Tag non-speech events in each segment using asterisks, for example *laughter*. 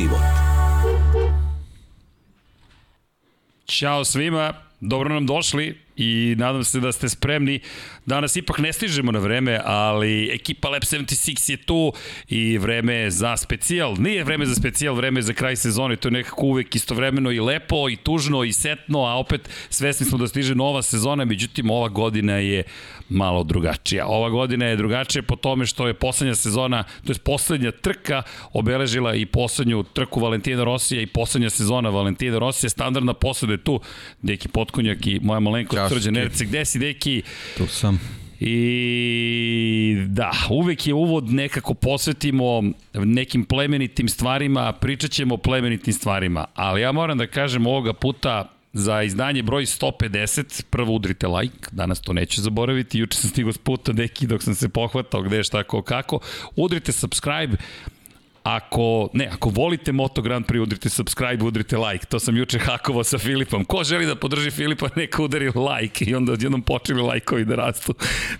život. Ćao svima, dobro nam došli i nadam se da ste spremni. Danas ipak ne stižemo na vreme, ali ekipa Lab 76 je tu i vreme je za specijal. Nije vreme za specijal, vreme je za kraj sezone. To je nekako uvek istovremeno i lepo i tužno i setno, a opet svesni smo da stiže nova sezona, međutim ova godina je malo drugačija. Ova godina je drugačija po tome što je poslednja sezona, to je poslednja trka obeležila i poslednju trku Valentina Rosija i poslednja sezona Valentina Rosija. Standardna posada je tu, Deki Potkonjak i moja malenkost Srđan Erce. Gde si, Deki? Tu sam. I da, uvek je uvod nekako posvetimo nekim plemenitim stvarima, pričat ćemo o plemenitim stvarima, ali ja moram da kažem ovoga puta za izdanje broj 150, prvo udrite like, danas to neću zaboraviti, juče sam stigao s puta neki dok sam se pohvatao gde šta ko kako, udrite subscribe, Ako, ne, ako volite Moto Grand Prix, udrite subscribe, udrite like. To sam juče hakovao sa Filipom. Ko želi da podrži Filipa, neka udari like i onda odjednom počeli lajkovi da rastu.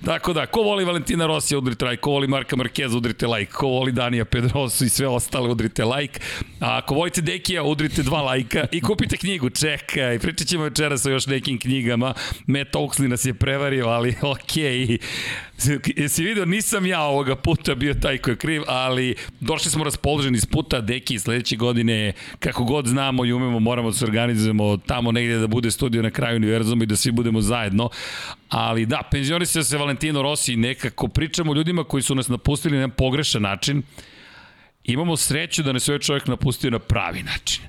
Tako da, ko voli Valentina Rosija, udrite like. Ko voli Marka Marqueza, udrite like. Ko voli Danija Pedrosu i sve ostale, udrite like. A ako volite Dekija, udrite dva lajka i kupite knjigu. Čekaj, pričat ćemo večeras o još nekim knjigama. Matt Oxley nas je prevario, ali *laughs* okej. Okay. *laughs* Jesi vidio, nisam ja ovoga puta bio taj ko je kriv, ali došli smo raspoloženi iz puta, deki, sledeće godine, kako god znamo i umemo, moramo da se organizujemo tamo negde da bude studio na kraju univerzuma i da svi budemo zajedno. Ali da, penzionisao se Valentino Rossi nekako pričamo ljudima koji su nas napustili na pogrešan način. Imamo sreću da nas ovaj čovjek napustio na pravi način.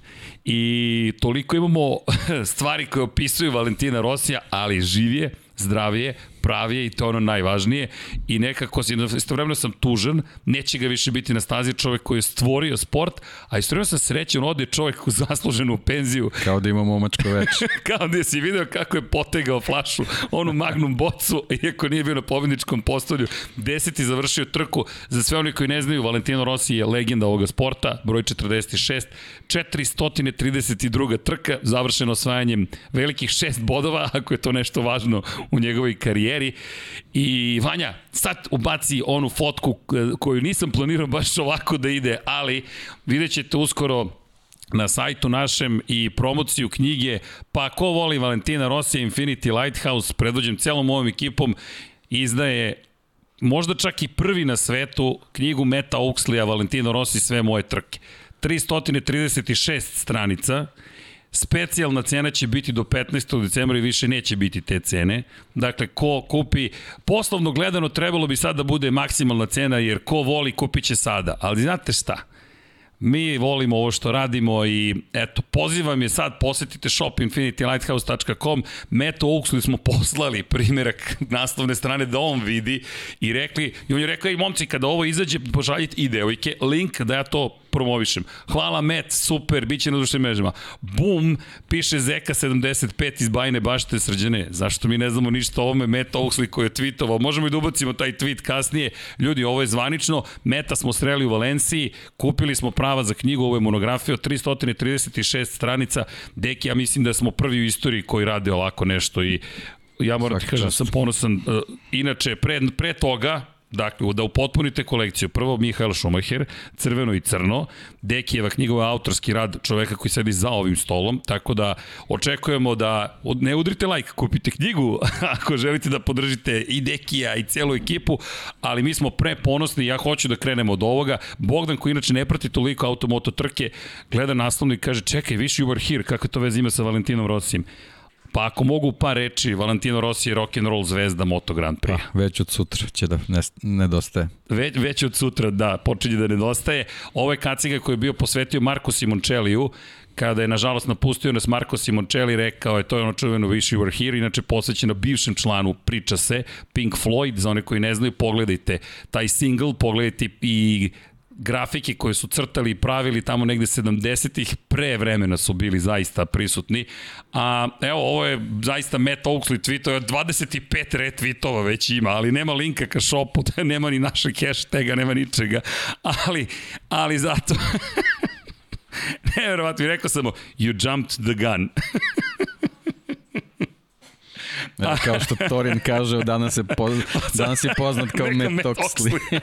I toliko imamo *laughs* stvari koje opisuju Valentina Rosija, ali živije, zdravije, pravije i to je ono najvažnije i nekako istovremeno sam tužan, neće ga više biti na stazi čovek koji je stvorio sport, a istovremeno sam srećan, ode čovek u zasluženu penziju. Kao da ima momačko već. *laughs* Kao da si video kako je potegao flašu, onu magnum bocu, iako nije bio na pobedničkom postolju. Deseti završio trku. Za sve oni koji ne znaju, Valentino Rossi je legenda ovoga sporta, broj 46, 432. trka, završeno osvajanjem velikih šest bodova, ako je to nešto važno u njegovoj karijeri karijeri. I Vanja, sad ubaci onu fotku koju nisam planirao baš ovako da ide, ali vidjet ćete uskoro na sajtu našem i promociju knjige, pa ko voli Valentina Rosija Infinity Lighthouse, predvođem celom ovom ekipom, izdaje možda čak i prvi na svetu knjigu Meta Oxleya Valentino Rossi sve moje trke. 336 stranica, Specijalna cena će biti do 15. decembra i više neće biti te cene. Dakle, ko kupi, poslovno gledano trebalo bi sad da bude maksimalna cena, jer ko voli kupit će sada. Ali znate šta? Mi volimo ovo što radimo i eto, pozivam je sad, posetite shopinfinitylighthouse.com, Meto Oaksley smo poslali primjerak naslovne strane da on vidi i rekli, i on je rekao, i momci, kada ovo izađe, pošaljite i devojke, link da ja to promovišem. Hvala Met, super, bit će na društvenim mrežama. Bum, piše Zeka 75 iz Bajne bašte srđane. Zašto mi ne znamo ništa o ovome? Met Oxley koji je tweetovao. Možemo i da ubacimo taj tweet kasnije. Ljudi, ovo je zvanično. Meta smo sreli u Valenciji, kupili smo prava za knjigu, ovo je monografija od 336 stranica. Deki, ja mislim da smo prvi u istoriji koji rade ovako nešto i ja moram ti kažem, sam ponosan. Uh, inače, pre, pre toga, Dakle, da upotpunite kolekciju. Prvo Mihael Schumacher, crveno i crno. Dekijeva knjigova autorski rad čoveka koji sedi za ovim stolom, tako da očekujemo da ne udrite like, kupite knjigu *laughs* ako želite da podržite i Dekija i celu ekipu, ali mi smo pre ponosni ja hoću da krenemo od ovoga. Bogdan koji inače ne prati toliko automoto trke, gleda naslovno i kaže čekaj, wish you were here, kako to veze ima sa Valentinom Rosijem. Pa ako mogu par reči, Valentino Rossi je rock and roll zvezda Moto Grand Prix. Pa, već od sutra će da nedostaje. Već, već od sutra, da, počinje da nedostaje. Ovo je kaciga koji je bio posvetio Marko Simoncelliju, kada je nažalost napustio nas Marko Simoncelli, rekao je to je ono čuveno Wish You Were Here, inače posvećeno bivšem članu priča se, Pink Floyd, za one koji ne znaju, pogledajte taj single, pogledajte i grafike koje su crtali i pravili tamo negde 70-ih pre vremena su bili zaista prisutni. A evo, ovo je zaista Matt Oaksley tweetova, 25 retweetova već ima, ali nema linka ka shopu, *laughs* nema ni našeg hashtaga, nema ničega. Ali, ali zato... *laughs* Neverovatno, rekao sam mu, you jumped the gun. Ne, kao što Torin kaže, danas je, poz, *laughs* danas je poznat kao Matt Oxley.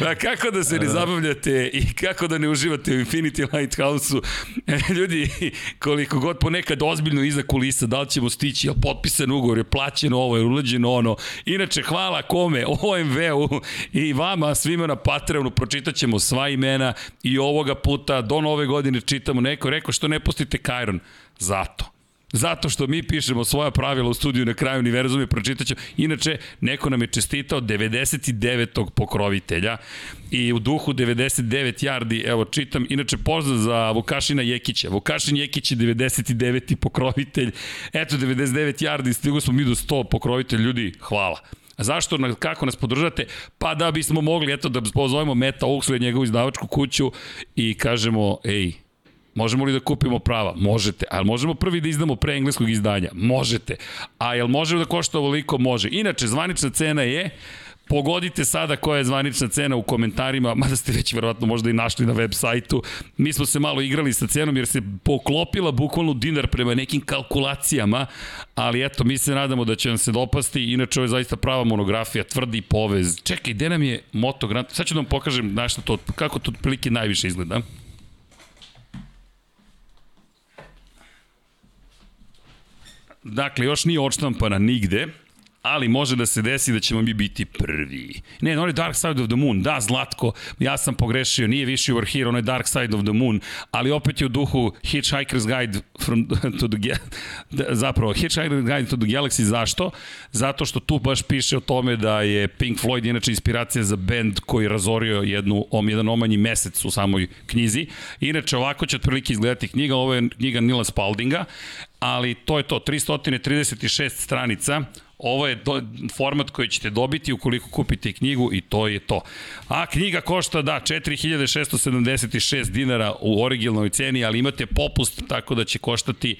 Da, kako da se ne zabavljate i kako da ne uživate u Infinity Lighthouse-u. E, ljudi, koliko god ponekad ozbiljno iza kulisa, da li ćemo stići, je potpisan ugovor, je plaćeno ovo, je ulađeno ono. Inače, hvala kome, OMV-u i vama, svima na Patreonu, pročitat ćemo sva imena i ovoga puta do nove godine čitamo neko, rekao što ne pustite Kajron. Zato. Zato što mi pišemo svoja pravila u studiju na kraju univerzuma i pročitat ću. Inače, neko nam je čestitao 99. pokrovitelja i u duhu 99 yardi, evo čitam, inače pozdrav za Vukašina Jekića. Vukašin Jekić je 99. pokrovitelj. Eto, 99 yardi, stigo smo mi do 100 pokrovitelj. Ljudi, hvala. A zašto, kako nas podržate? Pa da bismo mogli, eto, da pozovemo Meta Oxley, njegovu izdavačku kuću i kažemo, ej, Možemo li da kupimo prava? Možete. A možemo prvi da izdamo pre engleskog izdanja? Možete. A jel možemo da košta ovoliko? Može. Inače, zvanična cena je Pogodite sada koja je zvanična cena u komentarima, mada ste već verovatno možda i našli na web sajtu. Mi smo se malo igrali sa cenom jer se poklopila bukvalno dinar prema nekim kalkulacijama, ali eto, mi se nadamo da će vam se dopasti. Inače, ovo je zaista prava monografija, tvrdi povez. Čekaj, gde nam je Moto Grand? Sad ću da vam pokažem na to, kako to otprilike najviše izgleda. Dakle, još nije odštampana nigde, ali može da se desi da ćemo mi biti prvi. Ne, on je Dark Side of the Moon, da, Zlatko, ja sam pogrešio, nije više Over Here, on je Dark Side of the Moon, ali opet je u duhu Hitchhiker's Guide from, *laughs* to the, zapravo, Hitchhiker's Guide to the Galaxy, zašto? Zato što tu baš piše o tome da je Pink Floyd inače inspiracija za band koji razorio jednu, om, jedan omanji mesec u samoj knjizi. Inače, ovako će otprilike izgledati knjiga, ovo je knjiga Nila Spaldinga, ali to je to, 336 stranica, ovo je do, format koji ćete dobiti ukoliko kupite knjigu i to je to. A knjiga košta, da, 4676 dinara u originalnoj ceni, ali imate popust tako da će koštati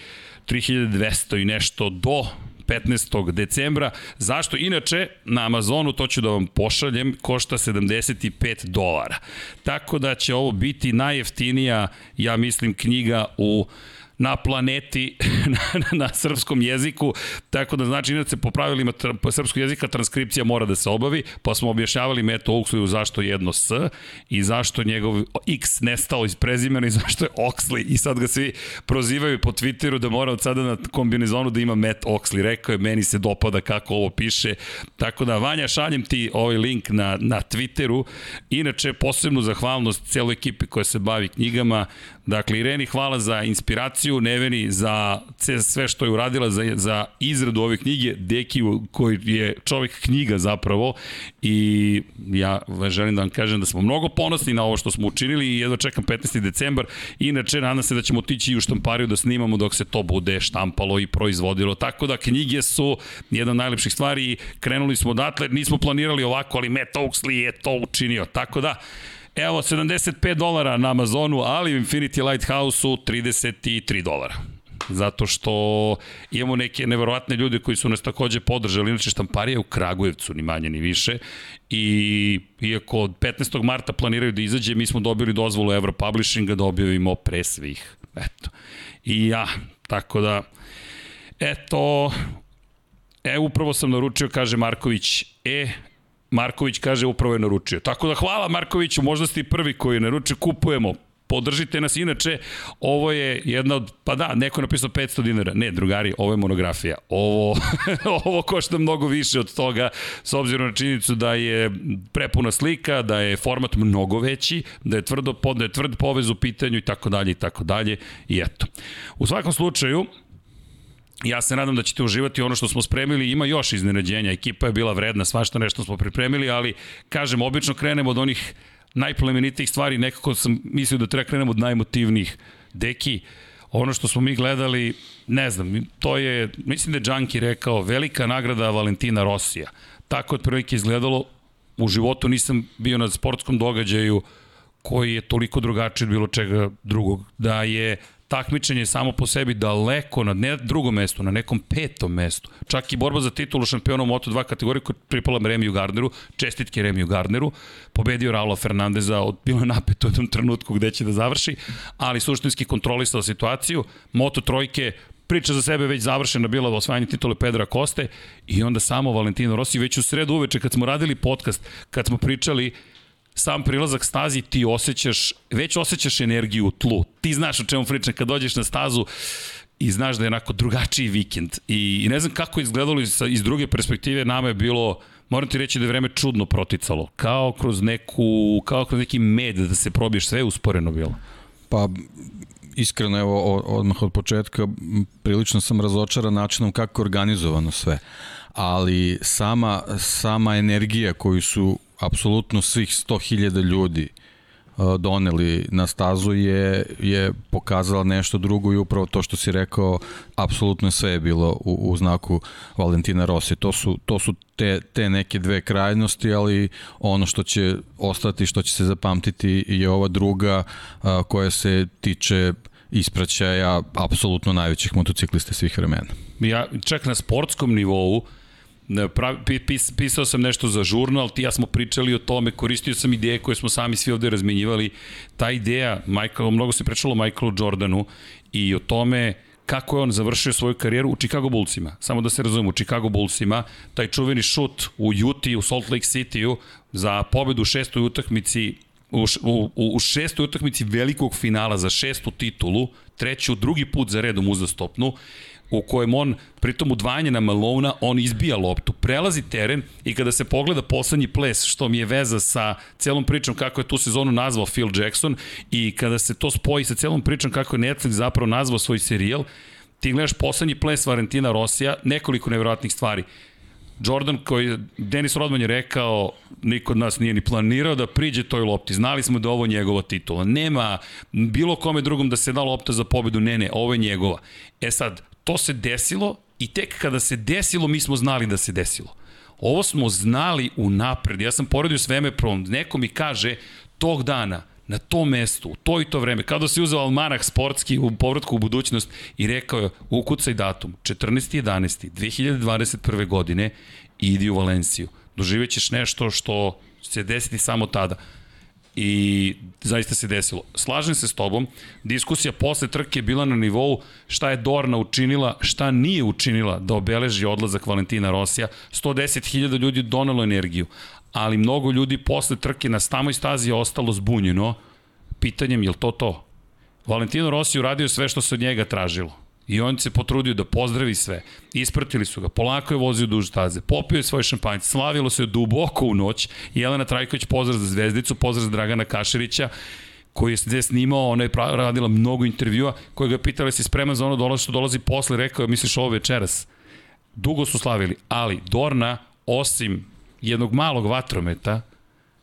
3200 i nešto do 15. decembra. Zašto? Inače, na Amazonu, to ću da vam pošaljem, košta 75 dolara. Tako da će ovo biti najjeftinija, ja mislim, knjiga u na planeti *laughs* na, na, na srpskom jeziku, tako da znači inače po pravilima po srpskog jezika transkripcija mora da se obavi, pa smo objašnjavali Meto Oxleyu zašto jedno S i zašto njegov X nestao iz prezimena i zašto je Oxley i sad ga svi prozivaju po Twitteru da mora od sada na kombinizonu da ima Matt Oxley. Rekao je, meni se dopada kako ovo piše, tako da Vanja šaljem ti ovaj link na, na Twitteru. Inače, posebnu zahvalnost celoj ekipi koja se bavi knjigama, Dakle, Ireni hvala za inspiraciju, Neveni za sve što je uradila za, za izradu ove knjige, Dekiju koji je čovek knjiga zapravo i ja želim da vam kažem da smo mnogo ponosni na ovo što smo učinili i jedva čekam 15. decembar. Inače, nadam se da ćemo otići i u štampariju da snimamo dok se to bude štampalo i proizvodilo. Tako da knjige su jedna od najlepših stvari i krenuli smo odatle, nismo planirali ovako, ali Matt Oaksley je to učinio. Tako da, Evo, 75 dolara na Amazonu, ali u Infinity Lighthouse-u 33 dolara zato što imamo neke neverovatne ljude koji su nas takođe podržali, inače štamparija u Kragujevcu, ni manje ni više, i iako od 15. marta planiraju da izađe, mi smo dobili dozvolu Euro Publishinga da objavimo pre svih. Eto. I ja, tako da, eto, e, upravo sam naručio, kaže Marković, e, Marković kaže upravo je naručio. Tako da hvala Markoviću, možda ste i prvi koji naručio, kupujemo podržite nas. Inače, ovo je jedna od, pa da, neko je napisao 500 dinara. Ne, drugari, ovo je monografija. Ovo, *laughs* ovo košta mnogo više od toga, s obzirom na činjenicu da je prepuna slika, da je format mnogo veći, da je, tvrdo, da je tvrd povez u pitanju i tako dalje i tako dalje. I eto. U svakom slučaju, Ja se nadam da ćete uživati ono što smo spremili, ima još iznenađenja, ekipa je bila vredna, svašta nešto smo pripremili, ali kažem, obično krenemo od onih najplemenitijih stvari, nekako sam mislio da treba krenemo od najmotivnijih. Deki, ono što smo mi gledali, ne znam, to je, mislim da je Džanki rekao, velika nagrada Valentina Rosija. Tako je otprilike izgledalo, u životu nisam bio na sportskom događaju koji je toliko drugačiji od bilo čega drugog. Da je takmičenje samo po sebi daleko na ne drugom mestu, na nekom petom mestu. Čak i borba za titulu šampiona u Moto2 kategoriji koja pripala Remiju Gardneru, čestitke Remiju Gardneru, pobedio Raula Fernandeza, od, bilo je napet u jednom trenutku gde će da završi, ali suštinski kontrolisao situaciju. Moto trojke priča za sebe već završena bila u osvajanju titule Pedra Koste i onda samo Valentino Rossi već u sredu uveče kad smo radili podcast, kad smo pričali sam prilazak stazi ti osjećaš, već osjećaš energiju u tlu. Ti znaš o čemu pričam kad dođeš na stazu i znaš da je onako drugačiji vikend. I, i ne znam kako je izgledalo iz, iz druge perspektive, nama je bilo moram ti reći da je vreme čudno proticalo. Kao kroz neku, kao kroz neki med da se probiješ, sve usporeno bilo. Pa, iskreno, evo, odmah od početka, prilično sam razočaran načinom kako je organizovano sve. Ali sama, sama energija koju su apsolutno svih 100.000 ljudi doneli na stazu je, je pokazala nešto drugo i upravo to što si rekao, apsolutno sve je bilo u, u znaku Valentina Rossi. To su, to su te, te neke dve krajnosti, ali ono što će ostati, što će se zapamtiti je ova druga a, koja se tiče ispraćaja apsolutno najvećih motociklista svih vremena. Ja čak na sportskom nivou pis, pisao sam nešto za žurnal, ti ja smo pričali o tome, koristio sam ideje koje smo sami svi ovde razmenjivali. Ta ideja, Michael, mnogo se pričalo o Michaelu Jordanu i o tome kako je on završio svoju karijeru u Chicago Bullsima. Samo da se razumemo, u Chicago Bullsima, taj čuveni šut u Utah, u Salt Lake City-u za pobedu u šestoj utakmici u, u, u šestoj utakmici velikog finala za šestu titulu, treću, drugi put za redom uzastopnu, u kojem on, pritom udvajanje na Malona, on izbija loptu, prelazi teren i kada se pogleda poslednji ples, što mi je veza sa celom pričom kako je tu sezonu nazvao Phil Jackson i kada se to spoji sa celom pričom kako je Netflix zapravo nazvao svoj serijal, ti gledaš poslednji ples Valentina Rosija, nekoliko nevjerojatnih stvari. Jordan koji, Denis Rodman je rekao, niko od nas nije ni planirao da priđe toj lopti. Znali smo da ovo je njegova titula. Nema bilo kome drugom da se da lopta za pobedu. Ne, ne, ovo je njegova. E sad, to se desilo i tek kada se desilo mi smo znali da se desilo. Ovo smo znali u napred. Ja sam poredio s Vemeprom, neko mi kaže tog dana na tom mestu, u to i to vreme, kada se uzeo almanah sportski u povratku u budućnost i rekao je, ukucaj datum, 14.11. 2021. godine, idi u Valenciju. Doživećeš nešto što se desiti samo tada i zaista se desilo. Slažem se s tobom, diskusija posle trke je bila na nivou šta je Dorna učinila, šta nije učinila da obeleži odlazak Valentina Rosija. 110.000 ljudi donelo energiju, ali mnogo ljudi posle trke na stamoj stazi je ostalo zbunjeno pitanjem je li to to? Valentino Rossi uradio sve što se od njega tražilo. I on se potrudio da pozdravi sve. Ispratili su ga, polako je vozio duž staze, popio je svoj šampanjc, slavilo se duboko u noć. Jelena Trajković pozdrav za Zvezdicu, pozdrav za Dragana Kašerića, koji je gde snimao, ona je radila mnogo intervjua, koja ga pitala si spreman za ono dolazi što dolazi posle, rekao je, misliš ovo večeras. Dugo su slavili, ali Dorna, osim jednog malog vatrometa,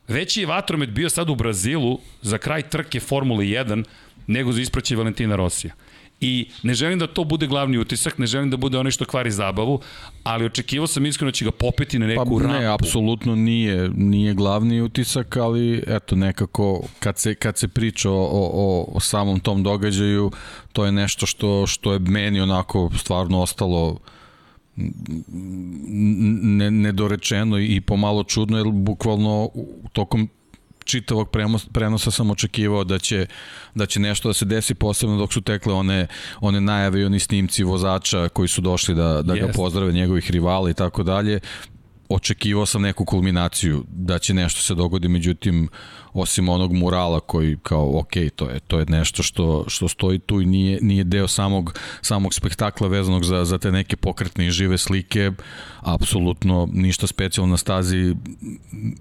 veći je vatromet bio sad u Brazilu za kraj trke Formule 1 nego za ispraćaj Valentina Rosija. I ne želim da to bude glavni utisak, ne želim da bude ono što kvari zabavu, ali očekivao sam iskreno da će ga popeti na neku pa, rampu. Ne, apsolutno nije, nije glavni utisak, ali eto nekako kad se, kad se priča o, o, o samom tom događaju, to je nešto što, što je meni onako stvarno ostalo nedorečeno i pomalo čudno, jer bukvalno tokom čitavog prenosa sam očekivao da će, da će nešto da se desi, posebno dok su tekle one, one najave i oni snimci vozača koji su došli da, da ga pozdrave njegovih rivala i tako dalje očekivao sam neku kulminaciju da će nešto se dogodi, međutim osim onog murala koji kao ok, to je to je nešto što što stoji tu i nije nije deo samog samog spektakla vezanog za za te neke pokretne i žive slike, apsolutno ništa specijalno na stazi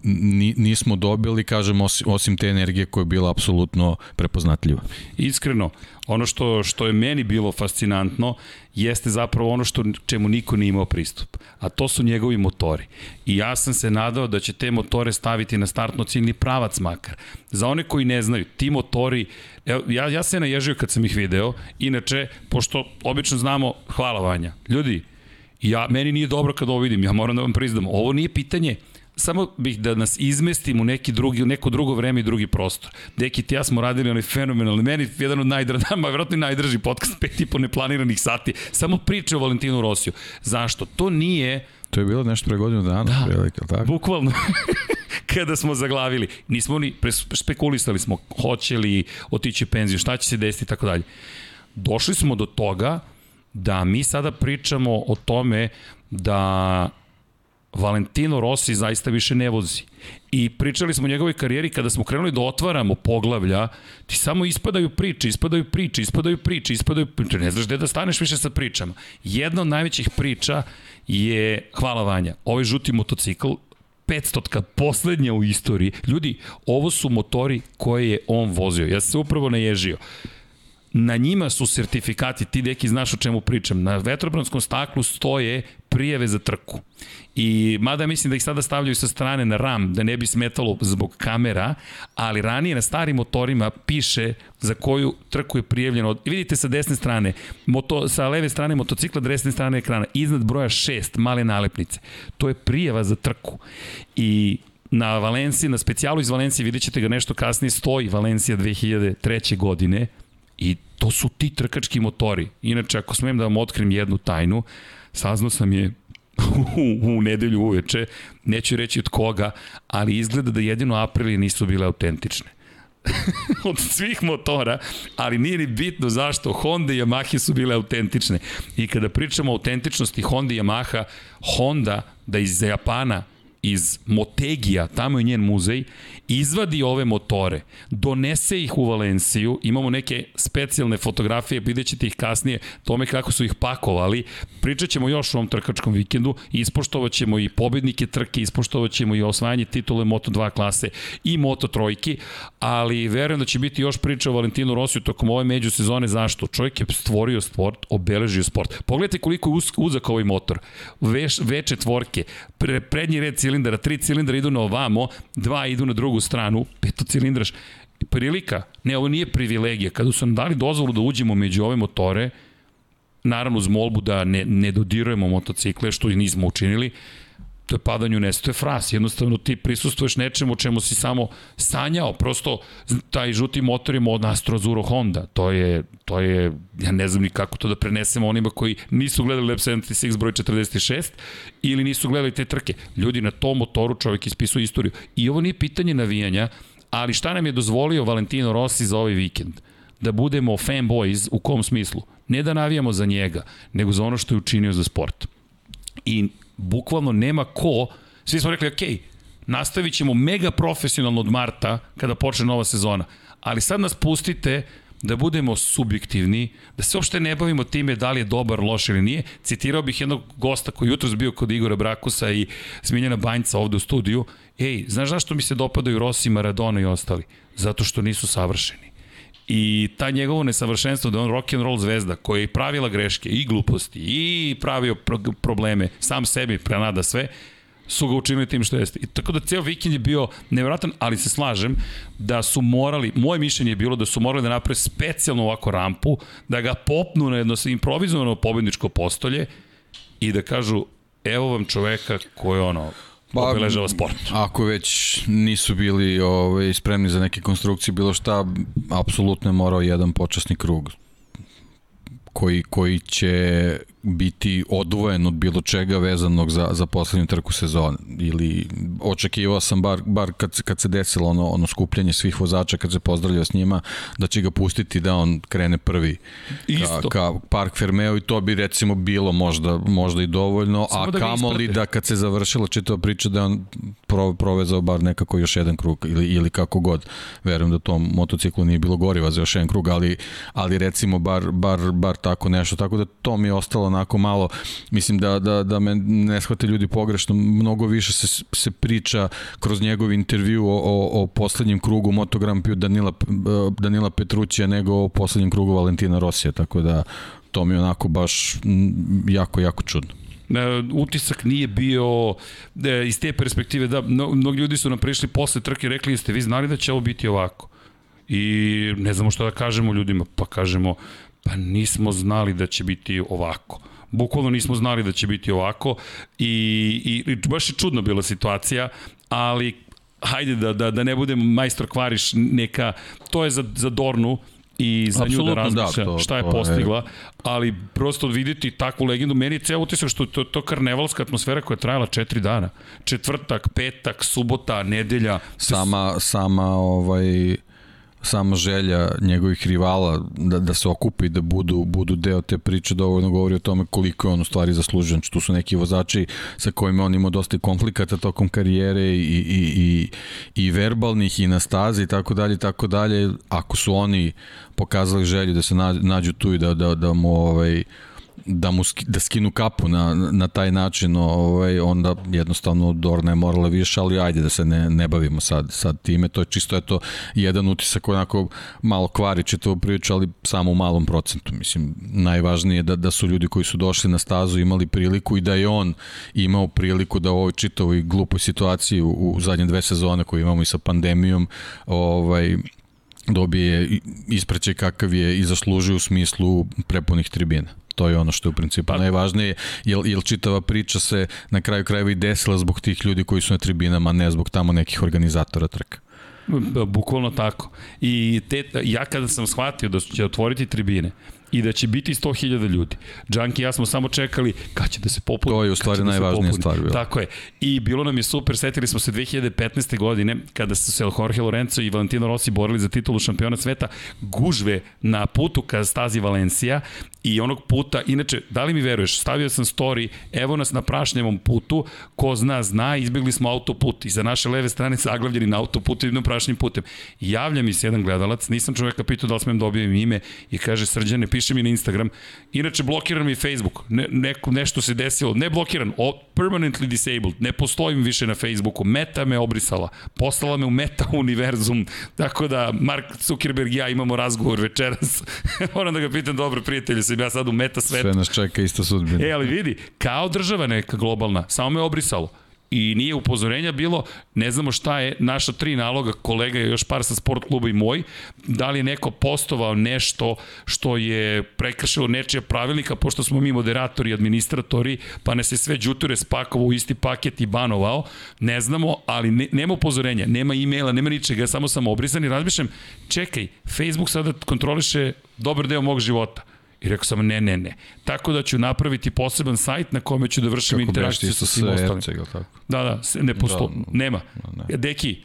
ni, nismo dobili, kažem osim, osim te energije koja je bila apsolutno prepoznatljiva. Iskreno, ono što, što je meni bilo fascinantno jeste zapravo ono što čemu niko nije imao pristup, a to su njegovi motori. I ja sam se nadao da će te motore staviti na startno ciljni pravac makar. Za one koji ne znaju, ti motori, ja, ja se naježio kad sam ih video, inače, pošto obično znamo, hvala Vanja, ljudi, ja, meni nije dobro kad ovo vidim, ja moram da vam priznam, ovo nije pitanje samo bih da nas izmestim u neki drugi, neko drugo vreme i drugi prostor. Deki, ti ja smo radili onaj fenomenalni, meni jedan od najdradama, *laughs* vjerojatno i najdrži podcast, pet i po neplaniranih sati, samo priče o Valentinu Rosiju. Zašto? To nije... To je bilo nešto pre godinu dana, da, prilike, tako? bukvalno. *laughs* kada smo zaglavili. Nismo ni, spekulisali smo, hoće li otići penziju, šta će se desiti i tako dalje. Došli smo do toga da mi sada pričamo o tome da Valentino Rossi zaista više ne vozi. I pričali smo o njegovoj karijeri kada smo krenuli da otvaramo poglavlja, ti samo ispadaju priče, ispadaju priče, ispadaju priče, ispadaju priče, ne znaš gde da staneš više sa pričama. Jedna od najvećih priča je, hvala Vanja, ovaj žuti motocikl 500 poslednja u istoriji. Ljudi, ovo su motori koje je on vozio. Ja sam se upravo naježio na njima su sertifikati, ti deki znaš o čemu pričam, na vetrobranskom staklu stoje prijeve za trku. I mada mislim da ih sada stavljaju sa strane na RAM, da ne bi smetalo zbog kamera, ali ranije na starim motorima piše za koju trku je prijavljeno. I vidite sa desne strane, moto, sa leve strane motocikla, desne strane ekrana, iznad broja 6, male nalepnice. To je prijava za trku. I na Valenciji, na specijalu iz Valencije, vidjet ćete ga nešto kasnije, stoji Valencija 2003. godine, I to su ti trkački motori. Inače, ako smem da vam otkrim jednu tajnu, saznao sam je *laughs* u, nedelju uveče, neću reći od koga, ali izgleda da jedino Aprilije nisu bile autentične. *laughs* od svih motora, ali nije ni bitno zašto. Honda i Yamaha su bile autentične. I kada pričamo o autentičnosti Honda i Yamaha, Honda da iz Japana iz Motegija, tamo je njen muzej, izvadi ove motore, donese ih u Valenciju, imamo neke specijalne fotografije, vidjet ćete ih kasnije, tome kako su ih pakovali, pričat ćemo još u ovom trkačkom vikendu, ispoštovat ćemo i pobednike trke, ispoštovat ćemo i osvajanje titule Moto2 klase i Moto trojki, ali verujem da će biti još priča o Valentinu Rosiju tokom ove međusezone, zašto? Čovjek je stvorio sport, obeležio sport. Pogledajte koliko je uzak ovaj motor. Veš, veče tvorke, pre, prednji red cilindara, tri cilindra idu na ovamo, dva idu na drugu stranu, petocilindraš, prilika, ne, ovo nije privilegija, kada su nam dali dozvolu da uđemo među ove motore, naravno uz molbu da ne, ne dodirujemo motocikle, što i nismo učinili, to je padanje u nesu, to je fras, jednostavno ti prisustuješ nečemu čemu si samo sanjao, prosto taj žuti motor je od Astro Zuro Honda, to je, to je, ja ne znam ni kako to da prenesemo onima koji nisu gledali Lab 76 broj 46 ili nisu gledali te trke. Ljudi, na tom motoru čovjek ispisuje istoriju. I ovo nije pitanje navijanja, ali šta nam je dozvolio Valentino Rossi za ovaj vikend? Da budemo fanboys u kom smislu? Ne da navijamo za njega, nego za ono što je učinio za sport. I bukvalno nema ko, svi smo rekli, ok, nastavit ćemo mega profesionalno od marta kada počne nova sezona, ali sad nas pustite da budemo subjektivni, da se uopšte ne bavimo time da li je dobar, loš ili nije. Citirao bih jednog gosta koji jutros bio kod Igora Brakusa i Smiljana Banjca ovde u studiju. Ej, znaš zašto mi se dopadaju Rossi, Maradona i ostali? Zato što nisu savršeni. I ta njegovo nesavršenstvo da on rock and roll zvezda koja je pravila greške i gluposti i pravio pro probleme sam sebi prenada sve su ga učinili tim što jeste. I tako da ceo vikend je bio nevratan, ali se slažem da su morali, moje mišljenje je bilo da su morali da naprave specijalnu ovako rampu, da ga popnu na jedno improvizovano pobedničko postolje i da kažu evo vam čoveka koji ono pa, obeležava sport. Ako već nisu bili ovaj, spremni za neke konstrukcije, bilo šta, apsolutno je morao jedan počasni krug koji, koji će biti odvojen od bilo čega vezanog za, za poslednju trku sezone. Ili očekivao sam bar, bar kad, kad se desilo ono, ono skupljanje svih vozača, kad se pozdravljao s njima, da će ga pustiti da on krene prvi Isto. ka, ka Park Fermeo i to bi recimo bilo možda, možda i dovoljno, Samo a da kamoli da kad se završila čitava priča da on pro, provezao bar nekako još jedan krug ili, ili kako god. Verujem da tom motociklu nije bilo goriva za još jedan krug, ali, ali recimo bar, bar, bar tako nešto. Tako da to mi je ostalo onako malo, mislim da, da, da me ne shvate ljudi pogrešno, mnogo više se, se priča kroz njegov intervju o, o, o poslednjem krugu Moto Grand Prix Danila, Danila Petrućija nego o poslednjem krugu Valentina Rosija, tako da to mi je onako baš jako, jako čudno. Utisak nije bio e, iz te perspektive da mnogi ljudi su nam prišli posle trke i rekli jeste vi znali da će ovo biti ovako? I ne znamo šta da kažemo ljudima pa kažemo Pa nismo znali da će biti ovako. Bukvalno nismo znali da će biti ovako i, i, i baš je čudno bila situacija, ali hajde da, da, da ne budem majstor kvariš neka, to je za, za Dornu, i za Absolutno, nju da, da razmišlja da, to, šta je to postigla, je. ali prosto videti takvu legendu, meni je ceo utisak što to, to karnevalska atmosfera koja je trajala četiri dana. Četvrtak, petak, subota, nedelja. Sama, sama ovaj sama želja njegovih rivala da, da se okupe i da budu, budu deo te priče dovoljno govori o tome koliko je on u stvari zaslužen. Tu su neki vozači sa kojima on imao dosta konflikata tokom karijere i, i, i, i verbalnih i na stazi i tako dalje i tako dalje. Ako su oni pokazali želju da se nađu tu i da, da, da mu ovaj, da mu da skinu kapu na, na taj način, ovaj, onda jednostavno Dorna je morala više, ali ajde da se ne, ne bavimo sad, sad time, to je čisto eto jedan utisak onako malo kvari čitavu priču, ali samo u malom procentu, mislim, najvažnije je da, da su ljudi koji su došli na stazu imali priliku i da je on imao priliku da u ovoj čitavoj glupoj situaciji u, u zadnje dve sezone koje imamo i sa pandemijom, ovaj, dobije ispreće kakav je i zaslužuje u smislu prepunih tribina to je ono što je u principu pa, najvažnije, jer, jer čitava priča se na kraju krajeva i desila zbog tih ljudi koji su na tribinama, ne zbog tamo nekih organizatora trka. Bukvalno tako. I te, ja kada sam shvatio da će otvoriti tribine, i da će biti 100.000 ljudi. Džanki i ja smo samo čekali kad će da se popuni. To je u stvari da najvažnija stvar. Bila. Tako je. I bilo nam je super, setili smo se 2015. godine kada su se Jorge Lorenzo i Valentino Rossi borili za titulu šampiona sveta, gužve na putu ka stazi Valencija i onog puta, inače, da li mi veruješ, stavio sam story, evo nas na prašnjevom putu, ko zna, zna, izbjegli smo autoput i za naše leve strane zaglavljeni na autoputu i idemo prašnjim putem. Javlja mi se jedan gledalac, nisam čoveka pitao da li smem da ime i kaže, srđane, piše mi na Instagram, inače blokiran mi Facebook, ne, neko, nešto se desilo, ne blokiran, o, permanently disabled, ne postojim više na Facebooku, meta me obrisala, poslala me u meta univerzum, tako da Mark Zuckerberg i ja imamo razgovor večeras, *laughs* moram da ga pitam, dobro prijatelju, sam ja sad u meta svetu. Sve nas čeka isto sudbina. E, ali vidi, kao država neka globalna, samo me obrisalo i nije upozorenja bilo, ne znamo šta je naša tri naloga, kolega je još par sa sport kluba i moj, da li je neko postovao nešto što je prekršilo nečija pravilnika, pošto smo mi moderatori i administratori, pa ne se sve džuture spakovao u isti paket i banovao, ne znamo, ali ne, nema upozorenja, nema e-maila, nema ničega, samo sam obrisan i razmišljam, čekaj, Facebook sada kontroliše dobar deo mog života I rekao sam, ne, ne, ne. Tako da ću napraviti poseban sajt na kome ću da vršim interakciju sa svim ostalim. Tako? Da, da, ne postoji, da, nema. Ne. Deki,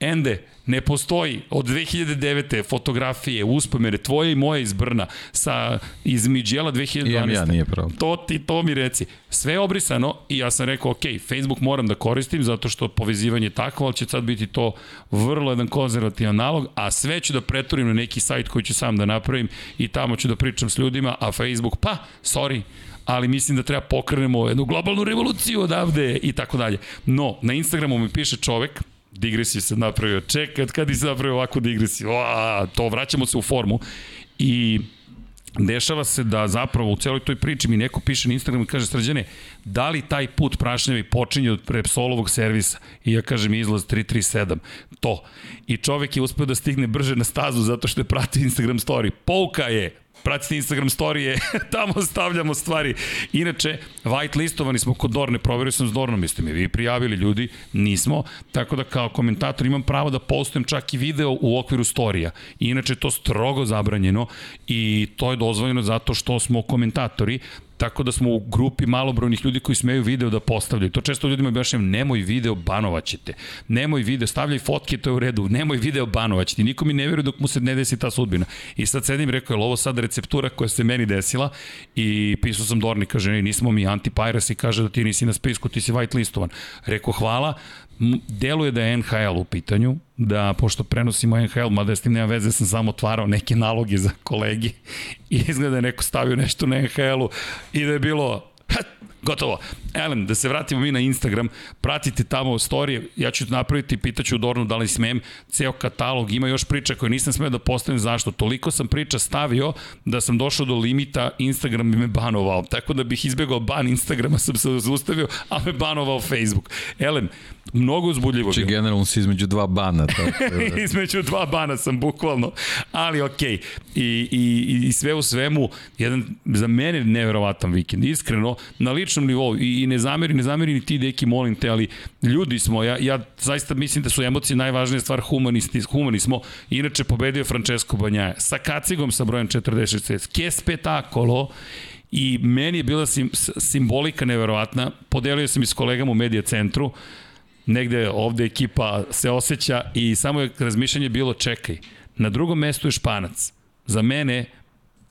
Ende, ne postoji od 2009. fotografije, uspomere, tvoje i moje iz Brna, sa, iz Midjela 2012. Imam ja, nije pravo. To ti, to mi reci. Sve je obrisano i ja sam rekao, ok, Facebook moram da koristim zato što povezivanje je takvo, ali će sad biti to vrlo jedan konzervativan nalog, a sve ću da preturim na neki sajt koji ću sam da napravim i tamo ću da pričam s ljudima, a Facebook, pa, sorry, ali mislim da treba pokrenemo jednu globalnu revoluciju odavde i tako dalje. No, na Instagramu mi piše čovek, digresiju se napravio, čekaj, kad se napravio ovakvu digresiju, o, to vraćamo se u formu i dešava se da zapravo u celoj toj priči mi neko piše na Instagramu i kaže srđane, da li taj put prašnjevi počinje od Repsolovog servisa? I ja kažem izlaz 337. To. I čovek je uspeo da stigne brže na stazu zato što je pratio Instagram story. Pouka je, pratite Instagram storije, *laughs* tamo stavljamo stvari. Inače, white listovani smo kod Dorne, proverio sam s Dornom, jeste mi vi prijavili ljudi, nismo, tako da kao komentator imam pravo da postujem čak i video u okviru storija. Inače, to strogo zabranjeno i to je dozvoljeno zato što smo komentatori, Tako da smo u grupi malobrojnih ljudi koji smeju video da postavljaju. To često ljudima objašnjam, nemoj video, banovaćete. Nemoj video, stavljaj fotke, to je u redu. Nemoj video, banovaćete. Niko mi ne veruje dok mu se ne desi ta sudbina. I sad sedim, rekao, je ovo sad receptura koja se meni desila? I pisao sam Dorni, kaže, ne, nismo mi anti i kaže da ti nisi na spisku, ti si white listovan. Rekao, hvala, deluje da je NHL u pitanju, da pošto prenosimo NHL, mada s tim nema veze, sam samo otvarao neke naloge za kolegi i izgleda da je neko stavio nešto na NHL-u i da je bilo Gotovo. Elem, da se vratimo mi na Instagram, pratite tamo storije, ja ću napraviti, pitaću Dornu da li smem, ceo katalog, ima još priča koje nisam smeo da postavim, zašto? Toliko sam priča stavio da sam došao do limita, Instagram bi me banovao, tako da bih izbegao ban Instagrama, sam se zaustavio, a me banovao Facebook. Elem, mnogo uzbudljivo znači, generalno si između dva bana. Tako *laughs* da. između dva bana sam, bukvalno. Ali okej. Okay. I, i, I sve u svemu, jedan za mene neverovatan vikend. Iskreno, na ličnom nivou. I, i ne zameri, ne zameri ni ti, deki, molim te, ali ljudi smo. Ja, ja zaista mislim da su emocije najvažnija stvar humanisti, humani smo. Inače, pobedio Francesco Banjaja. Sa kacigom sa brojem 46. Ke spetakolo I meni je bila sim, simbolika neverovatna. Podelio sam i s kolegama u medija centru negde ovde ekipa se osjeća i samo je razmišljanje bilo čekaj, Na drugom mestu je Španac. Za mene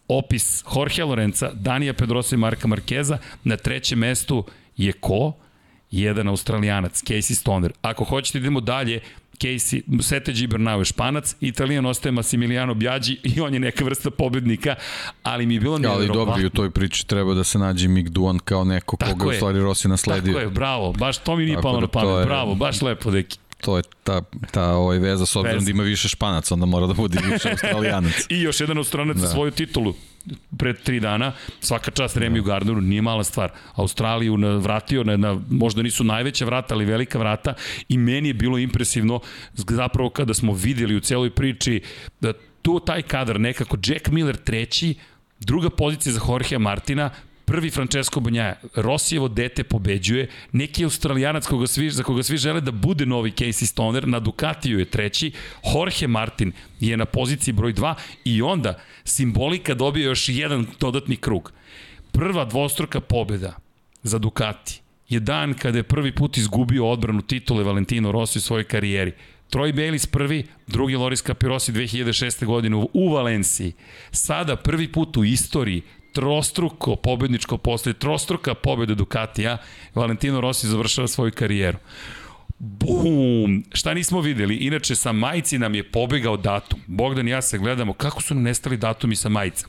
opis Jorge Lorenza, Danija Pedrosa i Marka Markeza. Na trećem mestu je ko? Jedan australijanac, Casey Stoner. Ako hoćete idemo dalje, Casey, Sete Gibernau je španac, italijan ostaje Massimiliano Bjađi i on je neka vrsta pobednika, ali mi je bilo nevjerovatno. Ali dobro, i u toj priči treba da se nađe Mick Duan kao neko Tako koga je u stvari Rossi nasledio. Tako je, bravo, baš to mi nije palo da na pamet, bravo, baš lepo, deki to je ta, ta ovaj veza s obzirom da ima više španaca, onda mora da bude više *laughs* australijanac. I još jedan australijanac da. svoju titulu pred tri dana, svaka čast Remiju. Gardneru, nije mala stvar. Australiju vratio na, na, možda nisu najveća vrata, ali velika vrata i meni je bilo impresivno zapravo kada smo videli u celoj priči da tu taj kadar nekako Jack Miller treći, druga pozicija za Jorge Martina, prvi Francesco Banjaja, Rosijevo dete pobeđuje, neki australijanac koga svi, za koga svi žele da bude novi Casey Stoner, na Ducatiju je treći, Jorge Martin je na poziciji broj 2 i onda simbolika dobije još jedan dodatni krug. Prva dvostruka pobeda za Ducati je dan kada je prvi put izgubio odbranu titule Valentino Rossi u svojoj karijeri. Troy Bayliss prvi, drugi Loris Capirosi 2006. godine u Valenciji. Sada prvi put u istoriji trostruko pobedničko postoje, trostruka pobeda Ducatija, Valentino Rossi završava svoju karijeru. Bum! Šta nismo videli? Inače, sa majci nam je pobegao datum. Bogdan i ja se gledamo kako su nam nestali datumi sa majica.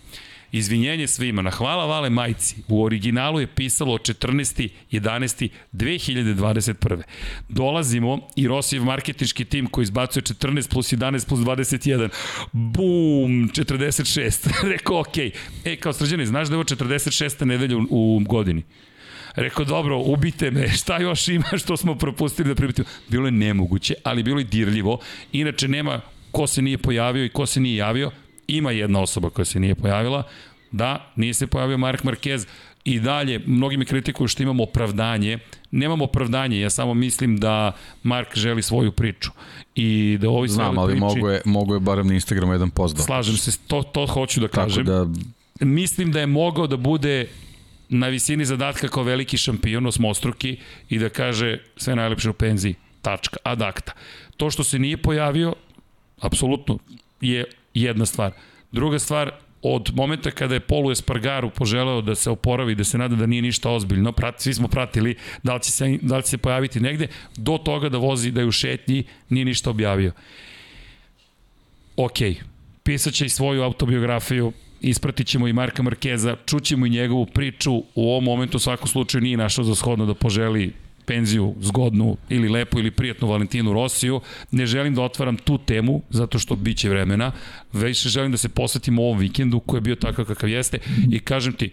Izvinjenje svima, na hvala vale majci. U originalu je pisalo 14. 11. 2021. Dolazimo i Rosijev marketinški tim koji izbacuje 14 plus 11 plus 21. Bum, 46. *laughs* Rekao, ok. E, kao srđani, znaš da je ovo 46. nedelja u, godini? Rekao, dobro, ubite me, *laughs* šta još ima što smo propustili da pribitimo? Bilo je nemoguće, ali bilo je dirljivo. Inače, nema ko se nije pojavio i ko se nije javio, ima jedna osoba koja se nije pojavila, da, nije se pojavio Mark Marquez, i dalje, mnogi mi kritikuju što imamo opravdanje. Nemamo opravdanje, ja samo mislim da Mark želi svoju priču. I da ovi Znam, ali priči... mogu je, mogu je barem na Instagramu jedan post da. Slažem se, to, to hoću da kažem. Tako da... Mislim da je mogao da bude na visini zadatka kao veliki šampion, osmostruki, i da kaže sve najlepše u penziji. Tačka. Adakta. To što se nije pojavio, apsolutno je jedna stvar. Druga stvar, od momenta kada je Polu Espargaru poželeo da se oporavi, da se nada da nije ništa ozbiljno, prati, svi smo pratili da li, će se, da li će se pojaviti negde, do toga da vozi, da je u šetnji, nije ništa objavio. Ok, pisat će i svoju autobiografiju, ispratit ćemo i Marka Markeza, čućemo i njegovu priču, u ovom momentu u svakom slučaju nije našao za shodno da poželi penziju zgodnu ili lepu ili prijatnu Valentinu Rosiju. Ne želim da otvaram tu temu zato što biće vremena, već želim da se posvetim ovom vikendu koji je bio takav kakav jeste i kažem ti,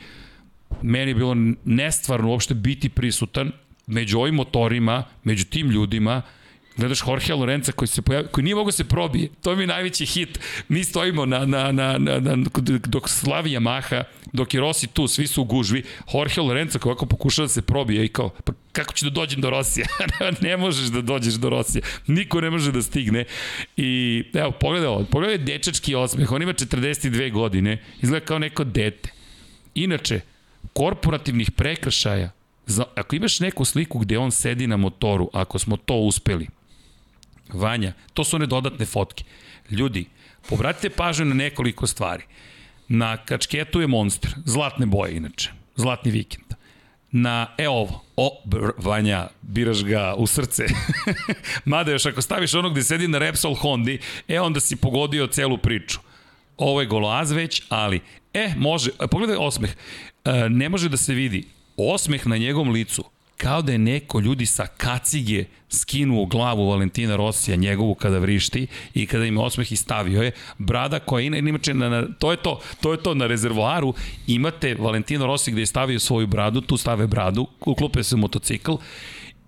meni je bilo nestvarno uopšte biti prisutan među ovim motorima, među tim ljudima, gledaš Jorge Lorenza koji se pojavio, koji nije mogao se probije. To je mi najveći hit. Mi stojimo na, na, na, na, na dok slavi Yamaha, dok je Rossi tu, svi su u gužvi. Jorge Lorenza koji ovako pokušava da se probije i kao, pa kako ću da dođem do Rosija? *laughs* ne možeš da dođeš do Rosija. Niko ne može da stigne. I evo, pogledaj ovo, pogledaj dečački osmeh. On ima 42 godine, izgleda kao neko dete. Inače, korporativnih prekršaja Za, ako imaš neku sliku gde on sedi na motoru, ako smo to uspeli, Vanja, to su one dodatne fotke. Ljudi, povratite pažnju na nekoliko stvari. Na kačketu je Monster, zlatne boje inače, zlatni vikend. Na, e ovo, o, br, Vanja, biraš ga u srce. *laughs* Mada još ako staviš onog gde sedi na Repsol Hondi, e onda si pogodio celu priču. Ovo je goloaz već, ali, e, može, pogledaj osmeh, e, ne može da se vidi, osmeh na njegovom licu, kao da je neko ljudi sa kacige skinuo glavu Valentina Rosija, njegovu kada vrišti i kada im osmeh i stavio je, brada koja ina, inače, na, na, to je to, to je to, na rezervoaru imate Valentino Rossi gde je stavio svoju bradu, tu stave bradu, uklope se motocikl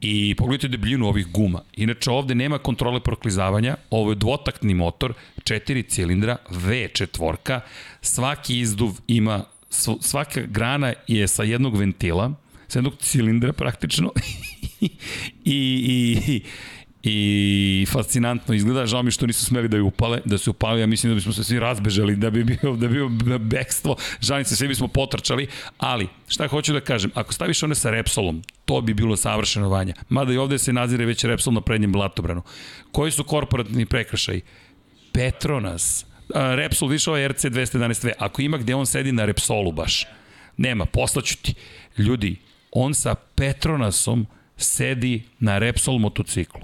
I pogledajte debljinu ovih guma. Inače, ovde nema kontrole proklizavanja, ovo je dvotaktni motor, četiri cilindra, V četvorka, svaki izduv ima, svaka grana je sa jednog ventila, sa jednog cilindra praktično. *laughs* I, i, i fascinantno izgleda, žao mi što nisu smeli da je upale, da se upale, ja mislim da bismo se svi razbežali, da bi bio, da bi bio bekstvo, žalim se, svi bismo potrčali, ali šta hoću da kažem, ako staviš one sa Repsolom, to bi bilo savršeno vanja, mada i ovde se nazire već Repsol na prednjem blatobranu. Koji su korporativni prekršaji? Petronas, Repsol više ovaj RC 211V, ako ima gde on sedi na Repsolu baš, nema, poslaću ti. Ljudi, on sa Petronasom sedi na Repsol motociklu.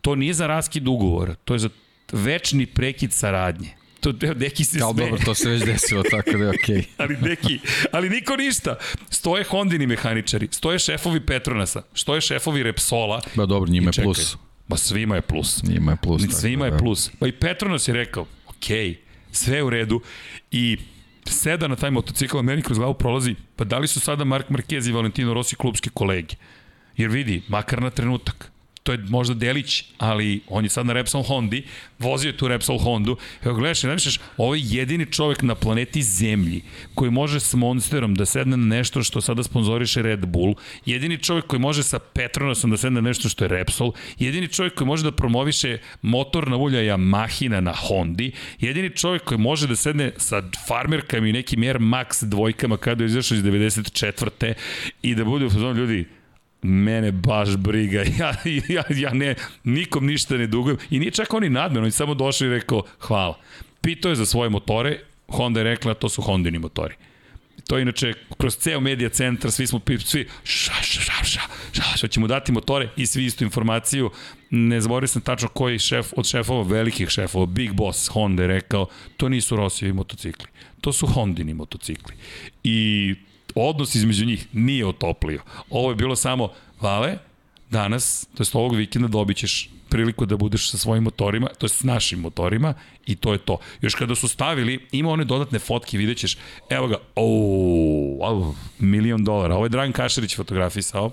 To nije za raskid ugovora, to je za večni prekid saradnje. To neki se Kao dobro, to se već desilo, tako da je okej. Okay. *laughs* ali neki, ali niko ništa. Stoje Hondini mehaničari, stoje šefovi Petronasa, stoje šefovi Repsola. Ba dobro, njima je plus. Ba svima je plus. Njima je plus. Svima je da. plus. Pa i Petronas je rekao, okej, sve je u redu i seda na taj motocikl, a meni kroz glavu prolazi, pa da li su sada Mark Marquez i Valentino Rossi klubski kolege? Jer vidi, makar na trenutak, to je možda delić, ali on je sad na Repsol Hondi, vozio je tu Repsol Hondu. Evo gledaš, ne misliš, ovo je jedini čovek na planeti Zemlji koji može s Monsterom da sedne na nešto što sada sponzoriše Red Bull, jedini čovek koji može sa Petronasom da sedne na nešto što je Repsol, jedini čovek koji može da promoviše motorna ulja Yamahina na Hondi, jedini čovek koji može da sedne sa farmerkama i nekim Air Max dvojkama kada je izašao iz 94. i da bude u fazonu ljudi, mene baš briga, *laughs* ja, ja, ja ne, nikom ništa ne dugujem i nije čak oni nadmeno, oni samo došli i rekao hvala. Pitao je za svoje motore, Honda je rekla to su Hondini motori. To je inače kroz ceo medija centar, svi smo svi ša, ša, ša, ša, ša, ša, ćemo dati motore i svi istu informaciju. Ne zaboravio sam tačno koji šef od šefova, velikih šefova, Big Boss Honda je rekao, to nisu Rosijevi motocikli, to su Hondini motocikli. I odnos između njih nije otoplio. Ovo je bilo samo, Vale, danas, to je ovog vikenda dobit ćeš priliku da budeš sa svojim motorima, to je s našim motorima i to je to. Još kada su stavili, ima one dodatne fotke, vidjet ćeš, evo ga, oh, milion dolara. Ovo je Dragan Kašarić fotografisao,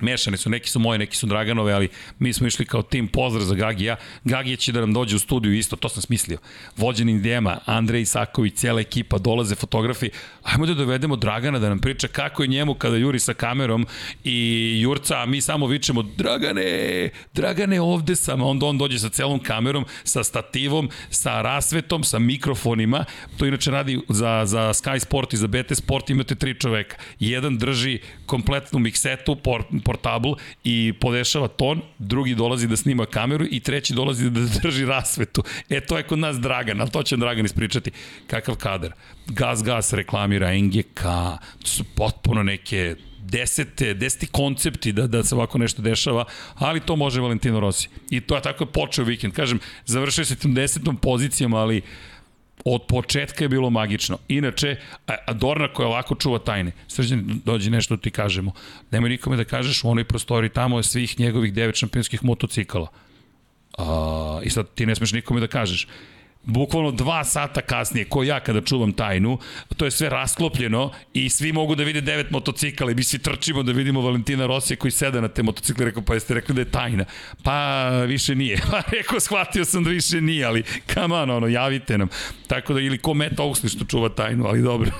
Mešane su, neki su moje, neki su Draganove, ali mi smo išli kao tim pozdrav za Gagija. Gagija će da nam dođe u studiju isto, to sam smislio. Vođeni idejama, Andrej Isaković, cijela ekipa, dolaze fotografi. Ajmo da dovedemo Dragana da nam priča kako je njemu kada juri sa kamerom i Jurca, a mi samo vičemo Dragane, Dragane ovde sam, a onda on dođe sa celom kamerom, sa stativom, sa rasvetom, sa mikrofonima. To inače radi za, za Sky Sport i za BT Sport imate tri čoveka. Jedan drži kompletnu miksetu, port, portabl i podešava ton, drugi dolazi da snima kameru i treći dolazi da drži rasvetu. E, to je kod nas Dragan, ali to će Dragan ispričati. Kakav kadar. Gas Gas reklamira NGK, to su potpuno neke desete, deseti koncepti da, da se ovako nešto dešava, ali to može Valentino Rossi. I to je tako počeo vikend. Kažem, završio se tim desetom pozicijama, ali od početka je bilo magično. Inače, Adorna koja ovako čuva tajne, srđan dođe nešto da ti kažemo, nemoj nikome da kažeš u onoj prostori tamo je svih njegovih devet šampionskih motocikala. A, I sad ti ne smeš nikome da kažeš bukvalno dva sata kasnije, ko ja kada čuvam tajnu, to je sve rasklopljeno i svi mogu da vide devet motocikala i mi svi trčimo da vidimo Valentina Rosija koji seda na te motocikle, rekao, pa jeste rekli da je tajna. Pa više nije. *laughs* Pa rekao, shvatio sam da više nije, ali come on, ono, javite nam. Tako da, ili ko Matt Oxley što čuva tajnu, ali dobro.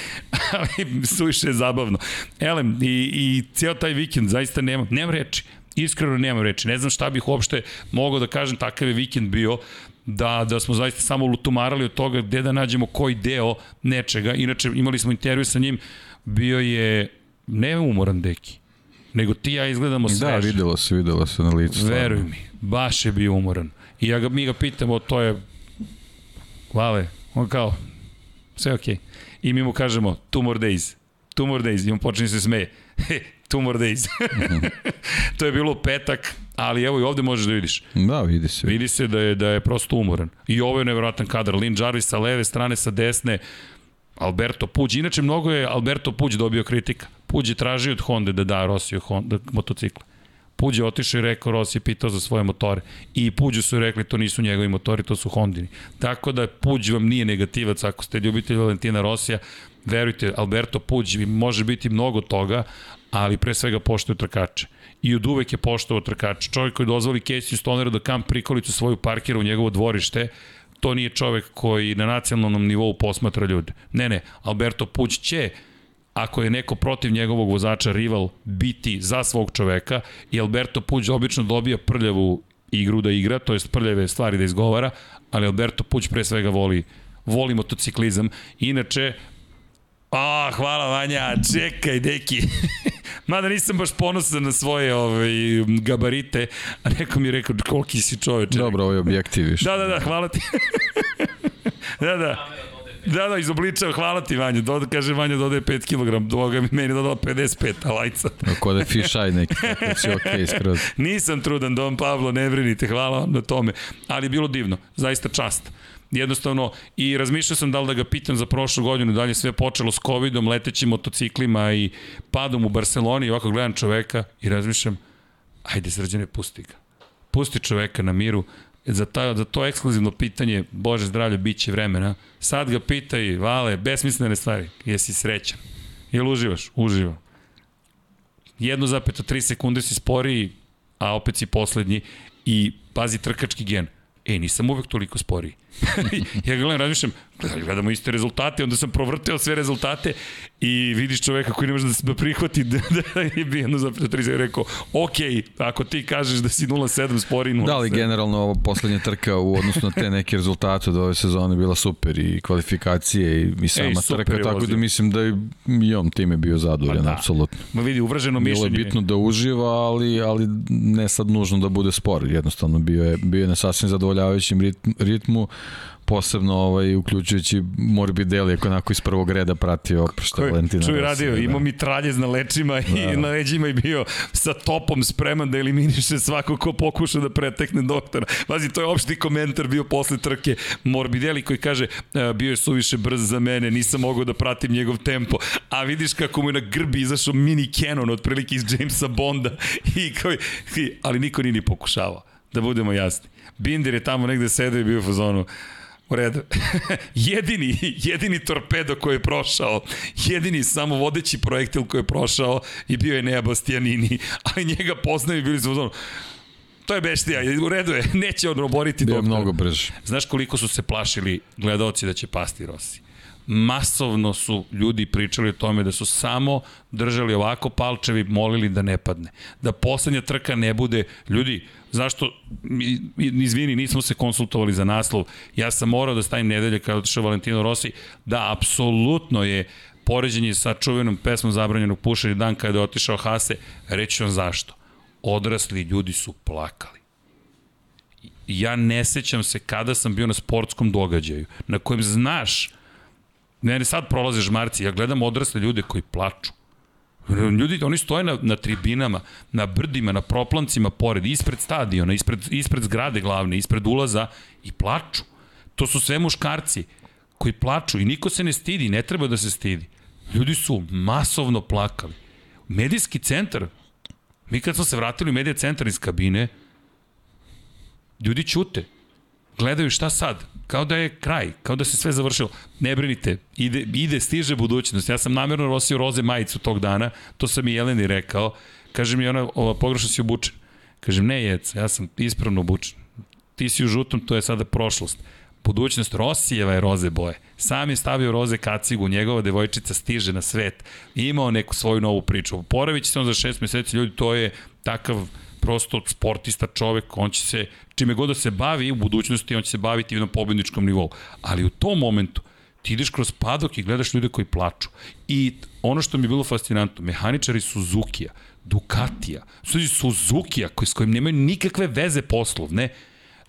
*laughs* ali suviše je zabavno. Elem, i, i cijel taj vikend zaista nema, nema reči. Iskreno nemam reči. Ne znam šta bih uopšte mogao da kažem, takav je vikend bio da, da smo zaista samo lutumarali od toga gde da nađemo koji deo nečega. Inače, imali smo intervju sa njim, bio je ne umoran deki, nego ti ja izgledamo sveže. Da, videlo se, videlo se na licu. Veruj mi, baš je bio umoran. I ja ga, mi ga pitamo, to je, hvale, on kao, sve okej. Okay. I mi mu kažemo, two more days, two more days, i on počne se smeje. two more days. *laughs* to je bilo petak, ali evo i ovde možeš da vidiš. Da, vidi se. Vidi se da je, da je prosto umoran. I ovo je nevjerojatan kadar. Lin Jarvis sa leve strane, sa desne, Alberto Puđ. Inače, mnogo je Alberto Puđ dobio kritika. Puđ je tražio od Honda da da Rosiju Honda motocikle. Puđ je otišao i rekao, Rossi je pitao za svoje motore. I Puđu su rekli, to nisu njegovi motori, to su Hondini. Tako da Puđ vam nije negativac ako ste ljubitelj Valentina Rosija. Verujte, Alberto Puđ može biti mnogo toga, ali pre svega poštuje trkače. I od uvek je poštovao trkače. Čovjek koji dozvoli Casey Stoneru da kamp prikolicu svoju parkira u njegovo dvorište, to nije čovek koji na nacionalnom nivou posmatra ljude. Ne, ne, Alberto Puć će ako je neko protiv njegovog vozača rival biti za svog čoveka i Alberto Puć obično dobija prljavu igru da igra, to jest prljave stvari da izgovara, ali Alberto Puć pre svega voli voli motociklizam. Inače, A, hvala Vanja, čekaj, deki. *laughs* Mada nisam baš ponosan na svoje ovaj, gabarite, a neko mi je rekao koliki si čoveče. Dobro, ovaj objektiv više. Da, da, da, hvala ti. *laughs* da, da. Da, da, izobličao, hvala ti Vanja. Doda, kaže Vanja dodaje 5 kg, doga mi meni dodala 55, a lajca. Ako da je fish eye neki, tako si okej okay, skroz. *laughs* Nisam trudan, Don Pablo, ne brinite, hvala vam na tome. Ali je bilo divno, zaista čast jednostavno i razmišljao sam da li da ga pitam za prošlu godinu, da li je sve počelo s covidom, letećim motociklima i padom u Barceloni i ovako gledam čoveka i razmišljam, ajde srđane, pusti ga. Pusti čoveka na miru, za, ta, za to ekskluzivno pitanje, Bože zdravlje, bit će vremena, sad ga pitaj, vale, besmislene stvari, jesi srećan? Jel uživaš? Uživam. 1,3 sekunde si sporiji, a opet si poslednji i pazi trkački gen. E, nisam uvek toliko sporiji. *laughs* ja gledam, razmišljam, gledamo iste rezultate, onda sam provrteo sve rezultate i vidiš čoveka koji ne može da prihvati *laughs* da, da je bi jedno za 30 rekao, ok, ako ti kažeš da si 0.7 spori 0.7. Da li generalno ovo poslednja trka u odnosu na te neke rezultate od ove sezone bila super i kvalifikacije i, i sama Ej, trka, tako da mislim da i on time bio zadovoljan, da. apsolutno. Ma vidi, uvraženo mišljenje. Bilo je bitno da uživa, ali, ali ne sad nužno da bude spor, jednostavno bio je, bio je na sasvim zadovoljavajućem ritmu posebno ovaj, uključujući Morbidelli, ako onako iz prvog reda pratio što Valentina. Čuj radio, da. imao mitraljez na lečima da. i na leđima i bio sa topom spreman da eliminiše svako ko pokuša da pretekne doktora. Vazi, to je opšti komentar bio posle trke Morbidelli koji kaže e, bio je suviše brz za mene, nisam mogao da pratim njegov tempo. A vidiš kako mu je na grbi izašao mini Canon otprilike iz Jamesa Bonda *laughs* i koji, ali niko nije ni pokušavao da budemo jasni. Binder je tamo negde sedeo i bio u fazonu U redu. *laughs* jedini, jedini torpedo koji je prošao, jedini samo vodeći projektil koji je prošao i bio je Nea Bastianini, *laughs* ali njega poznaju i bili su ono, to je beštija, u redu je, *laughs* neće on oboriti doktora. Bio mnogo brže. Znaš koliko su se plašili gledalci da će pasti Rossi? masovno su ljudi pričali o tome da su samo držali ovako palčevi, molili da ne padne. Da poslednja trka ne bude, ljudi, zašto, izvini, nismo se konsultovali za naslov, ja sam morao da stavim nedelje kada otišao Valentino Rossi, da, apsolutno je poređenje sa čuvenom pesmom zabranjenog pušenja dan kada je otišao Hase, reći vam zašto. Odrasli ljudi su plakali. Ja ne sećam se kada sam bio na sportskom događaju, na kojem znaš Ne, ne, sad prolaze žmarci, ja gledam odrasle ljude koji plaču. Ljudi, oni stoje na, na tribinama, na brdima, na proplancima pored, ispred stadiona, ispred, ispred zgrade glavne, ispred ulaza i plaču. To su sve muškarci koji plaču i niko se ne stidi, ne treba da se stidi. Ljudi su masovno plakali. Medijski centar, mi kad smo se vratili u medija centar iz kabine, ljudi ćute gledaju šta sad, kao da je kraj, kao da se sve završilo. Ne brinite, ide, ide stiže budućnost. Ja sam namjerno nosio roze majicu tog dana, to sam i Jeleni rekao. Kaže mi ona, ova, pogrešno si obučen. Kažem, ne jec, ja sam ispravno obučen. Ti si u žutom, to je sada prošlost. Budućnost Rosijeva je roze boje. Sam je stavio roze kacigu, njegova devojčica stiže na svet. Imao neku svoju novu priču. Poravit se on za šest meseci, ljudi, to je takav prosto sportista, čovek, on će se, čime god da se bavi u budućnosti, on će se baviti na pobedničkom nivou. Ali u tom momentu, ti ideš kroz padok i gledaš ljude koji plaču. I ono što mi je bilo fascinantno, mehaničari Suzuki-a, Ducatija, Suzuki-a, koji, s kojim nemaju nikakve veze poslovne,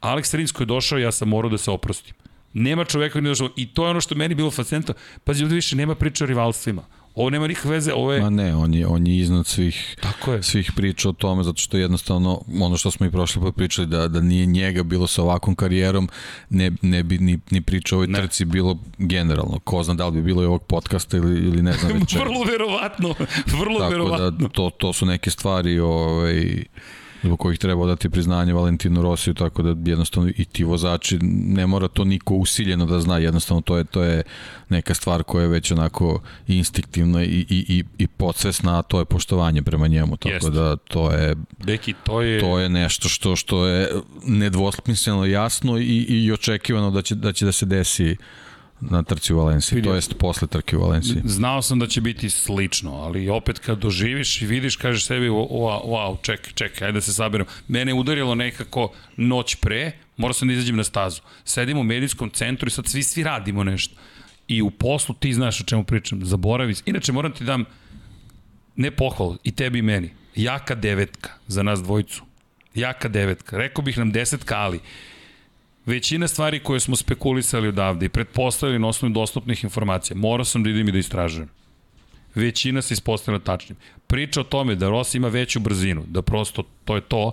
Alex Rins koji je došao, ja sam morao da se oprostim. Nema čoveka koji ne došao. I to je ono što meni bilo fascinantno. Pazi, ovde više nema priča o rivalstvima. Ovo nema nikakve veze, ovo je... Ma ne, on je, on je iznad svih, Tako je. svih priča o tome, zato što jednostavno, ono što smo i prošli put pričali, da, da nije njega bilo sa ovakvom karijerom, ne, ne bi ni, ni priča o ovoj ne. trci bilo generalno. Ko zna da li bi bilo i ovog podcasta ili, ili ne znam već. *laughs* vrlo verovatno, vrlo Tako verovatno. Tako da to, to su neke stvari ovaj, zbog kojih treba dati priznanje Valentinu Rosiju, tako da jednostavno i ti vozači, ne mora to niko usiljeno da zna, jednostavno to je, to je neka stvar koja je već onako instinktivna i, i, i, i podsvesna, a to je poštovanje prema njemu, tako Jest. da to je, Deki, to je to je nešto što što je nedvosmisleno jasno i, i očekivano da će da će da se desi na trci u Valenciji, to jest posle trke u Valenciji. Znao sam da će biti slično, ali opet kad doživiš i vidiš, kažeš sebi, wow, wow ček, ček, ajde da se saberem. Mene je udarilo nekako noć pre, morao sam da izađem na stazu. Sedim u medijskom centru i sad svi, svi radimo nešto. I u poslu ti znaš o čemu pričam, zaboravi. Inače, moram ti dam ne pohvalu, i tebi i meni, jaka devetka za nas dvojicu. Jaka devetka. Rekao bih nam desetka, ali većina stvari koje smo spekulisali odavde i pretpostavili na osnovu dostupnih informacija, morao sam da idem i da istražujem. Većina se ispostavila tačnim. Priča o tome da Rossi ima veću brzinu, da prosto to je to,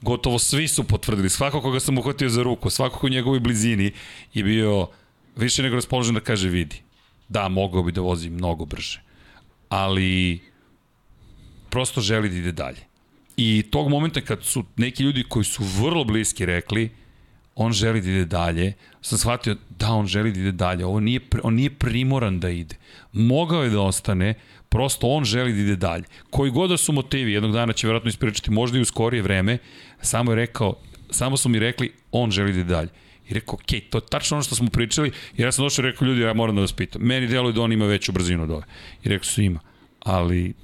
gotovo svi su potvrdili. Svako koga sam uhvatio za ruku, svako u njegovoj blizini je bio više nego raspoložen da kaže vidi. Da, mogao bi da vozi mnogo brže. Ali prosto želi da ide dalje. I tog momenta kad su neki ljudi koji su vrlo bliski rekli on želi da ide dalje, sam shvatio da on želi da ide dalje, ovo nije, on nije primoran da ide. Mogao je da ostane, prosto on želi da ide dalje. Koji god da su motivi, jednog dana će verovatno ispričati, možda i u skorije vreme, samo je rekao, samo su mi rekli, on želi da ide dalje. I rekao, ok, to je tačno ono što smo pričali, jer ja sam došao i rekao, ljudi, ja moram da vas pitam. Meni deluje da on ima veću brzinu od ove. I rekao su ima, ali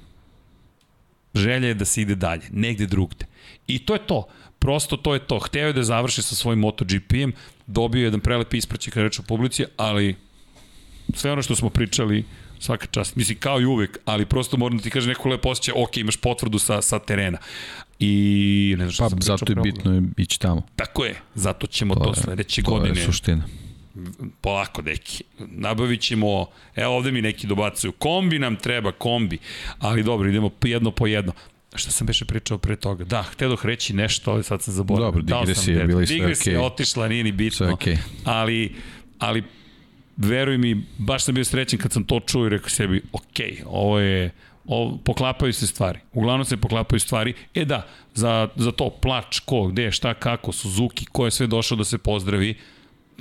želja je da se ide dalje, negde drugde. I to je to. Prosto to je to. Hteo je da završi sa svojim MotoGP-em, dobio je jedan prelep ispraćaj kada reč o publici, ali sve ono što smo pričali, svaka čast. Mislim, kao i uvek, ali prosto moram da ti kaže neko lepo osjećaj, ok, imaš potvrdu sa, sa terena. I ne znam što pa, sam zato je bitno je ići tamo. Tako je, zato ćemo to, to sledeće to godine. To je suština. Polako, deki. Nabavit ćemo, evo ovde mi neki dobacuju, kombi nam treba, kombi. Ali dobro, idemo jedno po jedno. Šta sam beše pričao pre toga? Da, htedoh reći nešto, ali sad sam zaboravio. Dobro, digresija je bila i sve okej. Digresija je otišla, nije ni bitno. Sve okej. Ali, ali veruj mi, baš sam bio srećen kad sam to čuo i rekao sebi, ok, ovo je, ovo, poklapaju se stvari. Uglavnom se poklapaju stvari. E da, za, za to plač, ko, gde, šta, kako, Suzuki, ko je sve došao da se pozdravi,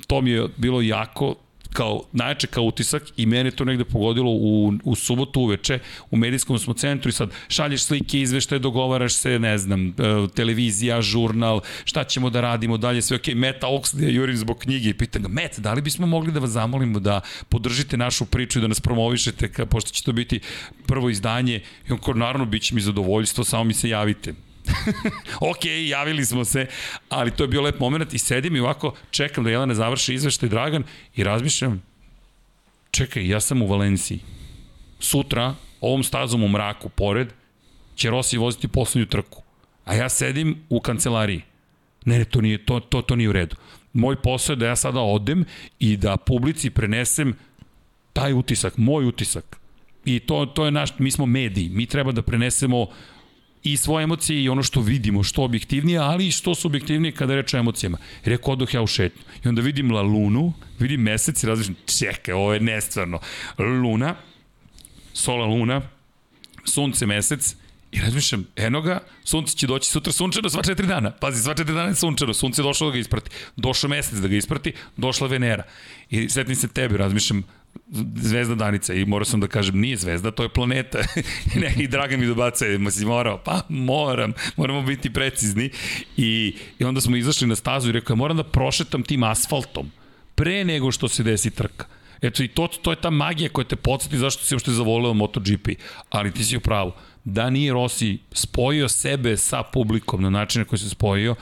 to mi je bilo jako kao najjače kao utisak i mene to negde pogodilo u, u subotu uveče, u medijskom smo centru i sad šalješ slike, izveštaje, dogovaraš se, ne znam, e, televizija, žurnal, šta ćemo da radimo dalje, sve ok, Meta Oxley, jurim zbog knjige i pitan ga, Met, da li bismo mogli da vas zamolimo da podržite našu priču i da nas promovišete, ka, pošto će to biti prvo izdanje? I on kao, naravno, bit će mi zadovoljstvo, samo mi se javite *laughs* ok, javili smo se, ali to je bio lep moment i sedim i ovako čekam da Jelena završi izveštaj Dragan i razmišljam, čekaj, ja sam u Valenciji. Sutra, ovom stazom u mraku, pored, će Rossi voziti poslednju trku. A ja sedim u kancelariji. Ne, ne, to nije, to, to, to nije u redu. Moj posao je da ja sada odem i da publici prenesem taj utisak, moj utisak. I to, to je naš, mi smo mediji, mi treba da prenesemo i svoje emocije i ono što vidimo, što objektivnije, ali i što su objektivnije kada reče o emocijama. Rekao, odoh ja u šetnju. I onda vidim la lunu, vidim mesec i različim, čekaj, ovo je nestvarno. Luna, sola luna, sunce, mesec, I razmišljam, eno ga, sunce će doći sutra sunčano sva četiri dana. Pazi, sva četiri dana je sunčano, sunce je došlo da ga isprati. Došao mesec da ga isprati, došla Venera. I setim se tebi, razmišljam, zvezda Danica i morao sam da kažem nije zvezda, to je planeta. *laughs* ne, I Dragan mi dobaca, ma si morao, pa moram, moramo biti precizni. I, I onda smo izašli na stazu i rekao, moram da prošetam tim asfaltom pre nego što se desi trka. Eto i to, to je ta magija koja te podsjeti zašto si uopšte zavoleo MotoGP. Ali ti si u pravu. Da nije Rossi spojio sebe sa publikom na način na koji se spojio,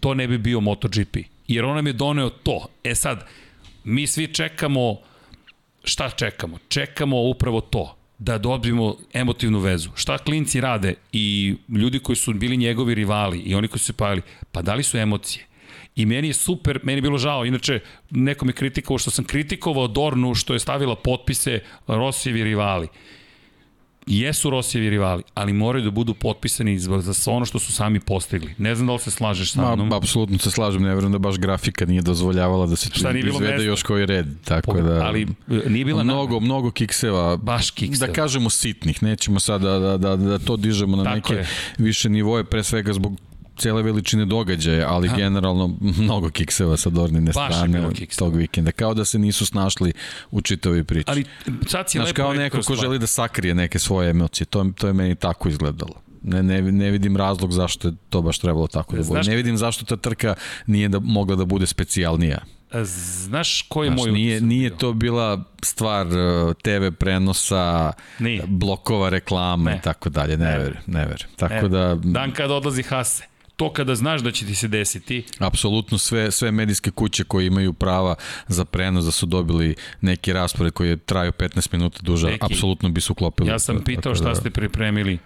to ne bi bio MotoGP. Jer on nam je doneo to. E sad, mi svi čekamo šta čekamo? Čekamo upravo to, da dobijemo emotivnu vezu. Šta klinci rade i ljudi koji su bili njegovi rivali i oni koji su se pojavili, pa da li su emocije? I meni je super, meni je bilo žao, inače neko mi kritikovao što sam kritikovao Dornu što je stavila potpise Rosijevi rivali jesu Rosijevi rivali, ali moraju da budu potpisani za sve ono što su sami postigli. Ne znam da li se slažeš sa mnom. Ma, apsolutno se slažem, ne verujem da baš grafika nije dozvoljavala da se tu izvede još koji red. Tako da, ali e, nije bila mnogo, na... mnogo kikseva, baš kikseva. da kažemo sitnih, nećemo sad da, da, da, da to dižemo na tako neke je. više nivoje, pre svega zbog cele veličine događaja, ali ha. generalno mnogo kikseva sa Dornine Baš strane tog vikenda. Kao da se nisu snašli u čitavoj priči. Ali sad si Znaš, kao neko ko želi da sakrije neke svoje emocije. To, to je meni tako izgledalo. Ne, ne, ne vidim razlog zašto je to baš trebalo tako da bude. Ne vidim zašto ta trka nije da, mogla da bude specijalnija. Znaš ko je Znaš, moj nije, nije to bila stvar uh, TV prenosa, nije. blokova reklama ne. i tako dalje. Ne, ne verujem, ne verujem. Tako ne. da... Dan kada odlazi Hase to kada znaš da će ti se desiti. Apsolutno sve, sve medijske kuće koje imaju prava za prenos, da su dobili neki raspored koji je traju 15 minuta duže, neki, apsolutno bi su uklopili. Ja sam pitao šta da... ste pripremili.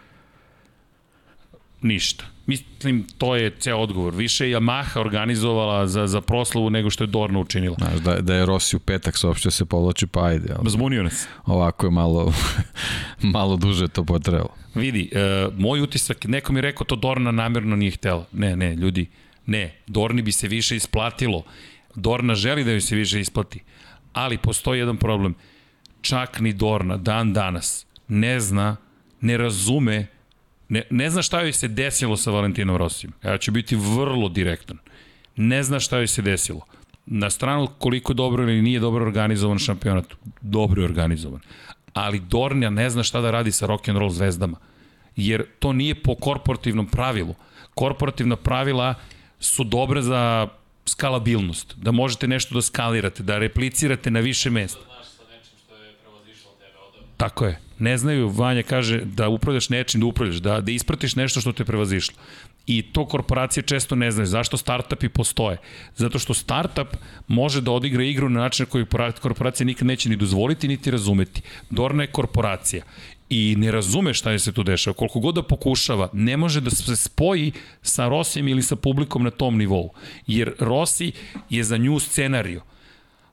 Ništa. Mislim, to je ceo odgovor. Više je Yamaha organizovala za, za proslavu nego što je Dorna učinila. Znaš, da, da je Rossi u petak saopštio se povlači, pa ajde. Ali, Zbunio nas. Ovako je malo, *laughs* malo duže to potrebalo. Vidi, uh, moj utisak, neko mi je rekao to Dorna namerno nije htela. Ne, ne, ljudi, ne. Dorni bi se više isplatilo. Dorna želi da joj se više isplati. Ali postoji jedan problem. Čak ni Dorna, dan danas, ne zna, ne razume Ne, ne zna šta joj se desilo sa Valentinom Rosijem. Ja ću biti vrlo direktan. Ne zna šta joj se desilo. Na stranu koliko dobro ili nije dobro organizovan šampionat. Dobro je organizovan. Ali Dornja ne zna šta da radi sa rock and roll zvezdama. Jer to nije po korporativnom pravilu. Korporativna pravila su dobre za skalabilnost. Da možete nešto da skalirate, da replicirate na više mesta. Tako je ne znaju, Vanja kaže da upravljaš nečim, da upravljaš, da, da ispratiš nešto što te prevazišlo. I to korporacije često ne znaju. Zašto startupi postoje? Zato što startup može da odigra igru na način koji korporacija nikad neće ni dozvoliti, niti razumeti. Dorna je korporacija i ne razume šta je se tu dešava. Koliko god da pokušava, ne može da se spoji sa Rosijem ili sa publikom na tom nivou. Jer Rossi je za nju scenariju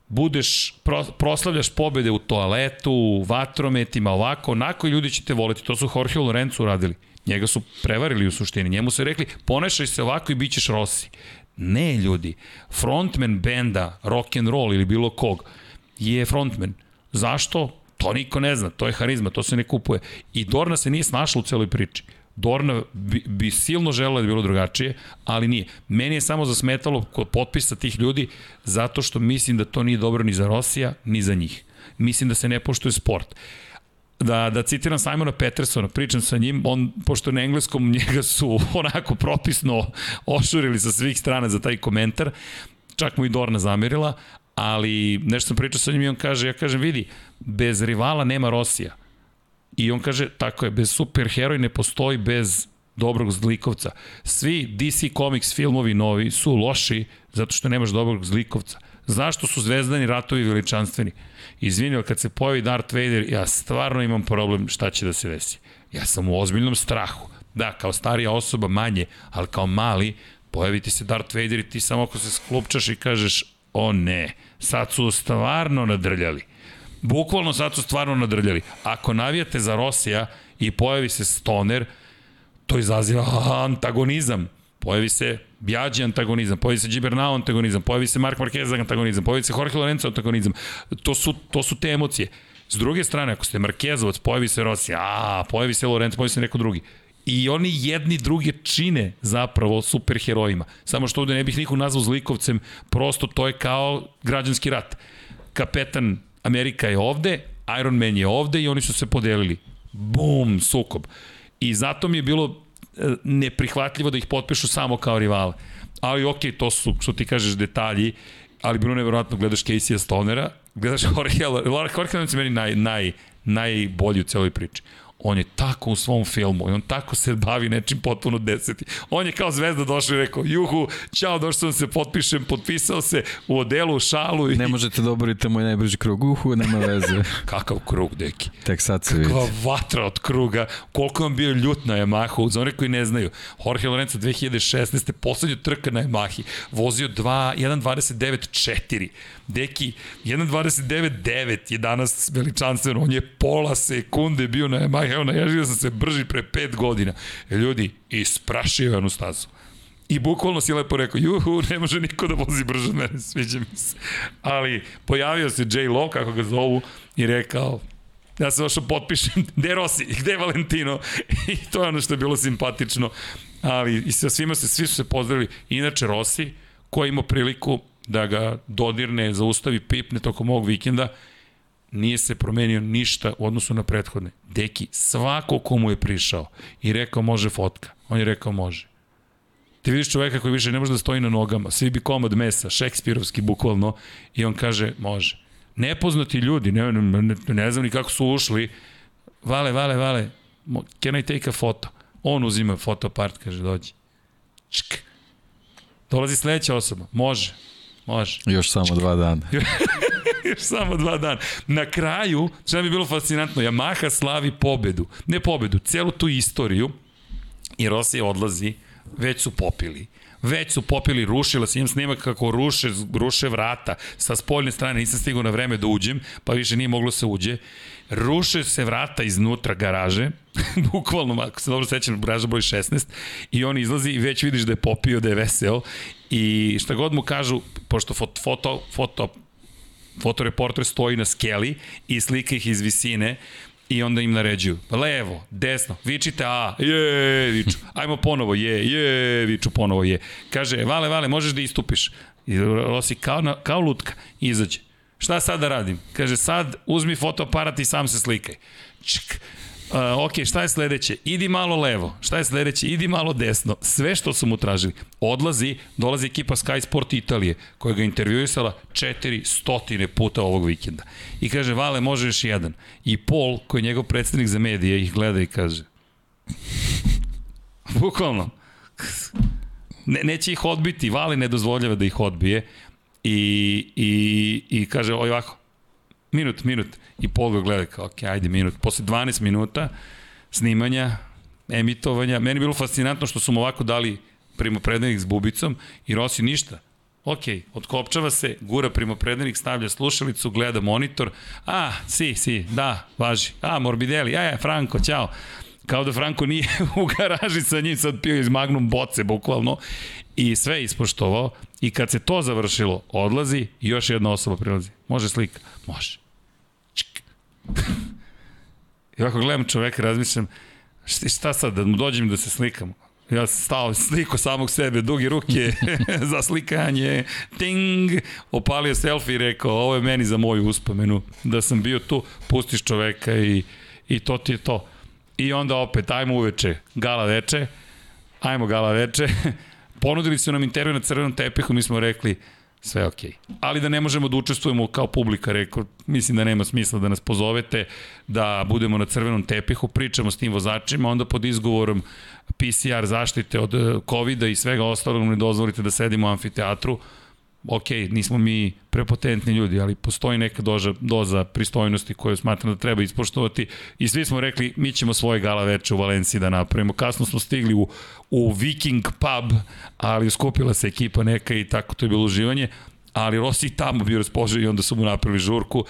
budeš, pro, proslavljaš pobede u toaletu, u vatrometima, ovako, onako i ljudi će te voliti. To su Jorge Lorenzo uradili. Njega su prevarili u suštini. Njemu su rekli, ponašaj se ovako i bit ćeš Rossi. Ne, ljudi. Frontman benda, rock and roll ili bilo kog, je frontman. Zašto? To niko ne zna, to je harizma, to se ne kupuje. I Dorna se nije snašla u celoj priči. Dorna bi, bi silno želela da bilo drugačije, ali nije. Meni je samo zasmetalo kod potpisa tih ljudi zato što mislim da to nije dobro ni za Rosija, ni za njih. Mislim da se ne poštuje sport da, da citiram Simona Petersona, pričam sa njim, on, pošto na engleskom njega su *laughs* onako propisno ošurili sa svih strana za taj komentar, čak mu i Dorna zamerila, ali nešto sam pričao sa njim i on kaže, ja kažem, vidi, bez rivala nema Rosija. I on kaže, tako je, bez superheroj ne postoji bez dobrog zlikovca. Svi DC Comics filmovi novi su loši zato što nemaš dobrog zlikovca. Zašto su zvezdani ratovi veličanstveni? Izvini, ali kad se pojavi Darth Vader, ja stvarno imam problem šta će da se desi. Ja sam u ozbiljnom strahu. Da, kao starija osoba manje, ali kao mali, pojavi ti se Darth Vader i ti samo ako se sklupčaš i kažeš, o ne, sad su stvarno nadrljali. Bukvalno sad su stvarno nadrljali. Ako navijate za Rosija i pojavi se Stoner, to izaziva antagonizam. Pojavi se Bjađi antagonizam, pojavi se Gibernau antagonizam, pojavi se Mark Marquez antagonizam, pojavi se Jorge Lorenzo antagonizam. To su, to su te emocije. S druge strane, ako ste Markezovac, pojavi se Rossi, a, pojavi se Lorenzo, pojavi se neko drugi. I oni jedni druge čine zapravo superherojima. Samo što ovde ne bih nikog nazvao zlikovcem, prosto to je kao građanski rat. Kapetan Amerika je ovde, Iron Man je ovde i oni su se podelili. Bum, sukob. I zato mi je bilo e, neprihvatljivo da ih potpišu samo kao rivale. Ali okej, okay, to su, što ti kažeš, detalji, ali bilo nevjerojatno, gledaš Casey Stonera, gledaš Jorge, Jorge Jorge meni naj, naj, najbolji u celoj priči on je tako u svom filmu i on tako se bavi nečim potpuno deseti. On je kao zvezda došao i rekao, juhu, čao, došao sam se, potpišem, potpisao se u odelu, u šalu. I... Ne možete da oborite moj najbrži krug, uhu, nema veze. *laughs* Kakav krug, deki. Tek sad se vidi. Kakva vatra od kruga, koliko vam bio ljut na Yamahu, za one koji ne znaju. Jorge Lorenzo 2016. poslednju trka na Yamahi, vozio 1.29.4. Deki, 1.29.9 je danas veličanstveno, on je pola sekunde bio na Yamahi, *laughs* evo naježio sam se brži pre 5 godina. Ljudi, isprašio je onu stazu. I bukvalno si lepo rekao, juhu, ne može niko da vozi brže od mene, sviđa mi se. Ali pojavio se J. Lo, kako ga zovu, i rekao, ja se došao potpišem, *laughs* gde Rossi, gde Valentino, *laughs* i to je ono što je bilo simpatično, ali i sa svima se, svi su se pozdravili. Inače, Rossi, koji ima priliku da ga dodirne, zaustavi, pipne tokom ovog vikenda, nije se promenio ništa u odnosu na prethodne. Deki, svako komu je prišao i rekao može fotka, on je rekao može. Ti vidiš čoveka koji više ne može da stoji na nogama, svi bi komad mesa, šekspirovski bukvalno, i on kaže može. Nepoznati ljudi, ne, ne, ne, ne znam ni kako su ušli, vale, vale, vale, can I take a photo? On uzima fotoapart, kaže dođi. Čk. Dolazi sledeća osoba. Može. Može. Još samo dva dana. *laughs* *laughs* Još samo dva dana. Na kraju, što je bilo fascinantno, Yamaha slavi pobedu. Ne pobedu, celu tu istoriju. I Rossi odlazi, već su popili već su popili, rušila se, imam snimak kako ruše, ruše vrata sa spoljne strane, nisam stigao na vreme da uđem, pa više nije moglo se uđe. Ruše se vrata iznutra garaže, *laughs* bukvalno, ako se dobro sećam, garaža broj 16, i on izlazi i već vidiš da je popio, da je veseo, i šta god mu kažu, pošto foto, foto, foto fotoreporter stoji na skeli i slika ih iz visine, i onda im naređuju levo, desno, vičite A, je, viču, ajmo ponovo, je, je, viču ponovo, je. Kaže, vale, vale, možeš da istupiš. I Rossi kao, na, kao lutka, izađe. Šta sad da radim? Kaže, sad uzmi fotoaparat i sam se slikaj. Čk, Uh, ok, šta je sledeće? Idi malo levo. Šta je sledeće? Idi malo desno. Sve što su mu tražili. Odlazi, dolazi ekipa Sky Sport Italije, koja ga intervjuisala 400 puta ovog vikenda. I kaže, Vale, može još jedan. I Paul, koji je njegov predstavnik za medije, ih gleda i kaže, *laughs* bukvalno, ne, neće ih odbiti, Vale ne dozvoljava da ih odbije i, i, i kaže ovako, minut, minut, I Paul ga gleda kao, ok, ajde minut. Posle 12 minuta snimanja, emitovanja, meni je bilo fascinantno što su mu ovako dali primopredajnik s bubicom i Rossi ništa. Ok, odkopčava se, gura primopredajnik, stavlja slušalicu, gleda monitor. A, si, si, da, važi. A, Morbidelli, aj, aj, Franko, ćao kao da Franko nije *laughs* u garaži sa njim sad pio iz Magnum boce, bukvalno, i sve ispoštovao, i kad se to završilo, odlazi i još jedna osoba prilazi. Može slika? Može. I ovako gledam čoveka, razmišljam, šta sad, da mu dođem da se slikam? Ja sam stao sliko samog sebe, duge ruke *laughs* za slikanje, ting, opalio selfie i rekao, ovo je meni za moju uspomenu, da sam bio tu, pustiš čoveka i, i to ti je to. I onda opet, ajmo uveče, gala veče, ajmo gala veče, *laughs* ponudili su nam intervju na crvenom tepihu, mi smo rekli, sve okej. Okay. Ali da ne možemo da učestvujemo kao publika, rekao, mislim da nema smisla da nas pozovete, da budemo na crvenom tepihu, pričamo s tim vozačima, onda pod izgovorom PCR zaštite od eh, covid i svega ostalog ne dozvolite da sedimo u amfiteatru, ok, nismo mi prepotentni ljudi, ali postoji neka doza, doza pristojnosti koju smatram da treba ispoštovati i svi smo rekli mi ćemo svoje gala veče u Valenciji da napravimo. Kasno smo stigli u, u Viking pub, ali skupila se ekipa neka i tako to je bilo uživanje, ali Rossi tamo bio raspoložen i onda su mu napravili žurku.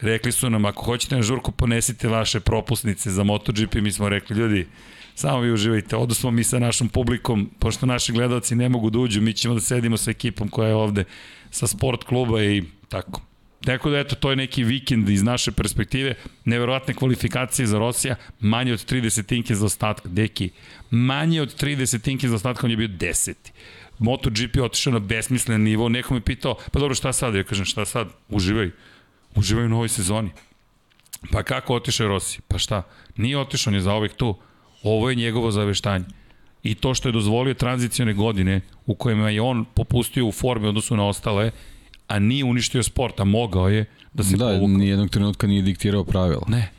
Rekli su nam, ako hoćete na žurku, ponesite vaše propusnice za MotoGP. Mi smo rekli, ljudi, Samo vi uživajte. Odu smo mi sa našom publikom, pošto naši gledalci ne mogu da uđu, mi ćemo da sedimo sa ekipom koja je ovde sa sport kluba i tako. Tako da eto, to je neki vikend iz naše perspektive, neverovatne kvalifikacije za Rosija, manje od 30 tinke za ostatka, deki, manje od 30 tinke za ostatka, on je bio deseti. MotoGP je otišao na besmislen nivo, neko me pitao, pa dobro šta sad? Ja kažem šta sad? Uživaj. Uživaj u novoj sezoni. Pa kako otišao Rossi? Pa šta? Nije otišao, on je ovih tu. Ovo je njegovo zaveštanje. I to što je dozvolio tranzicione godine u kojima je on popustio u formi odnosu na ostale, a nije uništio sport, a mogao je da se da, povukao. Da, nijednog trenutka nije diktirao pravila. Ne.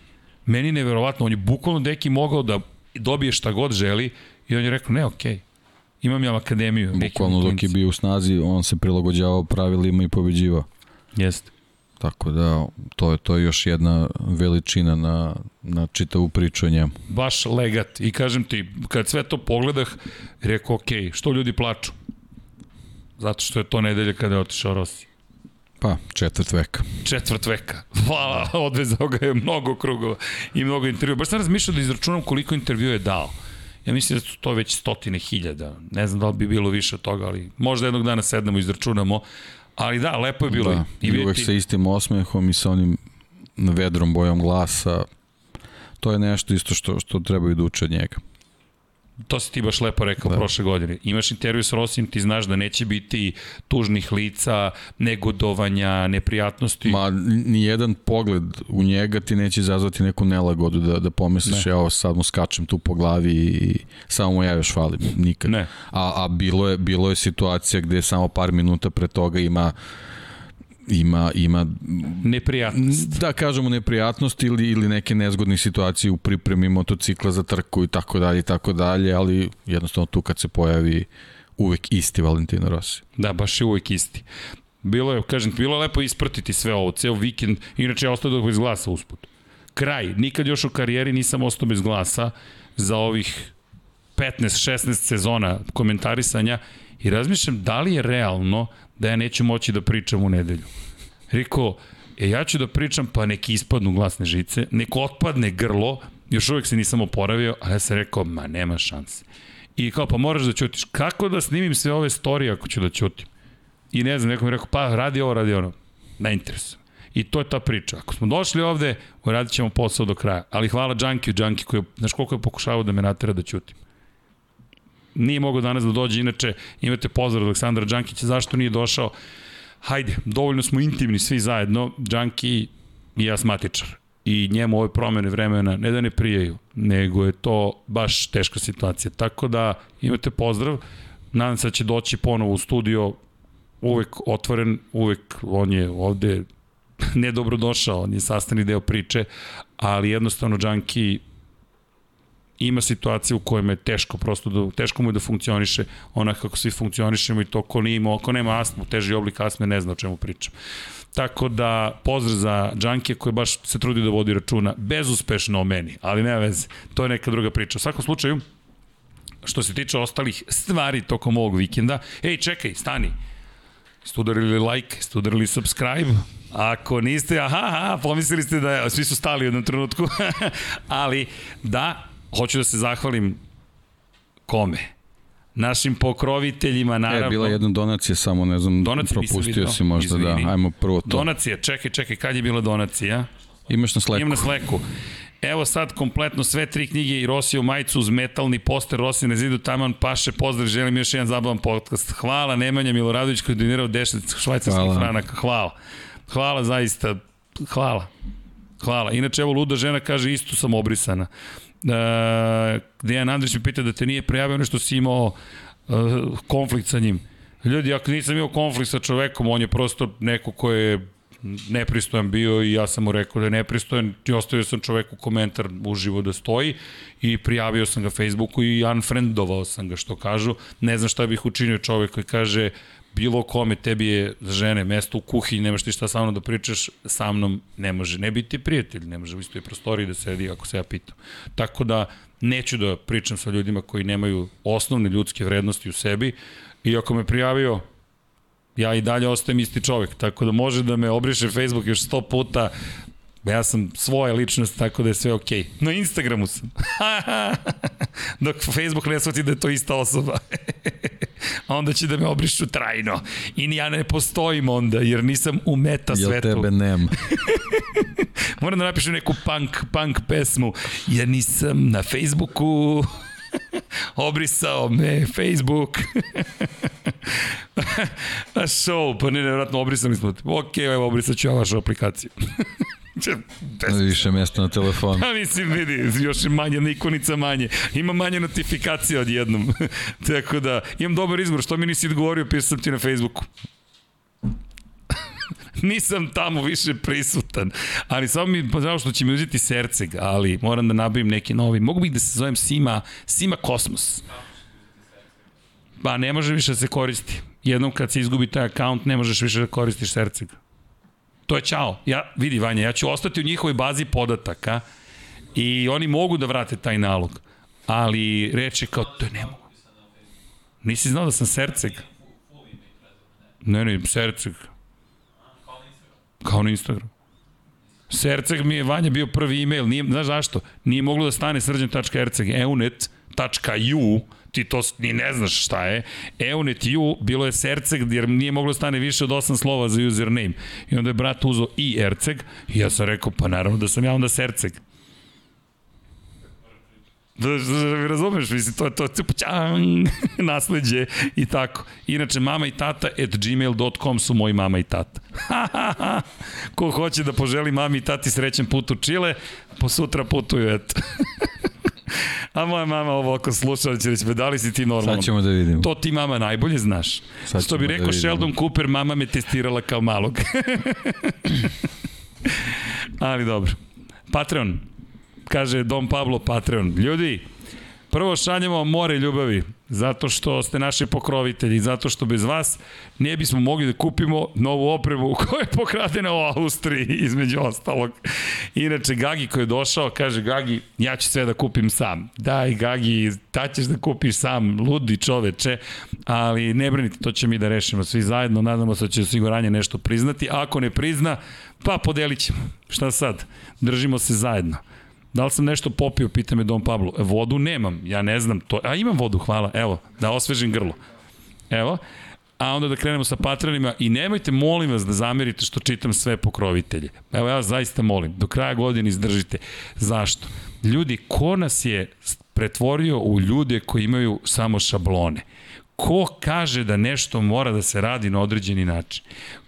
Meni je neverovatno, on je bukvalno deki mogao da dobije šta god želi i on je rekao, ne, okej, okay. imam ja akademiju. Bukvalno dok je bio u snazi, on se prilagođavao pravilima i pobeđivao. Jeste. Tako da, to je, to je još jedna veličina na, na čitavu priču o njemu. Baš legat. I kažem ti, kad sve to pogledah, rekao, ok, što ljudi plaču? Zato što je to nedelja kada je otišao Rossi. Pa, četvrt veka. Četvrt veka. Hvala, *laughs* odvezao ga je mnogo krugova i mnogo intervjua. Baš sam razmišljao da izračunam koliko intervjua je dao. Ja mislim da su to već stotine hiljada. Ne znam da li bi bilo više od toga, ali možda jednog dana sednemo i izračunamo. Ali da, lepo je bilo. Da, I, i uvek ti... sa istim osmehom i sa onim vedrom bojom glasa. To je nešto isto što, što trebaju da uče od njega. To si ti baš lepo rekao da. prošle godine. Imaš intervju s Rosijem, ti znaš da neće biti tužnih lica, negodovanja, neprijatnosti. Ma, ni jedan pogled u njega ti neće izazvati neku nelagodu da, da pomisliš, ne. evo sad mu skačem tu po glavi i samo mu ja još falim. Nikad. Ne. A, a bilo, je, bilo je situacija gde samo par minuta pre toga ima ima ima neprijatnost. Da kažemo neprijatnost ili ili neke nezgodne situacije u pripremi motocikla za trku i tako dalje i tako dalje, ali jednostavno tu kad se pojavi uvek isti Valentino Rossi. Da, baš je uvek isti. Bilo je, kažem, bilo je lepo ispratiti sve ovo, ceo vikend, inače je ostao bez glasa usput. Kraj, nikad još u karijeri nisam ostao bez glasa za ovih 15-16 sezona komentarisanja i razmišljam da li je realno da ja neću moći da pričam u nedelju. Riko, e, ja ću da pričam pa neki ispadnu glasne žice, neko otpadne grlo, još uvek se nisam oporavio, a ja sam rekao, ma nema šanse. I kao, pa moraš da ćutiš. Kako da snimim sve ove storije ako ću da ćutim? I ne znam, neko mi rekao, pa radi ovo, radi ono. Ne interesuje. I to je ta priča. Ako smo došli ovde, uradit ćemo posao do kraja. Ali hvala Džankiju, Džanki koji, znaš koliko je pokušavao da me natera da ćutim. Nije mogao danas da dođe, inače imate pozdrav Aleksandra Džankića, zašto nije došao? Hajde, dovoljno smo intimni svi zajedno, Džanki i asmatičar. I njemu ove promene vremena ne da ne prijaju, nego je to baš teška situacija. Tako da imate pozdrav, nadam se da će doći ponovo u studio, uvek otvoren, uvek on je ovde *laughs* nedobro došao, on je sastani deo priče, ali jednostavno Džanki ima situacije u kojima je teško prosto da, teško mu je da funkcioniše onako kako svi funkcionišemo i to ko, nije imao, ko nema astmu, teži oblik astme, ne zna o čemu pričam. Tako da, pozdrav za Džanke koji baš se trudi da vodi računa, bezuspešno o meni, ali nema veze, to je neka druga priča. U svakom slučaju, što se tiče ostalih stvari tokom ovog vikenda, ej, čekaj, stani, ste udarili like, ste udarili subscribe, Ako niste, aha, aha, pomislili ste da svi su stali u jednom trenutku, *laughs* ali da, hoću da se zahvalim kome? Našim pokroviteljima, naravno. E, bila je jedna donacija, samo ne znam, donacija propustio si možda da, Izvini. da, ajmo prvo to. Donacija, čekaj, čekaj, kad je bila donacija? Imaš na sleku. Imam na sleku. Evo sad kompletno sve tri knjige i Rosija u majicu uz metalni poster Rosija na zidu taman paše pozdrav želim još jedan zabavan podcast hvala Nemanja Miloradović koji je donirao 10 švajcarskih franaka hvala hvala zaista hvala hvala inače evo luda žena kaže isto sam obrisana Dejan Andrić mi pita da te nije prijavio nešto si imao uh, konflikt sa njim ljudi ako nisam imao konflikt sa čovekom on je prosto neko ko je nepristojan bio i ja sam mu rekao da je nepristojan i ostavio sam čoveku komentar uživo da stoji i prijavio sam ga Facebooku i unfriendovao sam ga što kažu. Ne znam šta bih učinio čovek koji kaže bilo kome, tebi je za žene mesto u kuhinji, nemaš ti šta sa mnom da pričaš, sa mnom ne može ne biti prijatelj, ne može u istoj prostoriji da sedi ako se ja pitam. Tako da neću da pričam sa ljudima koji nemaju osnovne ljudske vrednosti u sebi i ako me prijavio, ja i dalje ostajem isti čovek, tako da može da me obriše Facebook još sto puta, Ja sam svoja ličnost, tako da je sve okej. Okay. Na Instagramu sam. *laughs* Dok Facebook ne shvati da je to ista osoba. A *laughs* onda će da me obrišu trajno. I ja ne postojim onda, jer nisam u meta svetu. Jel tebe nema? *laughs* Moram da napišem neku punk, punk pesmu. Ja nisam na Facebooku. obrisao me Facebook. A show, pa ne, nevratno obrisali smo. Ok, evo, obrisat ću ja vašu aplikaciju. Više mesta na telefonu. Pa mislim, vidi, još je manje ikonica manje. Ima manje notifikacija odjednom. *laughs* Tako da, imam dobar izbor. Što mi nisi odgovorio, pisao sam ti na Facebooku. *laughs* Nisam tamo više prisutan. Ali samo mi znao što će mi uzeti Serceg, ali moram da nabavim neki novi. Mogu bih da se zovem Sima, Sima Kosmos. Pa ne može više da se koristi. Jednom kad se izgubi taj account, ne možeš više da koristiš Serceg. To je čao. Ja, vidi Vanja, ja ću ostati u njihovoj bazi podataka i oni mogu da vrate taj nalog. Ali reče kao, to je nemo. Nisi znao da sam Serceg? Ne, ne, Serceg. Kao na Instagram. Serceg mi je Vanja bio prvi email, nije, znaš zašto? Nije moglo da stane srđan.erceg, eunet.ju, ti to ni ne znaš šta je. EUNET.U bilo je Serceg, jer nije moglo da stane više od 8 slova za username. I onda je brat uzao i Erceg, i ja sam rekao, pa naravno da sam ja onda Serceg. Da, da, da, razumeš, mislim, to je to, čang, *laughs* nasledđe i tako. Inače, mama i tata at gmail.com su moji mama i tata. *laughs* Ko hoće da poželi mami i tati srećen put u Čile, po sutra putuju, eto. *laughs* A moja mama ovo oko slušala će reći, da li si ti normalno? Sad ćemo da vidimo. To ti mama najbolje znaš. Sad Što bi da rekao da Sheldon Cooper, mama me testirala kao malog. *laughs* Ali dobro. Patreon, kaže Dom Pablo Patreon. Ljudi, Prvo šaljemo more ljubavi, zato što ste naši pokrovitelji, zato što bez vas ne bismo mogli da kupimo novu opremu *laughs* koja je pokradena u Austriji, između ostalog. Inače, Gagi koji je došao, kaže Gagi, ja ću sve da kupim sam. Daj, Gagi, ta ćeš da kupiš sam, ludi čoveče, ali ne brinite, to će mi da rešimo svi zajedno, nadamo se da će osiguranje nešto priznati. Ako ne prizna, pa podelit ćemo. Šta sad? Držimo se zajedno. Da li sam nešto popio, pita me Don Pablo. E, vodu nemam, ja ne znam. To, a imam vodu, hvala. Evo, da osvežim grlo. Evo. A onda da krenemo sa patronima i nemojte, molim vas, da zamerite što čitam sve pokrovitelje. Evo, ja zaista molim, do kraja godine izdržite. Zašto? Ljudi, ko nas je pretvorio u ljude koji imaju samo šablone? Ko kaže da nešto mora da se radi na određeni način?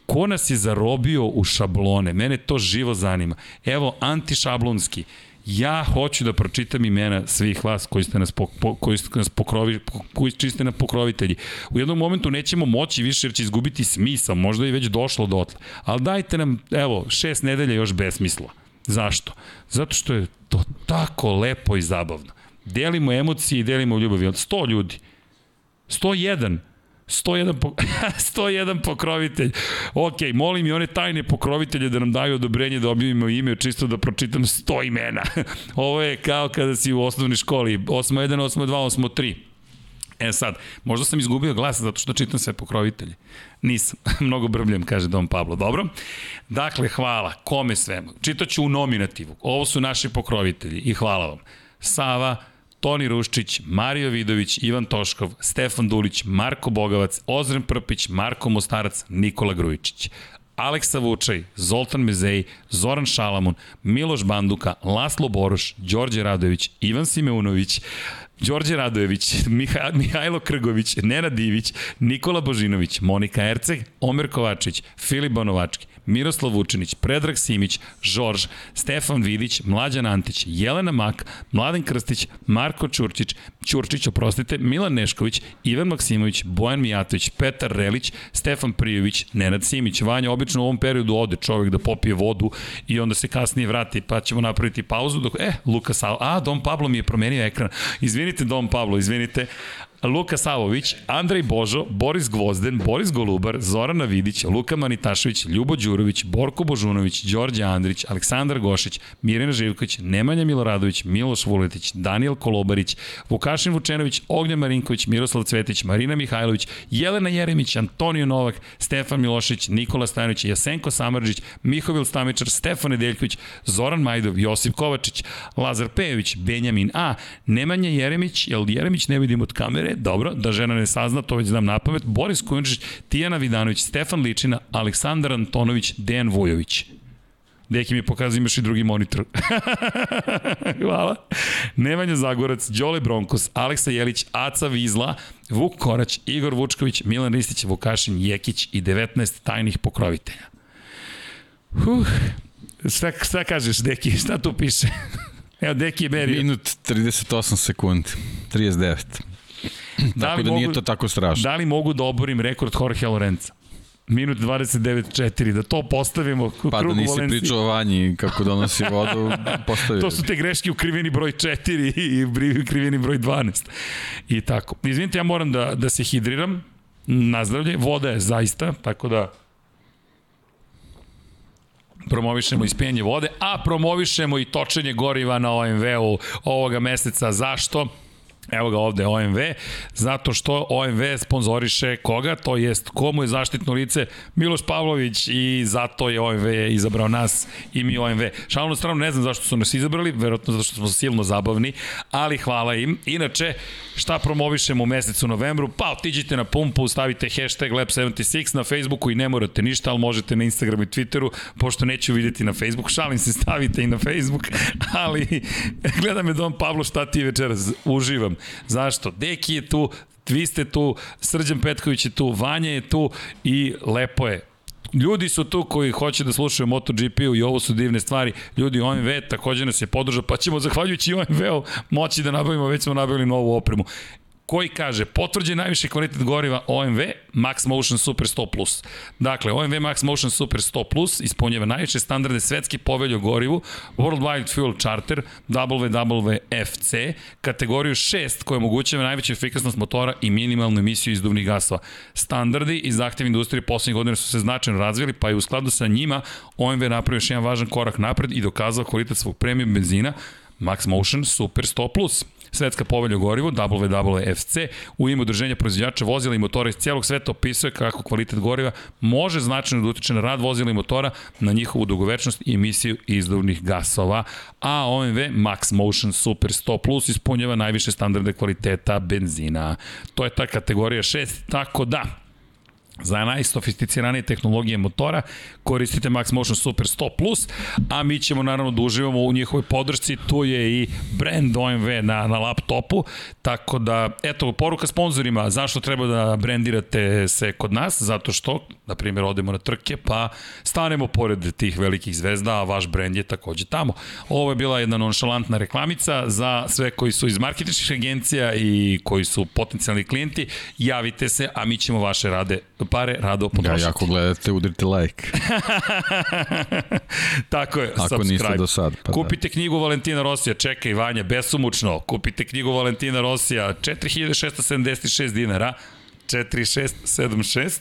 Ko nas je zarobio u šablone? Mene to živo zanima. Evo, antišablonski ja hoću da pročitam imena svih vas koji ste nas, po, po, koji ste nas pokrovi, koji čiste na pokrovitelji. U jednom momentu nećemo moći više jer će izgubiti smisao, možda je već došlo do otla. Ali dajte nam, evo, šest nedelja još besmisla. Zašto? Zato što je to tako lepo i zabavno. Delimo emocije i delimo ljubav. 100 ljudi. 101 101, po, *laughs* 101 pokrovitelj. Ok, molim i one tajne pokrovitelje da nam daju odobrenje da objavimo ime, čisto da pročitam 100 imena. *laughs* Ovo je kao kada si u osnovnoj školi, 8.1, 8.2, 8.3. E sad, možda sam izgubio glas zato što čitam sve pokrovitelje. Nisam. *laughs* Mnogo brbljam, kaže Don Pablo. Dobro. Dakle, hvala. Kome svema? Čitaću u nominativu. Ovo su naši pokrovitelji i hvala vam. Sava, Toni Ruščić, Mario Vidović, Ivan Toškov, Stefan Dulić, Marko Bogavac, Ozren Prpić, Marko Mostarac, Nikola Grujičić. Aleksa Vučaj, Zoltan Mezej, Zoran Šalamun, Miloš Banduka, Laslo Boroš, Đorđe Radović, Ivan Simeunović, Đorđe Radojević, *laughs* Miha, Mihajlo Krgović, Nenad Divić, Nikola Božinović, Monika Erceg, Omer Kovačić, Filip Banovački, Miroslav Vučinić, Predrag Simić, Žorž, Stefan Vidić, Mlađan Antić, Jelena Mak, Mladen Krstić, Marko Ćurčić, Ćurčić, oprostite, Milan Nešković, Ivan Maksimović, Bojan Mijatović, Petar Relić, Stefan Prijović, Nenad Simić. Vanja obično u ovom periodu ode čovjek da popije vodu i onda se kasnije vrati, pa ćemo napraviti pauzu dok, e, Luka Sal, a, Dom Pablo mi je promenio ekran. Izvinite, Dom Pablo, izvinite, Luka Savović, Andrej Božo, Boris Gvozden, Boris Golubar, Zorana Vidić, Luka Manitašević, Ljubo Đurović, Borko Božunović, Đorđe Andrić, Aleksandar Gošić, Mirjana Živković, Nemanja Miloradović, Miloš Vuletić, Daniel Kolobarić, Vukašin Vučenović, Ognja Marinković, Miroslav Cvetić, Marina Mihajlović, Jelena Jeremić, Antonio Novak, Stefan Milošić, Nikola Stajanović, Jasenko Samarđić, Mihovil Stamičar, Stefan Nedeljković, Zoran Majdov, Josip Kovačić, Lazar Pejović, Benjamin A, Nemanja Jeremić, jel Jeremić ne vidim od kamere, dobro, da žena ne sazna, to već znam na pamet, Boris Kujundžić, Tijana Vidanović, Stefan Ličina, Aleksandar Antonović, Dejan Vujović. Deki mi pokazuje imaš i drugi monitor. *laughs* Hvala. Nemanja Zagorac, Đole Bronkos, Aleksa Jelić, Aca Vizla, Vuk Korać, Igor Vučković, Milan Ristić, Vukašin Jekić i 19 tajnih pokrovitelja. Huh. Šta, šta kažeš, Deki? Šta tu piše? *laughs* Evo, Deki je. Minut 38 sekundi. 39. da *clears throat* tako da mogu, nije to tako strašno. Da li mogu da oborim rekord Jorge Lorenza? minut 29.4, da to postavimo Pa da nisi Valenciji. pričao o Vanji kako donosi *laughs* vodu, postavio. to su te greške u kriveni broj 4 i u kriveni broj 12. I tako. Izvinite, ja moram da, da se hidriram, nazdravlje, voda je zaista, tako da promovišemo ispijenje vode, a promovišemo i točenje goriva na OMV-u ovoga meseca. Zašto? Evo ga ovde OMV, zato što OMV sponzoriše koga, to jest komu je zaštitno lice Miloš Pavlović i zato je OMV izabrao nas i mi OMV. Šalno stranu ne znam zašto su nas izabrali, verovatno zato što smo silno zabavni, ali hvala im. Inače, šta promovišemo u mesecu novembru? Pa otiđite na pumpu, stavite hashtag Lab76 na Facebooku i ne morate ništa, ali možete na Instagramu i Twitteru, pošto neću vidjeti na Facebook, šalim se, *laughs* stavite i na Facebook, ali gleda me Dom Pavlo šta ti večeras, uživam. Zašto? Deki je tu, vi ste tu, Srđan Petković je tu, Vanja je tu i lepo je. Ljudi su tu koji hoće da slušaju MotoGP-u i ovo su divne stvari. Ljudi OMV takođe nas je podržao, pa ćemo zahvaljujući OMV-u moći da nabavimo, već smo nabavili novu opremu koji kaže potvrđen najviši kvalitet goriva OMV Max Motion Super 100+. Dakle, OMV Max Motion Super 100+, ispunjava najviše standarde svetski povelje o gorivu, World Wide Fuel Charter, WWFC, kategoriju 6 koja omogućava najveću efikasnost motora i minimalnu emisiju izduvnih gasova. Standardi i zahtev industrije poslednjih godina su se značajno razvili, pa je u skladu sa njima OMV napravio još jedan važan korak napred i dokazao kvalitet svog premium benzina Max Motion Super 100+. Svetska povelja o gorivu, WWFC, u ime udruženja proizvođača vozila i motora iz cijelog sveta opisuje kako kvalitet goriva može značajno da utiče na rad vozila i motora, na njihovu dugovečnost i emisiju izduvnih gasova, a OMV Max Motion Super 100 Plus ispunjava najviše standarde kvaliteta benzina. To je ta kategorija 6, tako da Za najsofisticiranije tehnologije motora koristite Max Motion Super 100+, a mi ćemo naravno da uživamo u njihovoj podršci, tu je i brand OMV na, na laptopu, tako da, eto, poruka sponsorima, zašto treba da brandirate se kod nas, zato što, na primjer, odemo na trke, pa stanemo pored tih velikih zvezda, a vaš brand je takođe tamo. Ovo je bila jedna nonšalantna reklamica za sve koji su iz marketičkih agencija i koji su potencijalni klijenti, javite se, a mi ćemo vaše rade pare rado potrošiti. Ja, ako gledate, udrite like. *laughs* Tako je, ako subscribe. niste do sad. Pa Kupite da. knjigu Valentina Rosija, čekaj Vanja, besumučno, kupite knjigu Valentina Rosija, 4676 dinara, 4676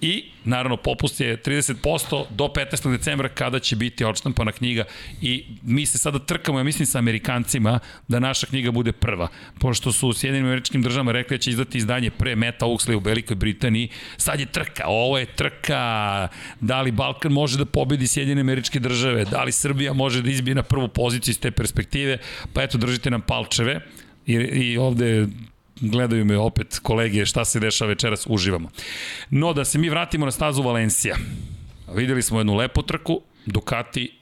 i naravno popust je 30% do 15. decembra kada će biti odštampana knjiga i mi se sada trkamo, ja mislim sa Amerikancima da naša knjiga bude prva, pošto su u Sjedinim američkim državama rekli da će izdati izdanje pre Meta Uxley u Velikoj Britaniji, sad je trka, ovo je trka, da li Balkan može da pobedi Sjedine američke države, da li Srbija može da izbije na prvu poziciju iz te perspektive, pa eto držite nam palčeve, i, i ovde gledaju me opet kolege šta se dešava večeras, uživamo. No, da se mi vratimo na stazu Valencija. Videli smo jednu lepu trku, Ducati,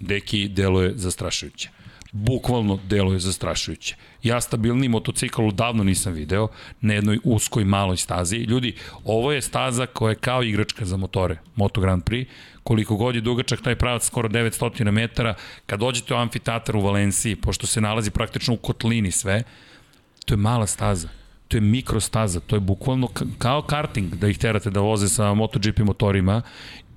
deki, deluje zastrašujuće. Bukvalno deluje zastrašujuće. Ja stabilni motocikl davno nisam video na jednoj uskoj maloj stazi. Ljudi, ovo je staza koja je kao igračka za motore, Moto Grand Prix, koliko god je dugačak taj pravac, skoro 900 metara, kad dođete u amfiteatar u Valenciji, pošto se nalazi praktično u kotlini sve, To je mala staza. To je mikrostaza, to je bukvalno kao karting da ih terate da voze sa MotoGP motorima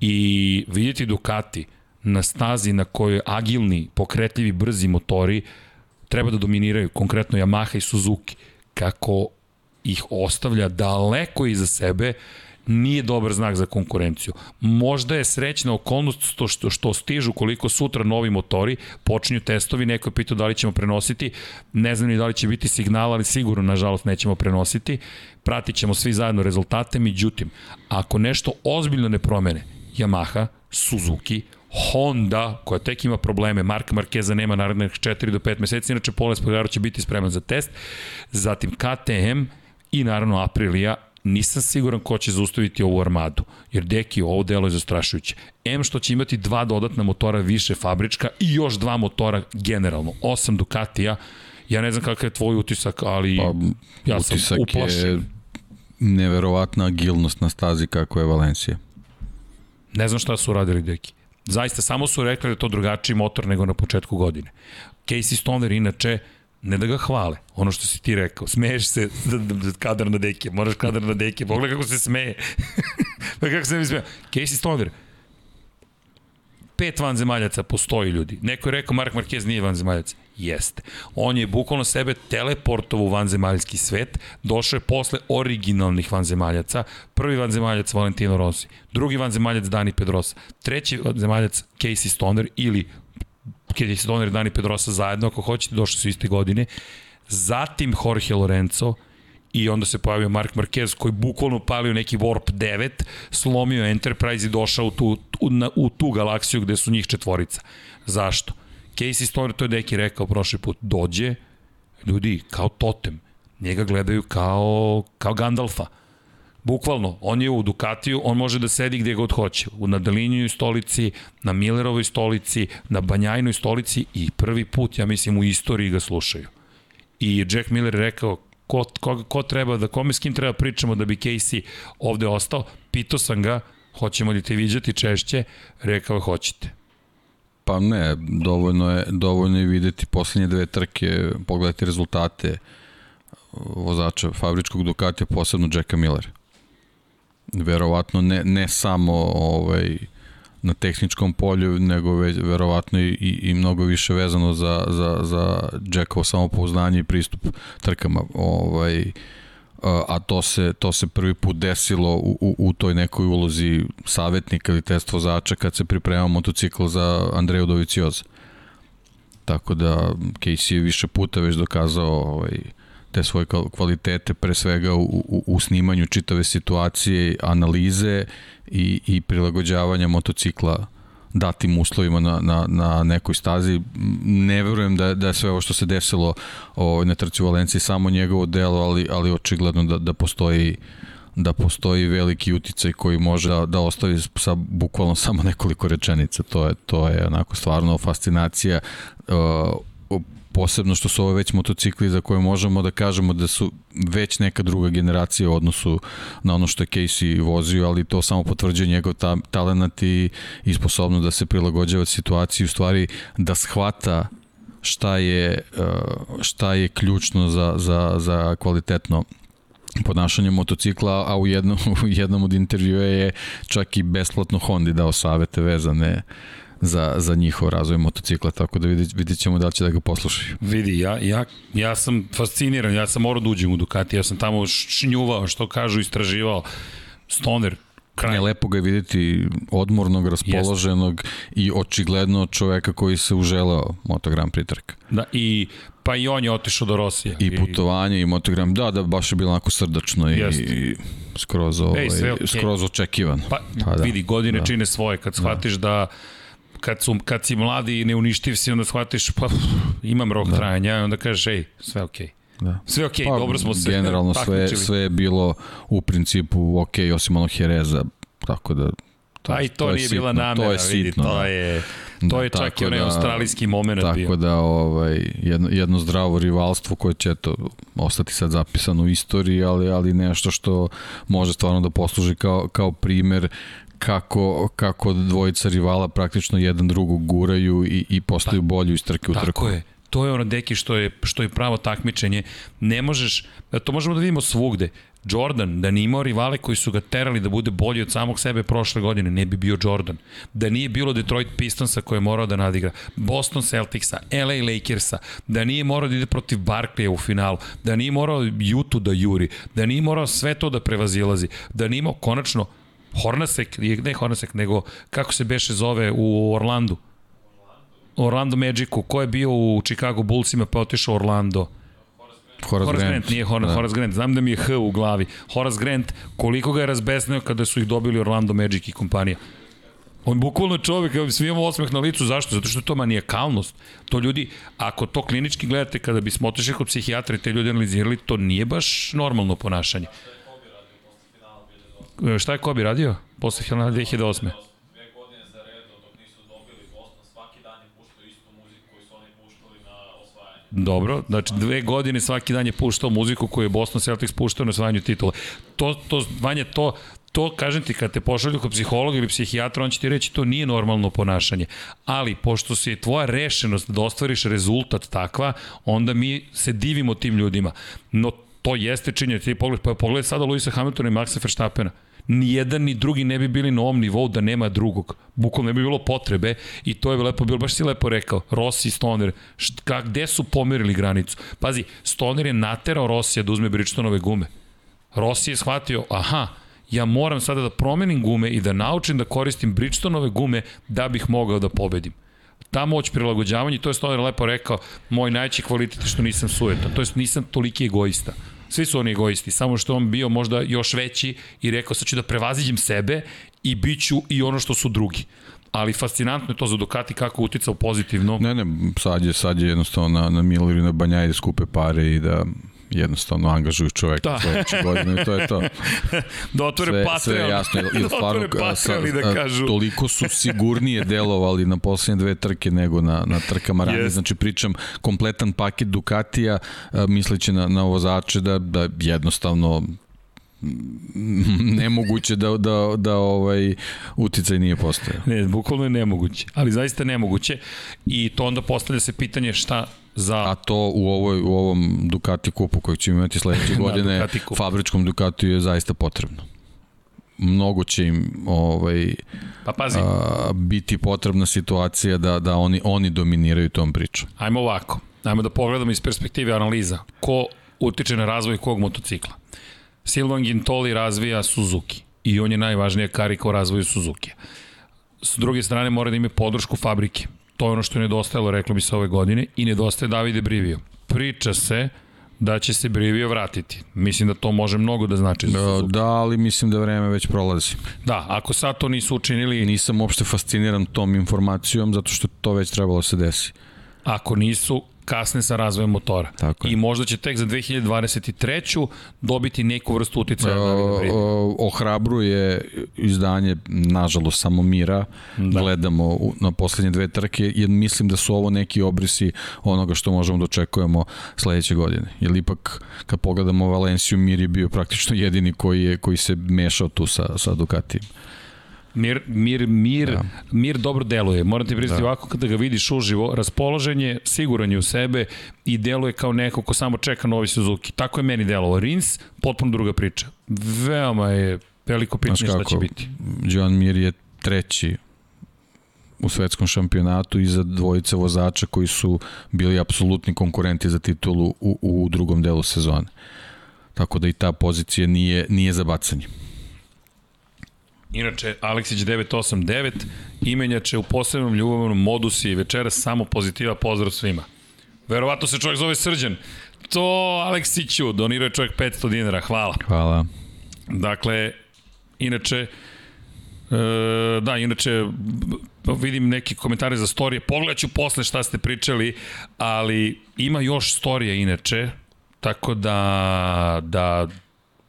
i vidjeti Ducati na stazi na kojoj agilni, pokretljivi, brzi motori treba da dominiraju, konkretno Yamaha i Suzuki, kako ih ostavlja daleko iza sebe, nije dobar znak za konkurenciju. Možda je srećna okolnost što, što, što stižu koliko sutra novi motori, počinju testovi, neko je pitao da li ćemo prenositi, ne znam ni da li će biti signal, ali sigurno, nažalost, nećemo prenositi. Pratit ćemo svi zajedno rezultate, međutim, ako nešto ozbiljno ne promene, Yamaha, Suzuki, Honda, koja tek ima probleme, Marka Markeza nema narednih 4 do 5 meseci, inače Poles Espargaro će biti spreman za test, zatim KTM i naravno Aprilia, nisam siguran ko će zaustaviti ovu armadu, jer deki ovo delo je zastrašujuće. M što će imati dva dodatna motora više fabrička i još dva motora generalno, osam Ducatija, ja ne znam kakav je tvoj utisak, ali pa, ja sam utisak uplašen. je neverovatna agilnost na stazi kako je Valencija. Ne znam šta su radili deki. Zaista, samo su rekli da je to drugačiji motor nego na početku godine. Casey Stoner inače ne da ga hvale, ono što si ti rekao, smeješ se kadar na deke, moraš kadar na deke, pogledaj kako se smeje. *laughs* pa kako se mi smeje. Casey Stoner, pet vanzemaljaca postoji ljudi. Neko je rekao Mark Marquez nije vanzemaljac. Jeste. On je bukvalno sebe teleportovo u vanzemaljski svet, došao je posle originalnih vanzemaljaca, prvi vanzemaljac Valentino Rossi, drugi vanzemaljac Dani Pedrosa, treći vanzemaljac Casey Stoner ili Kelly Stoner i Dani Pedrosa zajedno, ako hoćete, došli su iste godine. Zatim Jorge Lorenzo, i onda se pojavio Mark Marquez koji bukvalno palio neki Warp 9, slomio Enterprise i došao u tu, u, na, u tu galaksiju gde su njih četvorica. Zašto? Casey Stoner, to je Deki rekao prošli put, dođe, ljudi, kao totem, njega gledaju kao, kao Gandalfa. Bukvalno, on je u Ducatiju, on može da sedi gde god hoće. Na Dalinijoj stolici, na Millerovoj stolici, na Banjajnoj stolici i prvi put, ja mislim, u istoriji ga slušaju. I Jack Miller je rekao, ko, ko, ko treba, da kome s kim treba pričamo da bi Casey ovde ostao, pitao sam ga, hoćemo li te viđati češće, rekao hoćete. Pa ne, dovoljno je, dovoljno je videti poslednje dve trke, pogledati rezultate, vozača fabričkog Ducatija, posebno Jacka Miller. Verovatno ne, ne samo ovaj, na tehničkom polju, nego već, verovatno i, i, mnogo više vezano za, za, za Jackovo samopouznanje i pristup trkama. Ovaj, a to se, to se prvi put desilo u, u, u toj nekoj ulozi savjetnika ili test vozača kad se pripremao motocikl za Andreju Dovicioza. Tako da Casey je više puta već dokazao ovaj, te svoje kvalitete pre svega u, u, u snimanju čitave situacije, analize i, i prilagođavanja motocikla datim uslovima na, na, na nekoj stazi. Ne verujem da, da je sve ovo što se desilo ovaj, na trci u Valenciji samo njegovo delo, ali, ali očigledno da, da postoji da postoji veliki uticaj koji može da, da ostavi sa bukvalno samo nekoliko rečenica. To je, to je onako stvarno fascinacija uh, posebno što su ovo već motocikli za koje možemo da kažemo da su već neka druga generacija u odnosu na ono što je Casey vozio, ali to samo potvrđuje njegov ta, talent i, i sposobnost da se prilagođava situaciji, u stvari da shvata šta je, uh, šta je ključno za, za, za kvalitetno ponašanje motocikla, a u jednom, *laughs* u jednom od intervjua je čak i besplatno Hondi dao savete vezane za, za njihov razvoj motocikla, tako da vidit, vidit ćemo da li će da ga poslušaju. Vidi, ja, ja, ja sam fasciniran, ja sam morao da uđem u Ducati, ja sam tamo šnjuvao, što kažu, istraživao. Stoner, kraj. Ne, lepo ga je videti odmornog, raspoloženog Jest. i očigledno čoveka koji se uželao Motogram pritrka. Da, i pa i on je otišao do Rosije. I putovanje i Motogram, da, da, baš je bilo onako srdačno i, i skroz, ovaj, Ej, sve, okay. skroz očekivan. Pa, pa da, vidi, godine da. čine svoje, kad da. shvatiš da, da kad, su, kad si mladi i neuništiv si, onda shvatiš, pa imam rok da. trajanja, onda kažeš, ej, sve okej. Okay. Da. Sve okej, okay, pa, dobro smo se Generalno sve, sve je bilo u principu okej, okay, osim onog Hereza, tako da To, A i to, to nije sitno, bila namera, to je sitno, vidi, to da. je, to da, je čak i onaj da, australijski moment tako bio. Tako da ovaj, jedno, jedno zdravo rivalstvo koje će to ostati sad zapisano u istoriji, ali, ali nešto što može stvarno da posluži kao, kao primer kako, kako dvojica rivala praktično jedan drugog guraju i, i postaju pa, bolji iz trke u trku. Tako je. To je ono deki što je, što je pravo takmičenje. Ne možeš, to možemo da vidimo svugde. Jordan, da nije imao rivale koji su ga terali da bude bolji od samog sebe prošle godine, ne bi bio Jordan. Da nije bilo Detroit Pistonsa koje je morao da nadigra, Boston Celticsa, LA Lakersa, da nije morao da ide protiv Barclaya u finalu, da nije morao Jutu da juri, da nije morao sve to da prevazilazi, da nije imao konačno Hornacek, ne Hornacek, nego kako se beše zove u Orlandu? Orlando Magicu, ko je bio u Chicago Bullsima pa otišao Orlando? Horace, Horace Grant. Grant, nije Horace, da. Horace Grant, znam da mi je H u glavi. Horace Grant, koliko ga je razbesnio kada su ih dobili Orlando Magic i kompanija. On bukvalno čovek, svi imamo osmeh na licu, zašto? Zato što je to manijakalnost. To ljudi, ako to klinički gledate, kada bismo otišli kod psihijatra i te ljudi analizirali, to nije baš normalno ponašanje. E, šta je Kobe radio? Posle finala 2008. Dobro, znači dve godine svaki dan je puštao muziku koju je Boston Celtics puštao na osvajanju titula. To, to, Vanja, to, to, kažem ti, kad te pošalju kod psihologa ili psihijatra, on će ti reći to nije normalno ponašanje. Ali, pošto se je tvoja rešenost da ostvariš rezultat takva, onda mi se divimo tim ljudima. No, to jeste činjenje. Ti pogled, pa pogled sada Luisa Hamiltona i Maxa Verstappena ni jedan ni drugi ne bi bili na ovom nivou da nema drugog. Bukvalno ne bi bilo potrebe i to je lepo bilo, baš si lepo rekao, Rossi i Stoner, šta, gde su pomerili granicu? Pazi, Stoner je naterao Rossija da uzme Bridgestonove gume. Rossi je shvatio, aha, ja moram sada da promenim gume i da naučim da koristim Bridgestonove gume da bih mogao da pobedim ta moć prilagođavanja, to je Stoner lepo rekao, moj najveći kvalitet je što nisam sujetan, to je nisam toliki egoista. Svi su oni egoisti, samo što on bio možda još veći i rekao sad ću da prevaziđem sebe i bit ću i ono što su drugi ali fascinantno je to za Ducati kako uticao pozitivno. Ne, ne, sad je, sad je jednostavno na, na Miller i na Banjaj da skupe pare i da jednostavno angažuju čoveka da. sledeće godine i to je to. *laughs* da otvore sve, Patreon. Sve jasno. I da stvarno, Patreon da kažu. Toliko su sigurnije delovali na poslednje dve trke nego na, na trkama ranije. Yes. Znači pričam kompletan paket Ducatija misleći na, na vozače da, da jednostavno *laughs* nemoguće da, da, da ovaj uticaj nije postojao. Ne, bukvalno je nemoguće, ali zaista nemoguće i to onda postavlja se pitanje šta za... A to u, ovoj, u ovom Ducati kupu kojeg ćemo imati sledeće *laughs* da, godine, da, fabričkom Ducati je zaista potrebno mnogo će im ovaj pa pazi. A, biti potrebna situacija da da oni oni dominiraju tom pričom. Ajmo ovako. Ajmo da pogledamo iz perspektive analiza. Ko utiče na razvoj kog motocikla? Silvan Gintoli razvija Suzuki i on je najvažnija karika u razvoju Suzuki. S druge strane mora da ima podršku fabrike. To je ono što je nedostajalo, reklo bi se ove godine, i nedostaje Davide Brivio. Priča se da će se Brivio vratiti. Mislim da to može mnogo da znači za Suzuki. Da, ali mislim da vreme već prolazi. Da, ako sad to nisu učinili... Nisam uopšte fasciniran tom informacijom, zato što to već trebalo da se desi. Ako nisu, kasne sa razvojem motora. Tako je. I možda će tek za 2023. dobiti neku vrstu uticaja. O, ohrabruje izdanje, nažalost, samo Mira. Da. Gledamo na poslednje dve trke, jer mislim da su ovo neki obrisi onoga što možemo da očekujemo sledeće godine. Jer ipak, kad pogledamo Valenciju, Mir je bio praktično jedini koji, je, koji se mešao tu sa, sa Ducatijem. Mir, mir, mir, da. mir dobro deluje. Moram ti priznati da. ovako kada ga vidiš uživo, raspoložen je, siguran je u sebe i deluje kao neko ko samo čeka novi Suzuki. Tako je meni delovao. Rins, potpuno druga priča. Veoma je veliko pitanje šta će biti. John Mir je treći u svetskom šampionatu iza dvojice vozača koji su bili apsolutni konkurenti za titulu u, u drugom delu sezone. Tako da i ta pozicija nije, nije za bacanje. Inače, Aleksić 989, imenjače u posebnom ljubavnom modusi i večera samo pozitiva, pozdrav svima. Verovatno se čovjek zove Srđan. To Aleksiću, donirao je čovjek 500 dinara, hvala. Hvala. Dakle, inače, e, da, inače, vidim neki komentare za storije, pogledat posle šta ste pričali, ali ima još storija inače, tako da, da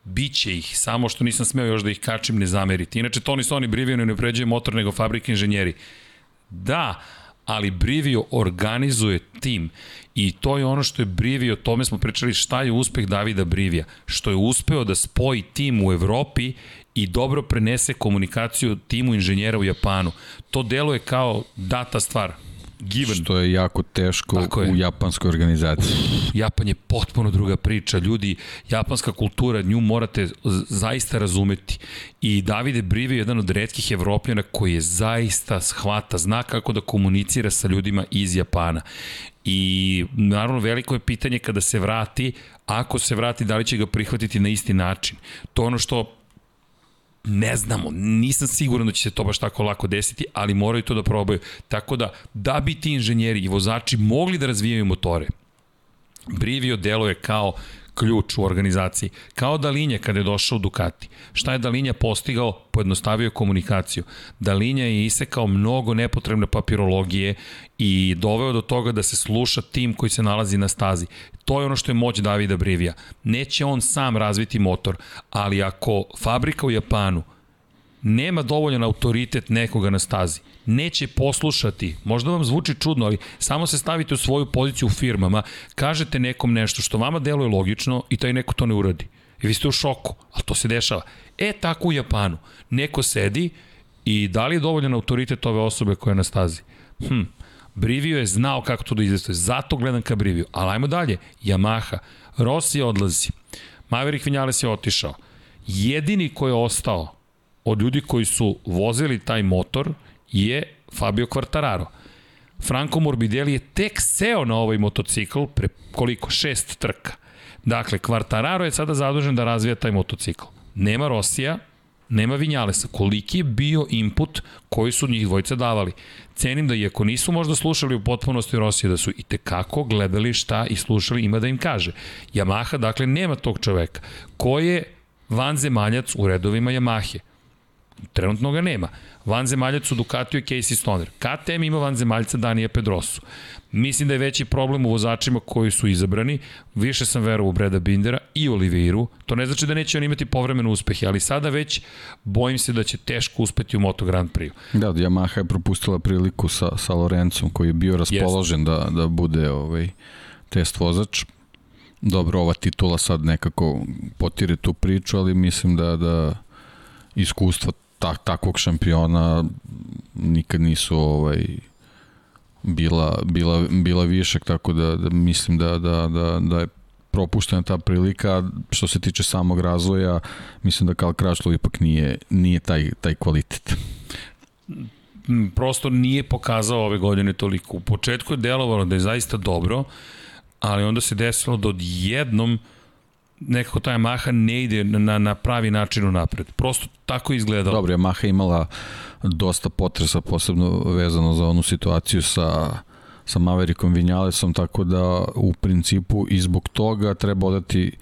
Biće ih, samo što nisam smeo još da ih kačim, ne zameriti. Inače, Toni Soni Brivio ne upređuje motor nego fabrike inženjeri. Da, ali Brivio organizuje tim i to je ono što je Brivio, tome smo pričali šta je uspeh Davida Brivija, što je uspeo da spoji tim u Evropi i dobro prenese komunikaciju timu inženjera u Japanu. To deluje kao data stvar, given. Što je jako teško je. u japanskoj organizaciji. Japan je potpuno druga priča. Ljudi, japanska kultura, nju morate zaista razumeti. I Davide Brive je jedan od redkih evropljana koji je zaista shvata, zna kako da komunicira sa ljudima iz Japana. I naravno veliko je pitanje kada se vrati, ako se vrati, da li će ga prihvatiti na isti način. To ono što ne znamo, nisam siguran da će se to baš tako lako desiti, ali moraju to da probaju. Tako da, da bi ti inženjeri i vozači mogli da razvijaju motore, Brivio deluje kao ključ u organizaciji. Kao Dalinja kada je došao u Ducati. Šta je Dalinja postigao? Pojednostavio komunikaciju. Dalinja je isekao mnogo nepotrebne papirologije i doveo do toga da se sluša tim koji se nalazi na stazi. To je ono što je moć Davida Brivija. Neće on sam razviti motor, ali ako fabrika u Japanu nema dovoljan autoritet nekoga na stazi, neće poslušati, možda vam zvuči čudno, ali samo se stavite u svoju poziciju u firmama, kažete nekom nešto što vama deluje logično i taj neko to ne uradi. I vi ste u šoku, ali to se dešava. E, tako u Japanu. Neko sedi i da li je dovoljan autoritet ove osobe koja je na stazi? Hm, Brivio je znao kako to da izvestuje, zato gledam ka Brivio. Ali ajmo dalje, Yamaha, Rossi odlazi, Maverick Vinales je otišao. Jedini ko je ostao od ljudi koji su vozili taj motor je Fabio Quartararo. Franco Morbidelli je tek seo na ovaj motocikl pre koliko? Šest trka. Dakle, Quartararo je sada zadužen da razvija taj motocikl. Nema Rosija, nema Vinjalesa. Koliki je bio input koji su njih dvojica davali? Cenim da iako nisu možda slušali u potpunosti Rosija, da su i tekako gledali šta i slušali ima da im kaže. Yamaha, dakle, nema tog čoveka. Ko je vanzemaljac u redovima Yamahe? Trenutno ga nema. Vanzemaljac u Ducatiju je Casey Stoner. KTM ima vanzemaljca Danija Pedrosu. Mislim da je veći problem u vozačima koji su izabrani. Više sam verovao u Breda Bindera i Oliveiru. To ne znači da neće on imati povremene uspehe, ali sada već bojim se da će teško uspeti u Moto Grand Prix. Da, Yamaha je propustila priliku sa, sa Lorencom koji je bio raspoložen da, da bude ovaj, test vozač Dobro, ova titula sad nekako potire tu priču, ali mislim da da iskustva tak, takvog šampiona nikad nisu ovaj bila, bila, bila višak, tako da, da mislim da, da, da, da je propuštena ta prilika. Što se tiče samog razvoja, mislim da Karl Krašlov ipak nije, nije taj, taj kvalitet prosto nije pokazao ove godine toliko. U početku je delovalo da je zaista dobro, ali onda se desilo da odjednom nekako ta Yamaha ne ide na, na pravi način u napred. Prosto tako je izgledalo. Dobro, Yamaha imala dosta potresa, posebno vezano za onu situaciju sa sa Maverickom Vinjalesom, tako da u principu i zbog toga treba odati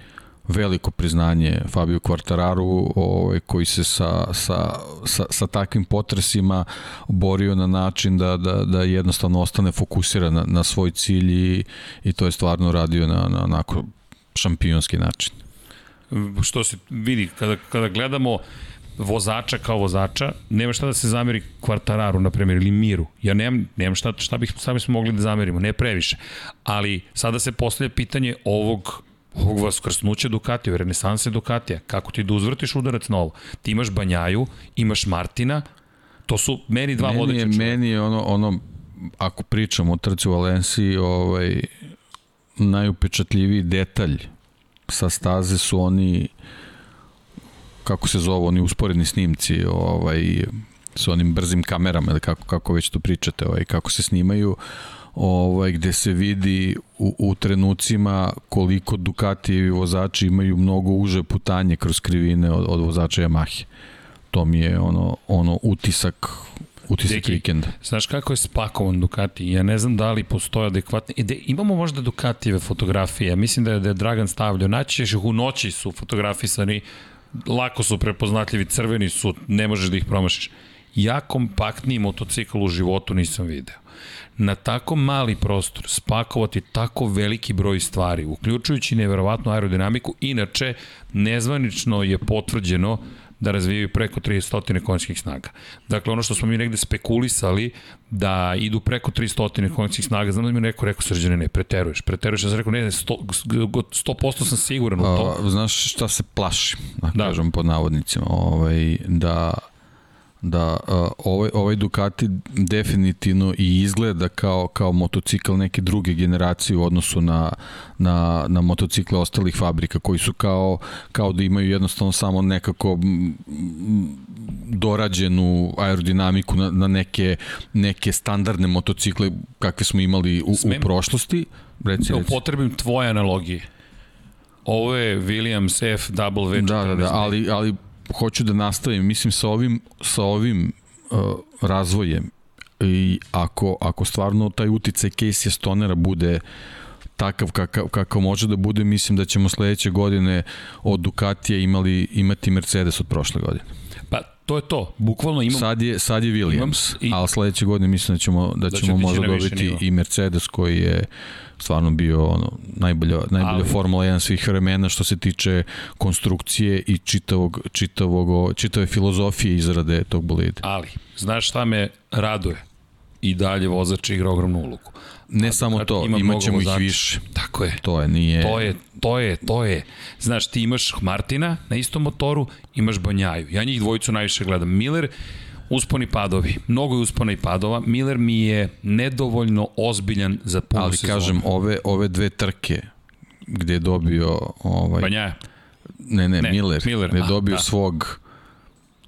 veliko priznanje Fabio Quartararu ovaj, koji se sa, sa, sa, sa takvim potresima borio na način da, da, da jednostavno ostane fokusiran na, na svoj cilj i, i to je stvarno radio na, na onako šampionski način. Što se vidi, kada, kada gledamo vozača kao vozača, nema šta da se zameri Kvartararu, na primjer, ili Miru. Ja nemam, nemam šta, šta, bih, šta bismo mogli da zamerimo, ne previše. Ali sada se postavlja pitanje ovog ovog vaskrsnuća Ducatija, renesanse Ducatija. Kako ti da uzvrtiš udarac na ovo? Ti imaš Banjaju, imaš Martina, to su meni dva meni vodeća čovjeka. Meni je ono, ono, ako pričamo o trci u Valenciji, ovaj, najupečatljiviji detalj sa staze su oni kako se zove, oni usporedni snimci ovaj, sa onim brzim kamerama ili kako, kako već to pričate, ovaj, kako se snimaju ovaj, gde se vidi u, u trenucima koliko Ducati vozači imaju mnogo uže putanje kroz krivine od, od vozača Yamahe. To mi je ono, ono utisak utisak Deki, vikenda. Znaš kako je spakovan Ducati? Ja ne znam da li postoje adekvatne... E, de, imamo možda Ducatijeve fotografije. Mislim da je, da je Dragan stavljao. Naći ćeš ih u noći su fotografisani. Lako su prepoznatljivi, crveni su, ne možeš da ih promašiš. Ja kompaktniji motocikl u životu nisam video na tako mali prostor spakovati tako veliki broj stvari, uključujući neverovatnu aerodinamiku, inače nezvanično je potvrđeno da razvijaju preko 300 konjskih snaga. Dakle, ono što smo mi negde spekulisali, da idu preko 300 konjskih snaga, znam da mi neko rekao, srđane, ne, preteruješ, preteruješ, ja sam rekao, ne, ne, 100%, 100% sam siguran u to. A, znaš šta se plašim, da, da. kažem pod navodnicima, ovaj, da da uh, ovaj, ovaj Ducati definitivno i izgleda kao, kao motocikl neke druge generacije u odnosu na, na, na motocikle ostalih fabrika koji su kao, kao da imaju jednostavno samo nekako dorađenu aerodinamiku na, na neke, neke standardne motocikle kakve smo imali u, Smem, u prošlosti. Reci, reci. Upotrebim tvoje analogije. Ovo je Williams FW14. Da, da, da, ali, ali hoću da nastavim, mislim sa ovim, sa ovim uh, razvojem. I ako, ako stvarno taj uticaj Casey Stonera bude takav kakav, kakav može da bude, mislim da ćemo sledeće godine od Ducatija imali, imati Mercedes od prošle godine. Pa to je to, bukvalno imam... Sad je, sad je Williams, imam, i, ali sledeće godine mislim da ćemo, da, da ćemo možda dobiti i Mercedes koji je stvarno bio ono, najbolja, najbolja ali, Formula 1 svih vremena što se tiče konstrukcije i čitavog, čitavog, čitave filozofije izrade tog bolida. Ali, znaš šta me raduje? I dalje vozač igra ogromnu ulogu. Ne A, samo to, ima imaćemo ih više. Tako je. To je, nije... To je, to je, to je. Znaš, ti imaš Martina na istom motoru, imaš Banjaju. Ja njih dvojicu najviše gledam. Miller, Usponi padovi. Mnogo je uspona i padova. Miller mi je nedovoljno ozbiljan za punu Ali sezonu. kažem, ove, ove dve trke gde je dobio... Ovaj, Banjaja. Ne, ne, ne Miller. Miller. Gde je dobio da. svog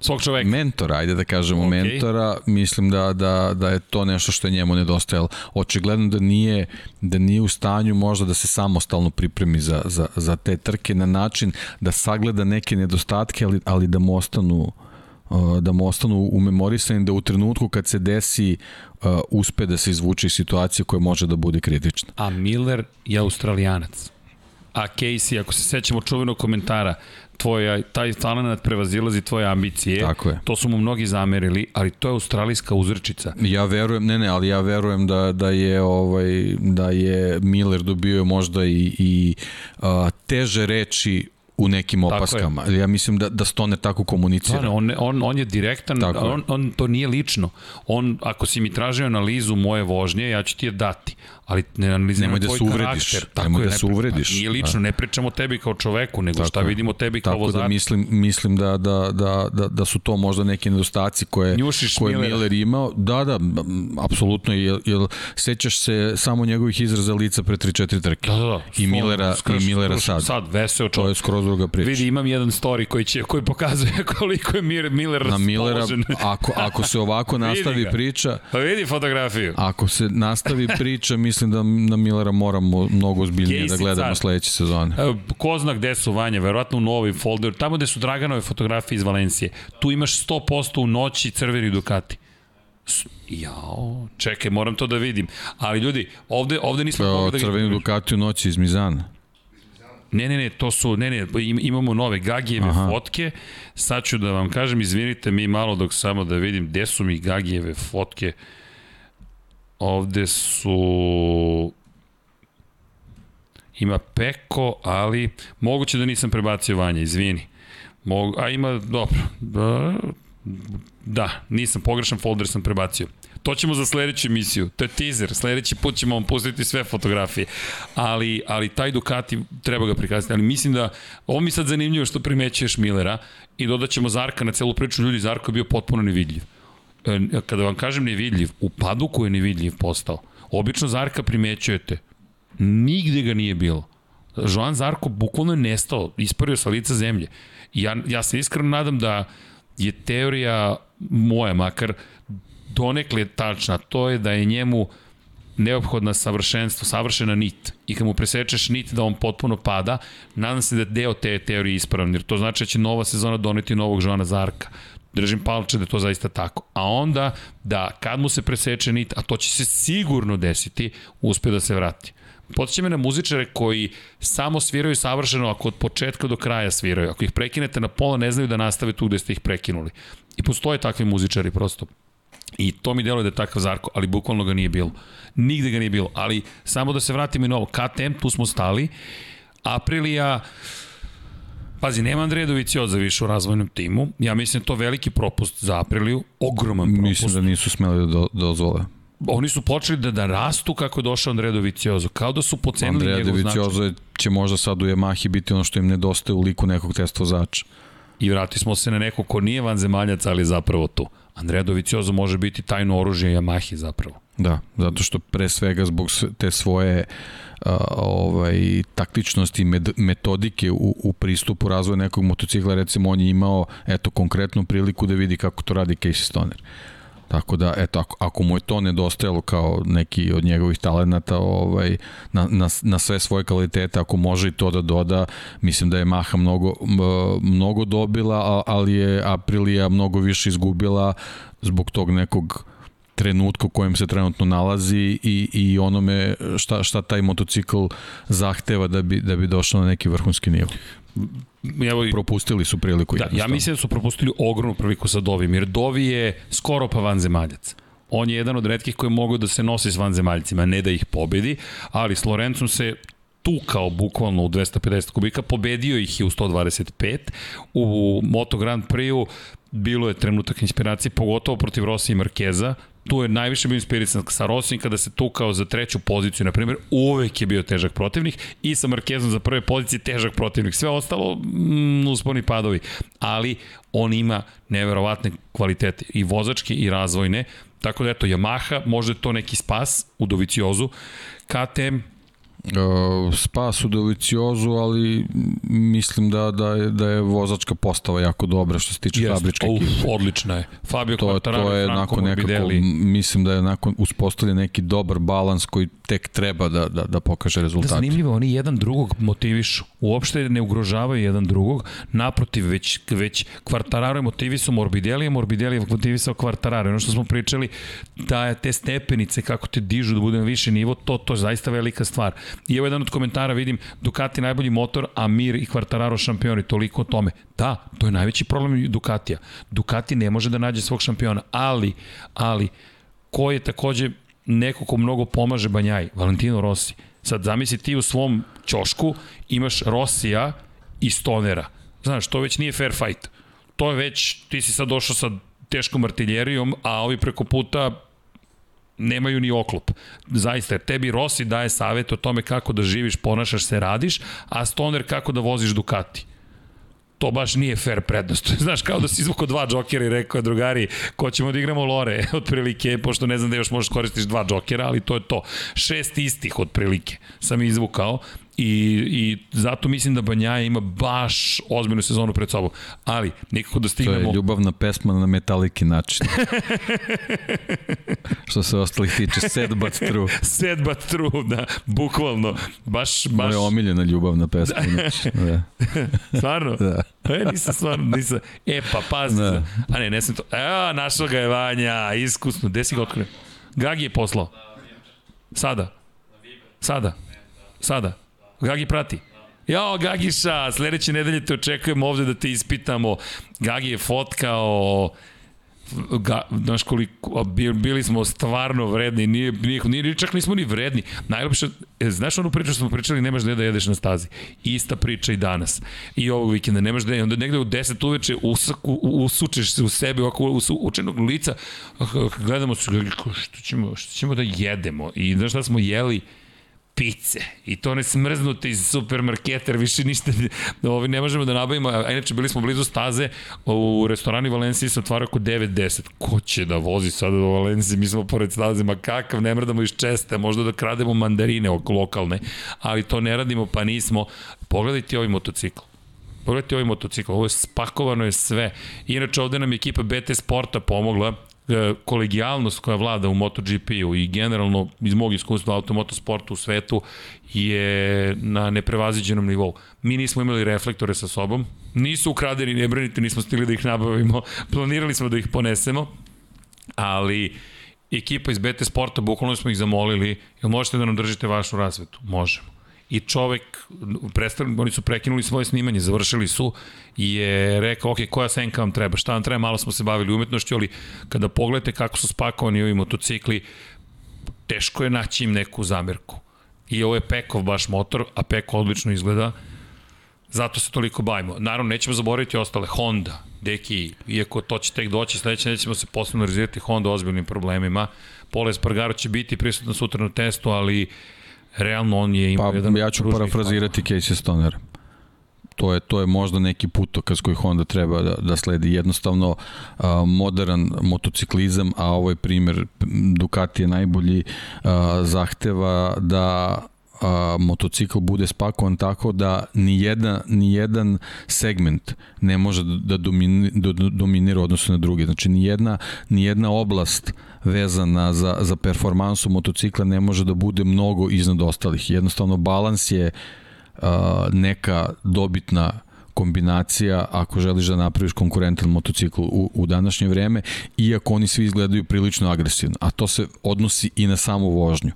svog čoveka. Mentora, ajde da kažemo okay. mentora, mislim da, da, da je to nešto što je njemu nedostajalo. Očigledno da nije, da nije u stanju možda da se samostalno pripremi za, za, za te trke na način da sagleda neke nedostatke, ali, ali da mu ostanu uh, da mu ostanu umemorisani da u trenutku kad se desi uspe da se izvuče iz situacije koja može da bude kritična. A Miller je australijanac. A Casey, ako se sećamo čuvenog komentara, tvoja, taj talent prevazilazi tvoje ambicije. Tako je. To su mu mnogi zamerili, ali to je australijska uzrčica. Ja verujem, ne ne, ali ja verujem da, da je ovaj da je Miller dobio možda i, i a, teže reči u nekim opaskama. Ja mislim da, da Stoner tako komunicira. Da, on, on, on je direktan, tako on, on, to nije lično. On, ako si mi tražio analizu moje vožnje, ja ću ti je dati. Ali ne analiziramo Nemoj da se uvrediš, karakter. Tako nemoj je, da se uvrediš. Pa Nije lično, Da. ne pričamo o tebi kao čoveku, nego Tako šta vidimo tebi kao Tako vozaču. da mislim, mislim da, da, da, da, da su to možda neki nedostaci koje, Njušiš koje je Millera. Miller imao. Da, da, apsolutno, jer, jer sećaš se samo njegovih izraza lica pre 3-4 trke. Da, da, da. I Millera, Skrš- i Millera sad. Sad, veseo To čovjek. je skroz druga priča. Vidi, imam jedan story koji, će, koji pokazuje *laughs* koliko je Miller na Millera, ako, ako se ovako *laughs* nastavi priča, Pa vidi fotografiju. ako se nastavi priča, mislim da na Millera moramo mnogo ozbiljnije da gledamo car. sledeće sezone. Ko zna gde su Vanja, verovatno u novim folderu, tamo gde su Draganove fotografije iz Valencije. Tu imaš 100% u noći crveni Ducati. Jao, čekaj, moram to da vidim. Ali ljudi, ovde, ovde nismo mogli da... crveni Ducati u noći iz Mizana. Ne, ne, ne, to su, ne, ne, im- imamo nove Gagijeve Aha. Fotke. Sad ću da vam kažem, izvinite mi malo dok samo da vidim gde su mi Gagijeve fotke. Ovde su... Ima Peko, ali moguće da nisam prebacio Vanja, izvini. Mogu, a ima, dobro, da, da, nisam, pogrešan folder sam prebacio. To ćemo za sledeću emisiju. To je teaser. Sledeći put ćemo vam pustiti sve fotografije. Ali, ali taj Ducati treba ga prikazati. Ali mislim da, ovo mi sad zanimljivo što primećuješ Millera i dodaćemo Zarka na celu priču. Ljudi, Zarko je bio potpuno nevidljiv. E, Kada vam kažem nevidljiv, u paduku je nevidljiv postao. Obično Zarka primećujete. Nigde ga nije bilo. Joan Zarko bukvalno je nestao, ispario sa lica zemlje. Ja, ja se iskreno nadam da je teorija moja makar donekle tačna, to je da je njemu neophodna savršenstvo, savršena nit. I kad mu presečeš nit da on potpuno pada, nadam se da je deo te teorije ispravan, jer to znači da će nova sezona doneti novog Joana Zarka. Držim palče da to zaista tako. A onda, da kad mu se preseče nit, a to će se sigurno desiti, uspe da se vrati. Podsjeća me na muzičare koji samo sviraju savršeno ako od početka do kraja sviraju. Ako ih prekinete na pola, ne znaju da nastave tu gde ste ih prekinuli. I postoje takvi muzičari prosto. I to mi deluje da je takav Zarko, ali bukvalno ga nije bilo. Nigde ga nije bilo, ali samo da se vratimo i na ovo. KTM, tu smo stali. Aprilija, pazi, nema Andreja Dovicioza više u razvojnom timu. Ja mislim da to veliki propust za Apriliju, ogroman propust. Mislim da nisu smeli da do, dozvole. Oni su počeli da, da rastu kako je došao Andreja Doviciozo, kao da su pocenili Andreja njegov značaj. Doviciozo će možda sad u Yamahi biti ono što im nedostaje u liku nekog test vozača. I vrati smo se na neko ko nije vanzemaljac, ali zapravo tu. Andreja Doviciozo može biti tajno oružje Yamahi zapravo. Da, zato što pre svega zbog te svoje a, ovaj taktičnosti metodike u, u pristupu razvoja nekog motocikla, recimo on je imao eto konkretnu priliku da vidi kako to radi Casey Stoner. Tako da, eto, ako, ako mu je to nedostajalo kao neki od njegovih talenata ovaj, na, na, na sve svoje kvalitete, ako može i to da doda, mislim da je Maha mnogo, mnogo dobila, ali je Aprilia mnogo više izgubila zbog tog nekog trenutka u kojem se trenutno nalazi i, i onome šta, šta taj motocikl zahteva da bi, da bi došao na neki vrhunski nivo. Evo, Propustili su priliku. da, ja mislim da su propustili ogromnu priliku sa Dovim, jer Dovi je skoro pa vanzemaljac. On je jedan od redkih koji mogu da se nosi s vanzemaljcima, ne da ih pobedi, ali s Lorencom se tukao bukvalno u 250 kubika, pobedio ih je u 125. U Moto Grand Prix-u bilo je trenutak inspiracije, pogotovo protiv Rossi i Markeza. Tu je najviše bio inspirisan sa Rossijem kada se tukao za treću poziciju, na primjer, uvek je bio težak protivnik i sa Markezom za prve pozicije težak protivnik. Sve ostalo, mm, usponi padovi. Ali on ima neverovatne kvalitete i vozačke i razvojne. Tako da eto, Yamaha, možda je to neki spas u Doviciozu. KTM, spas u Doviciozu, ali mislim da, da, je, da je vozačka postava jako dobra što se tiče Jest, fabričke uf, ekipe. odlična je. Fabio To, Quartararo, to je Franco nakon nekako, mislim da je nakon uspostavljen neki dobar balans koji tek treba da, da, da pokaže Da, rezultate. zanimljivo, oni jedan drugog motivišu. Uopšte ne ugrožavaju jedan drugog. Naprotiv, već, već Quartararo je motivisao Morbidelli, a Morbidelli je motivisao Quartararo. Ono što smo pričali, da te stepenice, kako te dižu da bude na više nivo, to, to je zaista velika stvar. I evo jedan od komentara, vidim, Ducati najbolji motor, a Mir i Quartararo šampioni, toliko o tome. Da, to je najveći problem Ducatija. Ducati ne može da nađe svog šampiona, ali, ali, ko je takođe neko ko mnogo pomaže Banjaj, Valentino Rossi. Sad zamisli ti u svom ćošku imaš Rossija i Stonera. Znaš, to već nije fair fight. To je već, ti si sad došao sa teškom artiljerijom, a ovi preko puta nemaju ni oklop. Zaista, tebi Rossi daje savjet o tome kako da živiš, ponašaš se, radiš, a Stoner kako da voziš Ducati to baš nije fair prednost. *laughs* Znaš, kao da si izvukao dva džokera i rekao, drugari, ko ćemo da igramo lore, *laughs* otprilike, pošto ne znam da još možeš koristiš dva džokera, ali to je to. Šest istih, otprilike, sam izvukao I, I zato mislim da Banjaja ima baš ozbiljnu sezonu pred sobom. Ali, nikako da stignemo... To je ljubavna pesma na metaliki način. *laughs* Što se ostalih tiče, sad but true. *laughs* sad but true, da, bukvalno. Baš, baš... Moja omiljena ljubavna pesma. Znači, da. *laughs* stvarno? Da. E, nisam stvarno, nisam. E, pa pazi. Da. A ne, ne sam to. Evo, našao ga je Vanja, iskusno. Gde si ga otkrio? Gagi je poslao. Sada. Sada. Sada. Gagi prati. Jao, Gagiša, sledeće nedelje te očekujemo ovde da te ispitamo. Gagi je fotkao ga, znaš koliko, bili smo stvarno vredni, nije, nije, nije, čak nismo ni vredni. Najlepše, e, znaš onu priču što smo pričali, nemaš da jedeš na stazi. Ista priča i danas. I ovog vikenda, nemaš da onda negde u 10 uveče usaku, usučeš se u sebe, ovako učenog lica, gledamo se, što ćemo, što ćemo da jedemo. I znaš šta smo jeli? Pice. I to ne smrznute iz supermarketa, više ništa ovi ne možemo da nabavimo. A inače, bili smo blizu staze, u restorani Valenciji se otvara oko 9-10. Ko će da vozi sada do Valencije? Mi smo pored staze, ma kakav, ne mrdamo iz česte, možda da krademo mandarine lokalne, ali to ne radimo, pa nismo. Pogledajte ovaj motocikl. Pogledajte ovaj motocikl, ovo je spakovano je sve. Inače, ovde nam je ekipa BT Sporta pomogla, kolegijalnost koja vlada u MotoGP-u i generalno iz mog iskustva automotosportu u svetu je na neprevaziđenom nivou. Mi nismo imali reflektore sa sobom, nisu ukradeni, ne brinite, nismo stigli da ih nabavimo, *laughs* planirali smo da ih ponesemo, ali ekipa iz BT Sporta, bukvalno smo ih zamolili, jel možete da nam držite vašu rasvetu? Možemo i čovek, prestali, oni su prekinuli svoje snimanje, završili su i je rekao, ok, koja senka vam treba, šta vam treba, malo smo se bavili umetnošću, ali kada pogledate kako su spakovani ovi motocikli, teško je naći im neku zamerku. I ovo je Pekov baš motor, a Peko odlično izgleda, zato se toliko bavimo. Naravno, nećemo zaboraviti ostale, Honda, Deki, iako to će tek doći, sledeće nećemo se posebno razvijati Honda ozbiljnim problemima. Pole Spargaro će biti prisutno sutra na testu, ali realno on je imao pa, jedan... Ja ću parafrazirati Casey Stoner. To je, to je možda neki putokaz koji Honda treba da, da sledi. Jednostavno uh, modern motociklizam, a ovo je primer, Ducati je najbolji, uh, zahteva da a, motocikl bude spakovan tako da ni, jedna, ni jedan segment ne može da, domini, da dominira odnosno na druge. Znači ni jedna, ni jedna oblast vezana za, za performansu motocikla ne može da bude mnogo iznad ostalih. Jednostavno balans je a, neka dobitna kombinacija ako želiš da napraviš konkurentan motocikl u, u današnje vreme, iako oni svi izgledaju prilično agresivno, a to se odnosi i na samu vožnju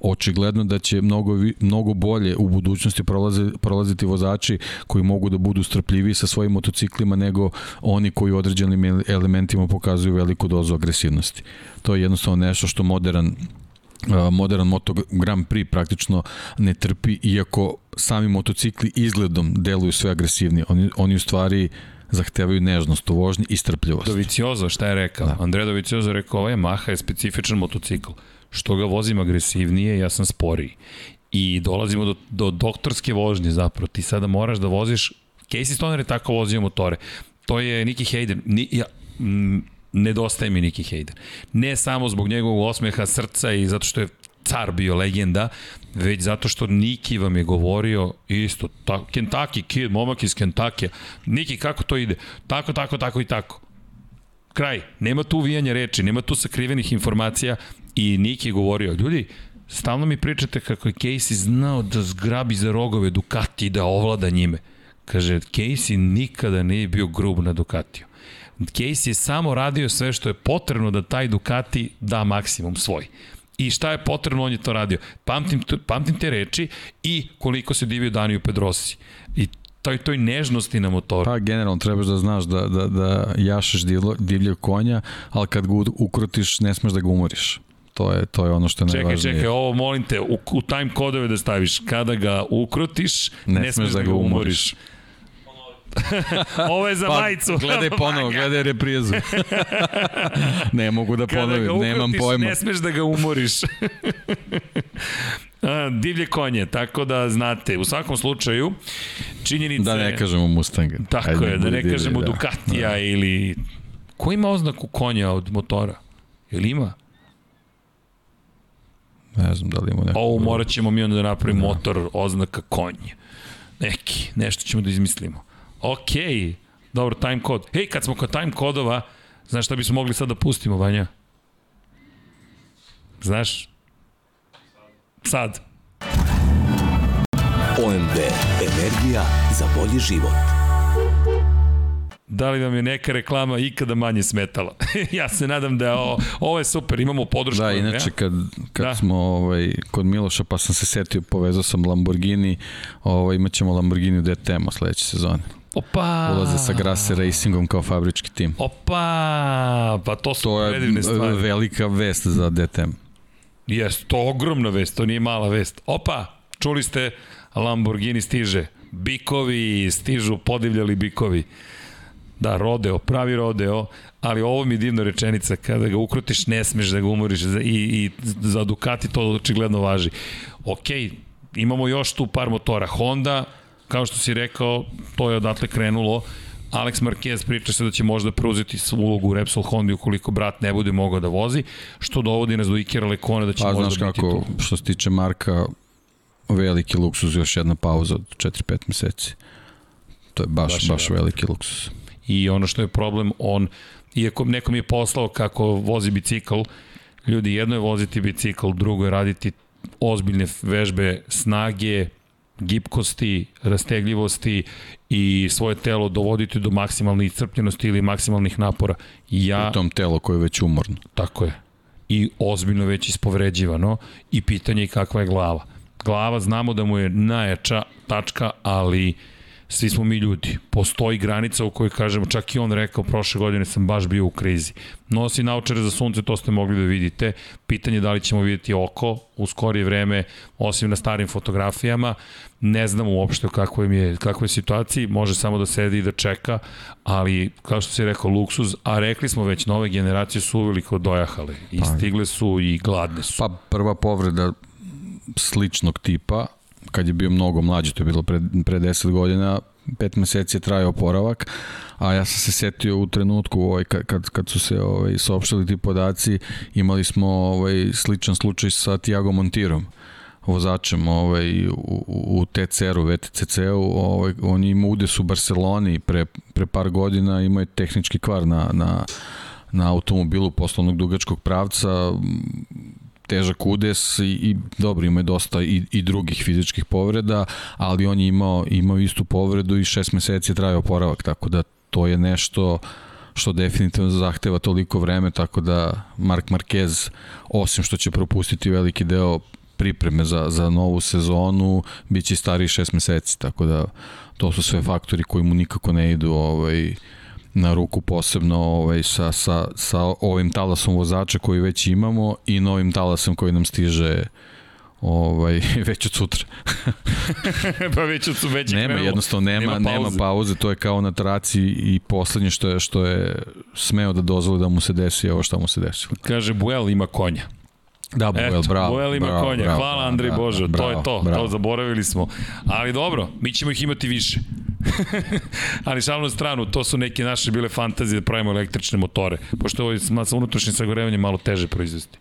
očigledno da će mnogo, mnogo bolje u budućnosti prolaze, prolaziti vozači koji mogu da budu strpljivi sa svojim motociklima nego oni koji u određenim elementima pokazuju veliku dozu agresivnosti. To je jednostavno nešto što modern modern Moto Grand Prix praktično ne trpi, iako sami motocikli izgledom deluju sve agresivnije. Oni, oni u stvari zahtevaju nežnost u vožnji i strpljivost. Doviciozo, šta je rekao? Da. Andrea Doviciozo rekao, ovaj Maha je specifičan motocikl što ga vozim agresivnije, ja sam sporiji. I dolazimo do, do doktorske vožnje zapravo. Ti sada moraš da voziš, Casey Stoner je tako vozio motore. To je Nicky Hayden. Ni, ja, m, nedostaje mi Nicky Hayden. Ne samo zbog njegovog osmeha srca i zato što je car bio legenda, već zato što Niki vam je govorio isto, ta, Kentucky kid, momak iz Kentucky, Niki kako to ide? Tako, tako, tako i tako. Kraj. Nema tu uvijanja reči, nema tu sakrivenih informacija, I Nik je govorio, ljudi, stalno mi pričate kako je Casey znao da zgrabi za rogove Ducati i da ovlada njime. Kaže, Casey nikada nije bio grub na Ducatiju. Casey je samo radio sve što je potrebno da taj Ducati da maksimum svoj. I šta je potrebno, on je to radio. Pamtim, pamtim te reči i koliko se divio Daniju Pedrosi. I toj, toj nežnosti na motoru. Pa generalno trebaš da znaš da, da, da jašeš divljeg konja, ali kad ga ukrotiš ne smeš da ga umoriš. To je, to je ono što je čekaj, najvažnije. Čekaj, čekaj, ovo molim te, u, u time kodove da staviš. Kada ga ukrotiš, ne, ne smeš da, da ga umoriš. Ovo je za Pa, majicu. gledaj ponovo, gledaj reprizu. *laughs* ne mogu da Kada ponovim, ga nemam pojma. ne smeš da ga umoriš. *laughs* A, divlje konje, tako da znate, u svakom slučaju, činjenica Da ne kažemo Mustang. Tako Ajde, je, da ne budi divlji, kažemo da. Ducatija ili... Ko ima oznaku konja od motora? Jel ima? Ne znam da li ima neko. Ovo morat ćemo mi onda da napravimo motor oznaka konj. Neki, nešto ćemo da izmislimo. Okej, dobro, time kod. Hej, kad smo kod time kodova, znaš šta bismo mogli sad da pustimo, Vanja? Znaš? Sad. OMV. Energija za bolji život. Da li vam je neka reklama ikada manje smetala? *laughs* ja se nadam da je ovo, je super, imamo podršku. Da, inače kad, kad Da. smo ovaj, kod Miloša pa sam se setio, povezao sam Lamborghini, ovaj, imat ćemo Lamborghini u DTM-u sledeće sezone. Opa! Ulaze sa Grasse Racingom kao fabrički tim. Opa! Pa to su To je predivne stvari. velika vest za DTM. Jes, to je ogromna vest, to nije mala vest. Opa, čuli ste, Lamborghini stiže. Bikovi stižu, podivljali bikovi. Da, rodeo, pravi rodeo, ali ovo mi je divna rečenica, kada ga ukrutiš ne smeš da ga umoriš i, i za Ducati to očigledno važi. Ok, imamo još tu par motora. Honda, kao što si rekao, to je odatle krenulo. Alex Marquez priča se da će možda preuzeti svu ulogu u Repsol Hondi ukoliko brat ne bude mogao da vozi, što dovodi nas do Ikera Lekona da će Pa možda znaš biti kako, tu. što se tiče Marka, veliki luksuz, još jedna pauza od 4-5 meseci. To je baš, Baš baš veliki luksuz. I ono što je problem, on, iako nekom je poslao kako vozi bicikl, ljudi, jedno je voziti bicikl, drugo je raditi ozbiljne vežbe snage, gipkosti, rastegljivosti i svoje telo dovoditi do maksimalne iscrpljenosti ili maksimalnih napora. Ja, U tom telo koje je već umorno. Tako je. I ozbiljno već ispovređivano i pitanje je kakva je glava. Glava znamo da mu je najjača tačka, ali svi smo mi ljudi. Postoji granica u kojoj kažemo, čak i on rekao, prošle godine sam baš bio u krizi. Nosi naučare za sunce, to ste mogli da vidite. Pitanje je da li ćemo vidjeti oko u skorije vreme, osim na starim fotografijama. Ne znam uopšte u kakvoj je, kakvoj je situaciji, može samo da sedi i da čeka, ali kao što si rekao, luksuz, a rekli smo već, nove generacije su uveliko dojahale i stigle su i gladne su. Pa prva povreda sličnog tipa, kad je bio mnogo mlađi, to je bilo pre, pre 10 godina, pet meseci je trajao oporavak, a ja sam se setio u trenutku ovaj, kad, kad, su se ovaj, saopštili ti podaci, imali smo ovaj, sličan slučaj sa Tiago Montirom vozačem ovaj, u, u TCR-u, VTCC-u, ovaj, on je udes u Barceloni pre, pre par godina, imao je tehnički kvar na, na, na automobilu poslovnog dugačkog pravca, težak udes i, i dobro ima je dosta i, i drugih fizičkih povreda, ali on je imao, imao istu povredu i šest meseci je trajao oporavak, tako da to je nešto što definitivno zahteva toliko vreme, tako da Mark Marquez, osim što će propustiti veliki deo pripreme za, za novu sezonu, bit će stariji šest meseci, tako da to su sve faktori koji mu nikako ne idu ovaj, na ruku posebno ovaj, sa, sa, sa ovim talasom vozača koji već imamo i novim talasom koji nam stiže ovaj, *laughs* već od sutra. *laughs* pa već su već je Nema, krenulo. jednostavno nema, Nema pauze. nema pauze, to je kao na traci i poslednje što je, što je smeo da dozvoli da mu se desi ovo što mu se desilo. Kaže, Buel ima konja. Da, Buel, Eto, bravo. Buel ima bravo, konja. bravo, Hvala Andrej bravo, Bože, to bravo, je to. Bravo. To zaboravili smo. Ali dobro, mi ćemo ih imati više. *laughs* Ali šalno na stranu, to su neke naše bile fantazije da pravimo električne motore, pošto ovo je sa unutrašnjim sagorevanjem malo teže proizvesti.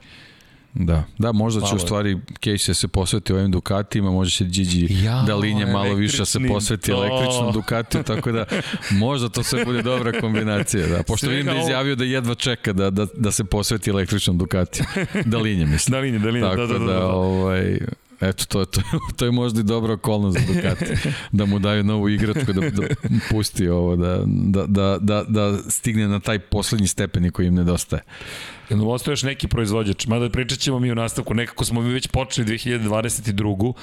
Da, da, možda će u stvari Casey se posveti ovim Dukatima, možda će Gigi Jao, Dalinje malo više da se posveti to. električnom Ducatiju, tako da možda to sve bude dobra kombinacija. Da. Pošto Svega vidim da izjavio da jedva čeka da, da, da se posveti električnom Ducatiju. Dalinje, mislim. Dalinje, dalinje, Tako da, da, da. da, da. ovaj, Eto, to, to, to je možda i dobra okolnost za Ducati. Da mu daju novu igračku, da, da pusti ovo, da, da, da, da, da stigne na taj poslednji stepen koji im nedostaje. Jel ostao još neki proizvođač? Mada pričat ćemo mi u nastavku, nekako smo mi već počeli 2022.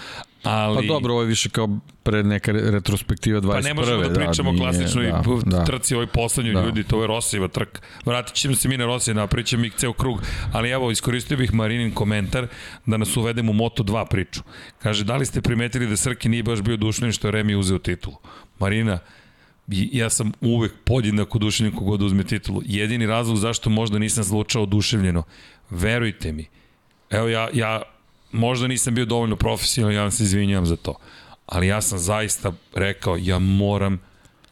Ali... Pa dobro, ovo je više kao pre neka re- retrospektiva 21. Pa ne možemo da pričamo o nije- klasičnoj da, da, da. trci ovoj poslednjoj Da. ljudi, to je Rosijeva trk. Vratit ćemo se mi na Rosije, napravit ćemo i ceo krug. Ali evo, iskoristio bih Marinin komentar da nas uvedemo u Moto2 priču. Kaže, da li ste primetili da Srki nije baš bio dušnen što je Remi uzeo titulu? Marina, ja sam uvek podjednako oduševljen kogod uzme titulu. Jedini razlog zašto možda nisam zlučao oduševljeno, verujte mi, evo ja, ja možda nisam bio dovoljno profesionalan, ja vam se izvinjam za to, ali ja sam zaista rekao, ja moram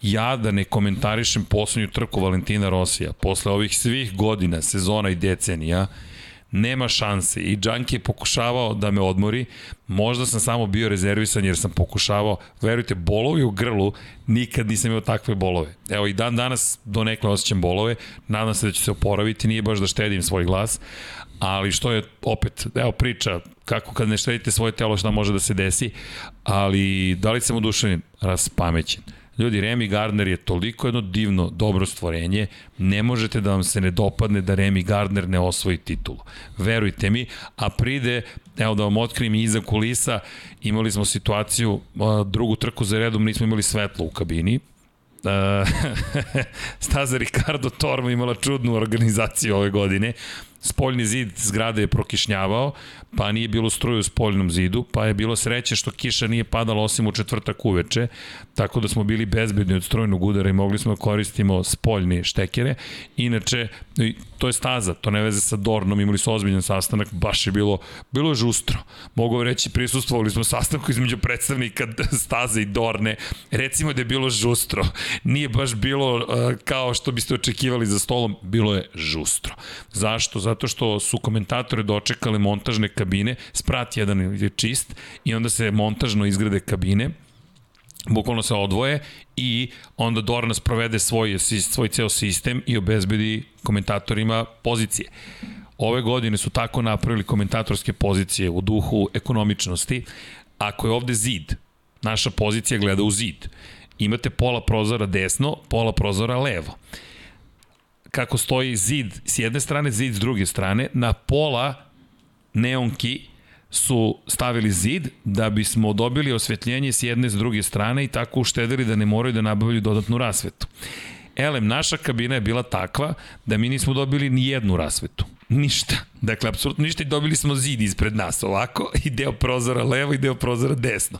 ja da ne komentarišem poslednju trku Valentina Rosija, posle ovih svih godina, sezona i decenija, nema šanse. I Džanki je pokušavao da me odmori, možda sam samo bio rezervisan jer sam pokušavao, verujte, bolovi u grlu, nikad nisam imao takve bolove. Evo i dan danas do nekle osjećam bolove, nadam se da ću se oporaviti, nije baš da štedim svoj glas, ali što je opet, evo priča, kako kad ne štedite svoje telo šta može da se desi, ali da li sam oduševljen? Raspamećen. Ljudi, Remy Gardner je toliko jedno divno, dobro stvorenje, ne možete da vam se ne dopadne da Remy Gardner ne osvoji titulu. Verujte mi, a pride, evo da vam otkrijem iza kulisa, imali smo situaciju, drugu trku za redom nismo imali svetlo u kabini, *laughs* staza Ricardo Tormo imala čudnu organizaciju ove godine spoljni zid zgrade je prokišnjavao, pa nije bilo struje u spoljnom zidu, pa je bilo sreće što kiša nije padala osim u četvrtak uveče, tako da smo bili bezbedni od strojnog udara i mogli smo da koristimo spoljne štekere. Inače, to je staza, to ne veze sa Dornom, imali su ozbiljan sastanak, baš je bilo, bilo je žustro. Mogu reći, prisustvovali smo sastanku između predstavnika *laughs* staze i Dorne, recimo da je bilo žustro. Nije baš bilo uh, kao što biste očekivali za stolom, bilo je žustro. Zašto? Zato što su komentatori dočekali montažne kabine, sprat jedan je čist i onda se montažno izgrade kabine, bukvalno se odvoje i onda Dornas provede svoj, svoj ceo sistem i obezbedi komentatorima pozicije. Ove godine su tako napravili komentatorske pozicije u duhu ekonomičnosti. Ako je ovde zid, naša pozicija gleda u zid. Imate pola prozora desno, pola prozora levo. Kako stoji zid s jedne strane, zid s druge strane, na pola neonki su stavili zid da bismo dobili osvetljenje s jedne s druge strane i tako uštedili da ne moraju da nabavljaju dodatnu rasvetu. Elem, naša kabina je bila takva da mi nismo dobili ni jednu rasvetu. Ništa. Dakle, apsolutno ništa i dobili smo zid ispred nas ovako i deo prozora levo i deo prozora desno.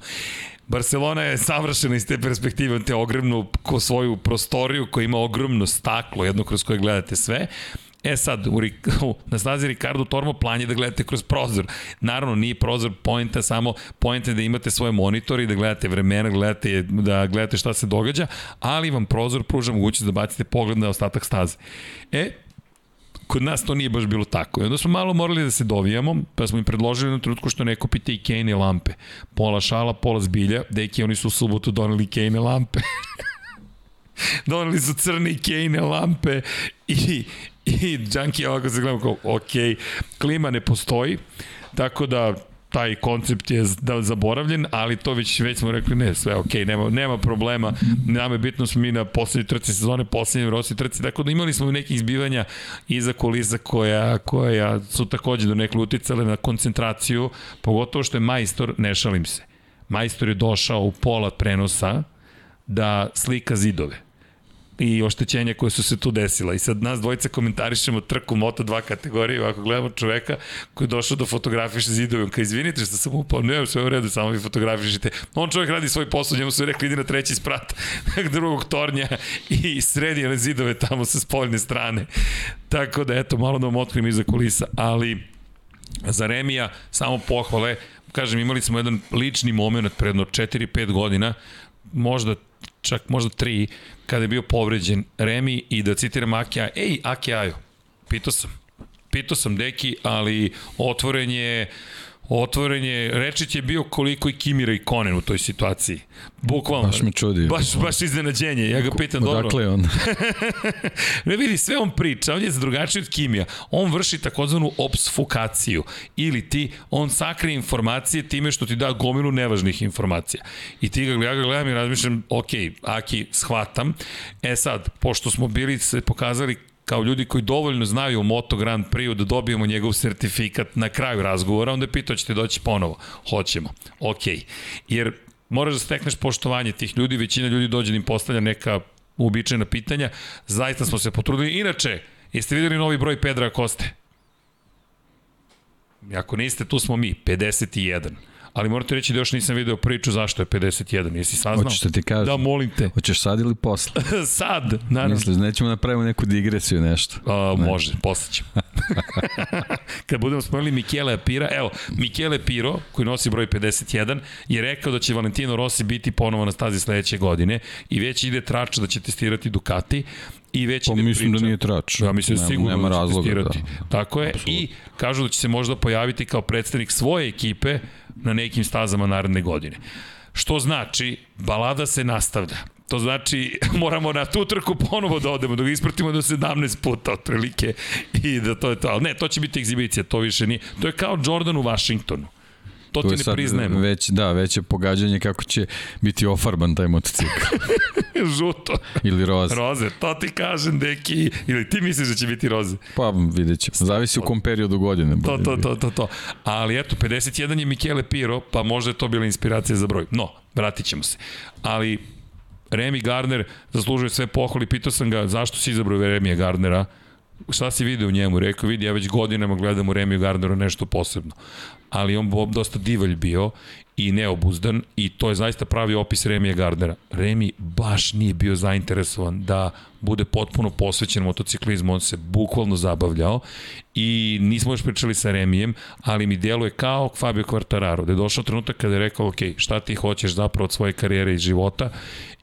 Barcelona je savršena iz te perspektive, te ogromnu ko svoju prostoriju koja ima ogromno staklo, jedno kroz koje gledate sve, E sad, u, *laughs* u, na stazi Ricardo Tormo plan je da gledate kroz prozor. Naravno, nije prozor poenta, samo poenta da imate svoje monitore i da gledate vremena, gledate, da gledate šta se događa, ali vam prozor pruža mogućnost da bacite pogled na ostatak staze. E, kod nas to nije baš bilo tako. I onda smo malo morali da se dovijamo, pa smo im predložili na trenutku što ne kupite i Kane lampe. Pola šala, pola zbilja. Deki, oni su u subotu doneli Kane lampe. *laughs* doneli su crne Kane lampe i, I Junkie ovako se gledamo kao, ok, klima ne postoji, tako da taj koncept je da zaboravljen, ali to već već smo rekli ne, sve ok, nema nema problema. Nama je bitno smo mi na poslednjoj trci sezone, poslednjoj Rossi trci, tako da imali smo nekih izbivanja iza kulisa koja koja su takođe do nekle uticale na koncentraciju, pogotovo što je majstor, ne šalim se. Majstor je došao u pola prenosa da slika zidove i oštećenja koje su se tu desila. I sad nas dvojica komentarišemo trku Moto2 kategorije, ako gledamo čoveka koji je došao da fotografiše zidove, kao izvinite što sam upao, ne, sve u redu, samo vi fotografišite. On čovek radi svoj posao, njemu su rekli ide na treći sprat *laughs* drugog tornja i sredi one zidove tamo sa spoljne strane. Tako da, eto, malo da vam otkrim iza kulisa, ali za Remija samo pohvale, kažem, imali smo jedan lični moment predno 4-5 godina, možda čak možda 3, kada je bio povređen Remi i da citiram Akija, ej, Aki Ajo, pitao sam, pitao sam Deki, ali otvoren je otvoren je, Rečić je bio koliko i Kimira i Konen u toj situaciji. Bukvalno. Baš me čudi. Baš, baš iznenađenje. Ja ga pitam dobro. Odakle on? *laughs* ne vidi, sve on priča. On je drugačiji od Kimija. On vrši takozvanu obsfukaciju. Ili ti, on sakri informacije time što ti da gomilu nevažnih informacija. I ti ga, ja ga gledam i razmišljam, ok, Aki, shvatam. E sad, pošto smo bili, se pokazali kao ljudi koji dovoljno znaju o Moto Grand Prix da dobijemo njegov sertifikat na kraju razgovora, onda je pitao ćete doći ponovo. Hoćemo. Ok. Jer moraš da stekneš poštovanje tih ljudi, većina ljudi dođe da im postavlja neka uobičajena pitanja. Zaista smo se potrudili. Inače, jeste videli novi broj Pedra Koste? Ako niste, tu smo mi, 51. ali morate reći da još nisam video priču zašto je 51. Jesi saznao? Hoćeš da ti kažem? Da, molim te. Hoćeš sad ili posle? *laughs* sad, naravno. Misliš, nećemo napravimo neku digresiju nešto? A, može, posle ćemo. *laughs* Kad budemo spomenuli Michele Pira, evo, Michele Piro, koji nosi broj 51, je rekao da će Valentino Rossi biti ponovo na stazi sledeće godine i već ide trača da će testirati Ducati i već pa ide mislim priča. da nije trač. Ja mislim nema, sigurno nema da će razloga, testirati. Da. Tako je. Absolutno. I kažu da će se možda pojaviti kao predstavnik svoje ekipe na nekim stazama naredne godine. Što znači, balada se nastavlja. To znači, *laughs* moramo na tu trku ponovo da odemo, da ga ispratimo do 17 puta otprilike i da to je to. Ali ne, to će biti egzibicija, to više nije. To je kao Jordan u Washingtonu. To Tu ti ne priznajemo. Već, da, već je pogađanje kako će biti ofarban taj motocikl. *laughs* Žuto. Ili roze. Roze, to ti kažem, deki. Ili ti misliš da će biti roze? Pa vidjet ćemo. Zavisi u kom periodu godine. To, to, to, to, to. Ali eto, 51 je Michele Piro, pa možda je to bila inspiracija za broj. No, vratit ćemo se. Ali Remy Gardner zaslužuje sve pohvali. Pitao sam ga zašto si izabrao Remija Gardnera. Šta si video u njemu? Rekao, vidi, ja već godinama gledam u Remiju Gardneru nešto posebno. Ali on dosta divalj bio i neobuzdan i to je zaista pravi opis Remija Gardnera. Remi baš nije bio zainteresovan da bude potpuno posvećen motociklizmu, on se bukvalno zabavljao i nismo još pričali sa Remijem, ali mi djeluje kao Fabio Quartararo, da je došao trenutak kada je rekao, ok, šta ti hoćeš zapravo od svoje karijere i života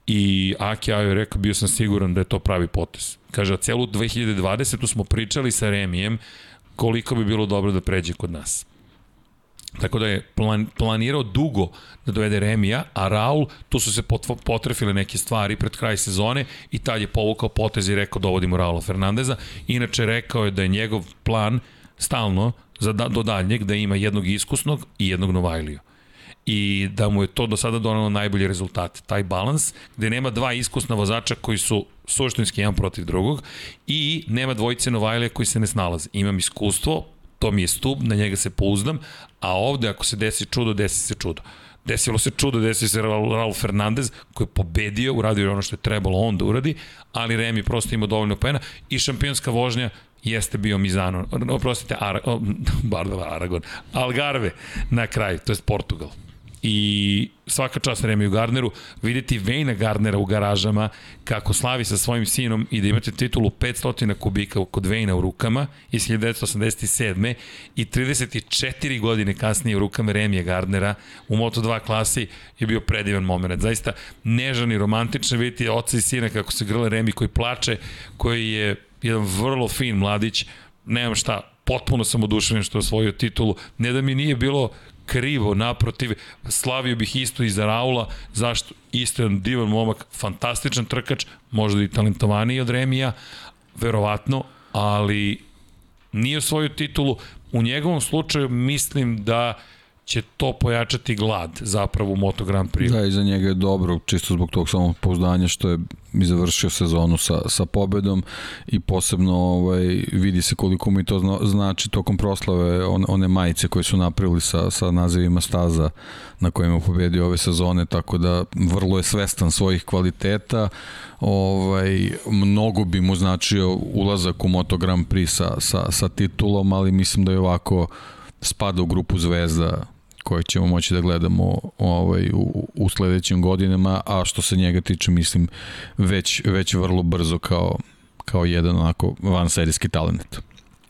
i Aki Ajo je rekao, bio sam siguran da je to pravi potez. Kaže, a celu 2020. smo pričali sa Remijem koliko bi bilo dobro da pređe kod nas. Tako da je plan, planirao dugo da dovede Remija, a Raul, tu su se potrefile neke stvari pred kraj sezone i tad je povukao potez i rekao dovodimo Raula Fernandeza. Inače rekao je da je njegov plan stalno za da, do daljnjeg da ima jednog iskusnog i jednog Novajliju i da mu je to do sada donalo najbolji rezultat. Taj balans gde nema dva iskusna vozača koji su suštinski jedan protiv drugog i nema dvojice Novajlija koji se ne snalaze. Imam iskustvo, to mi je stup, na njega se pouzdam, a ovde ako se desi čudo, desi se čudo. Desilo se čudo, desio se Raul, Fernandez koji je pobedio, uradio ono što je trebalo on da uradi, ali Remi prosto ima dovoljno pena i šampionska vožnja jeste bio Mizano, oprostite, Ara, *laughs* Aragon, Algarve na kraju, to je Portugal i svaka čast Remiju Gardneru, videti Vejna Gardnera u garažama, kako slavi sa svojim sinom i da imate titulu 500 kubika kod Vejna u rukama iz 1987. i 34 godine kasnije u rukama Remija Gardnera u Moto2 klasi je bio predivan moment. Zaista nežan i romantičan vidjeti oca i sina kako se grle Remi koji plače, koji je jedan vrlo fin mladić, nemam šta, potpuno sam oduševljen što je osvojio titulu. Ne da mi nije bilo krivo, naprotiv, slavio bih isto i za Raula, zašto? Isto jedan divan momak, fantastičan trkač, možda i talentovaniji od Remija, verovatno, ali nije osvojio titulu. U njegovom slučaju mislim da će to pojačati glad zapravo u Moto Grand Prix. Da, i za njega je dobro, čisto zbog tog samog pouzdanja što je i završio sezonu sa, sa pobedom i posebno ovaj, vidi se koliko mi to zna, znači tokom proslave one, one majice koje su napravili sa, sa nazivima staza na kojima je pobedio ove sezone, tako da vrlo je svestan svojih kvaliteta, ovaj, mnogo bi mu značio ulazak u Moto Grand Prix sa, sa, sa titulom, ali mislim da je ovako spada u grupu zvezda koje ćemo moći da gledamo ovaj, u, u sledećim godinama, a što se njega tiče, mislim, već, već vrlo brzo kao, kao jedan onako vanserijski talent.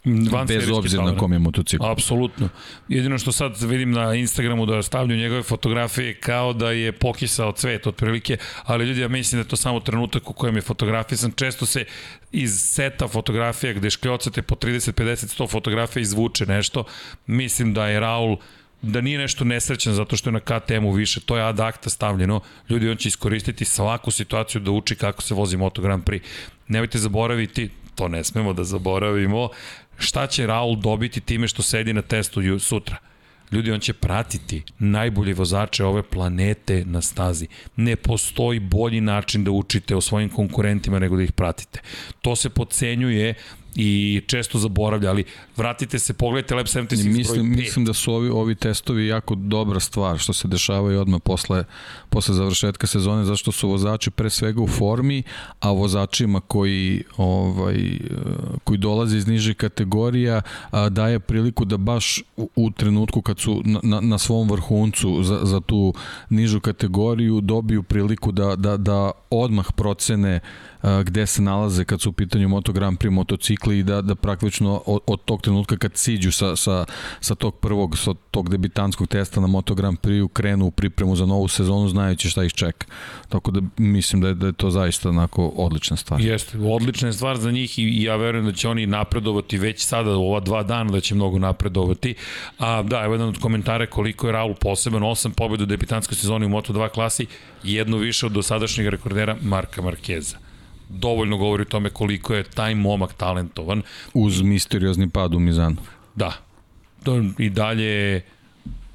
Van Bez obzira na kom je motocikl. Apsolutno. Jedino što sad vidim na Instagramu da stavljaju njegove fotografije kao da je pokisao cvet otprilike, ali ljudi ja mislim da je to samo trenutak u kojem je fotografisan. Često se iz seta fotografija gde škljocate po 30, 50, 100 fotografija izvuče nešto. Mislim da je Raul da nije nešto nesrećan zato što je na KTM-u više, to je ad acta stavljeno, ljudi on će iskoristiti svaku situaciju da uči kako se vozi Moto Grand Prix. Nemojte zaboraviti, to ne smemo da zaboravimo, šta će Raul dobiti time što sedi na testu sutra. Ljudi, on će pratiti najbolje vozače ove planete na stazi. Ne postoji bolji način da učite o svojim konkurentima nego da ih pratite. To se pocenjuje i često zaboravlja, ali vratite se, pogledajte Lab 76 mislim, broj 5. Mislim da su ovi, ovi testovi jako dobra stvar što se dešavaju odmah posle, posle završetka sezone, zašto su vozači pre svega u formi, a vozačima koji, ovaj, koji dolaze iz niže kategorija a, daje priliku da baš u, u trenutku kad su na, na, na svom vrhuncu za, za tu nižu kategoriju dobiju priliku da, da, da odmah procene gde se nalaze kad su u pitanju Moto Grand Prix motocikli i da, da praktično od, od tog trenutka kad siđu sa, sa, sa tog prvog, sa tog debitanskog testa na Moto Grand Prix krenu u pripremu za novu sezonu znajući šta ih čeka. Tako da mislim da je, da je to zaista onako odlična stvar. Jeste, odlična stvar za njih i ja verujem da će oni napredovati već sada u ova dva dana da će mnogo napredovati. A da, evo jedan od komentara koliko je Raul poseban, osam pobjeda u debitanskoj sezoni u Moto2 klasi, jedno više od dosadašnjeg rekordera Marka Markeza dovoljno govori o tome koliko je taj momak talentovan. Uz misteriozni pad u Mizanu. Da. I dalje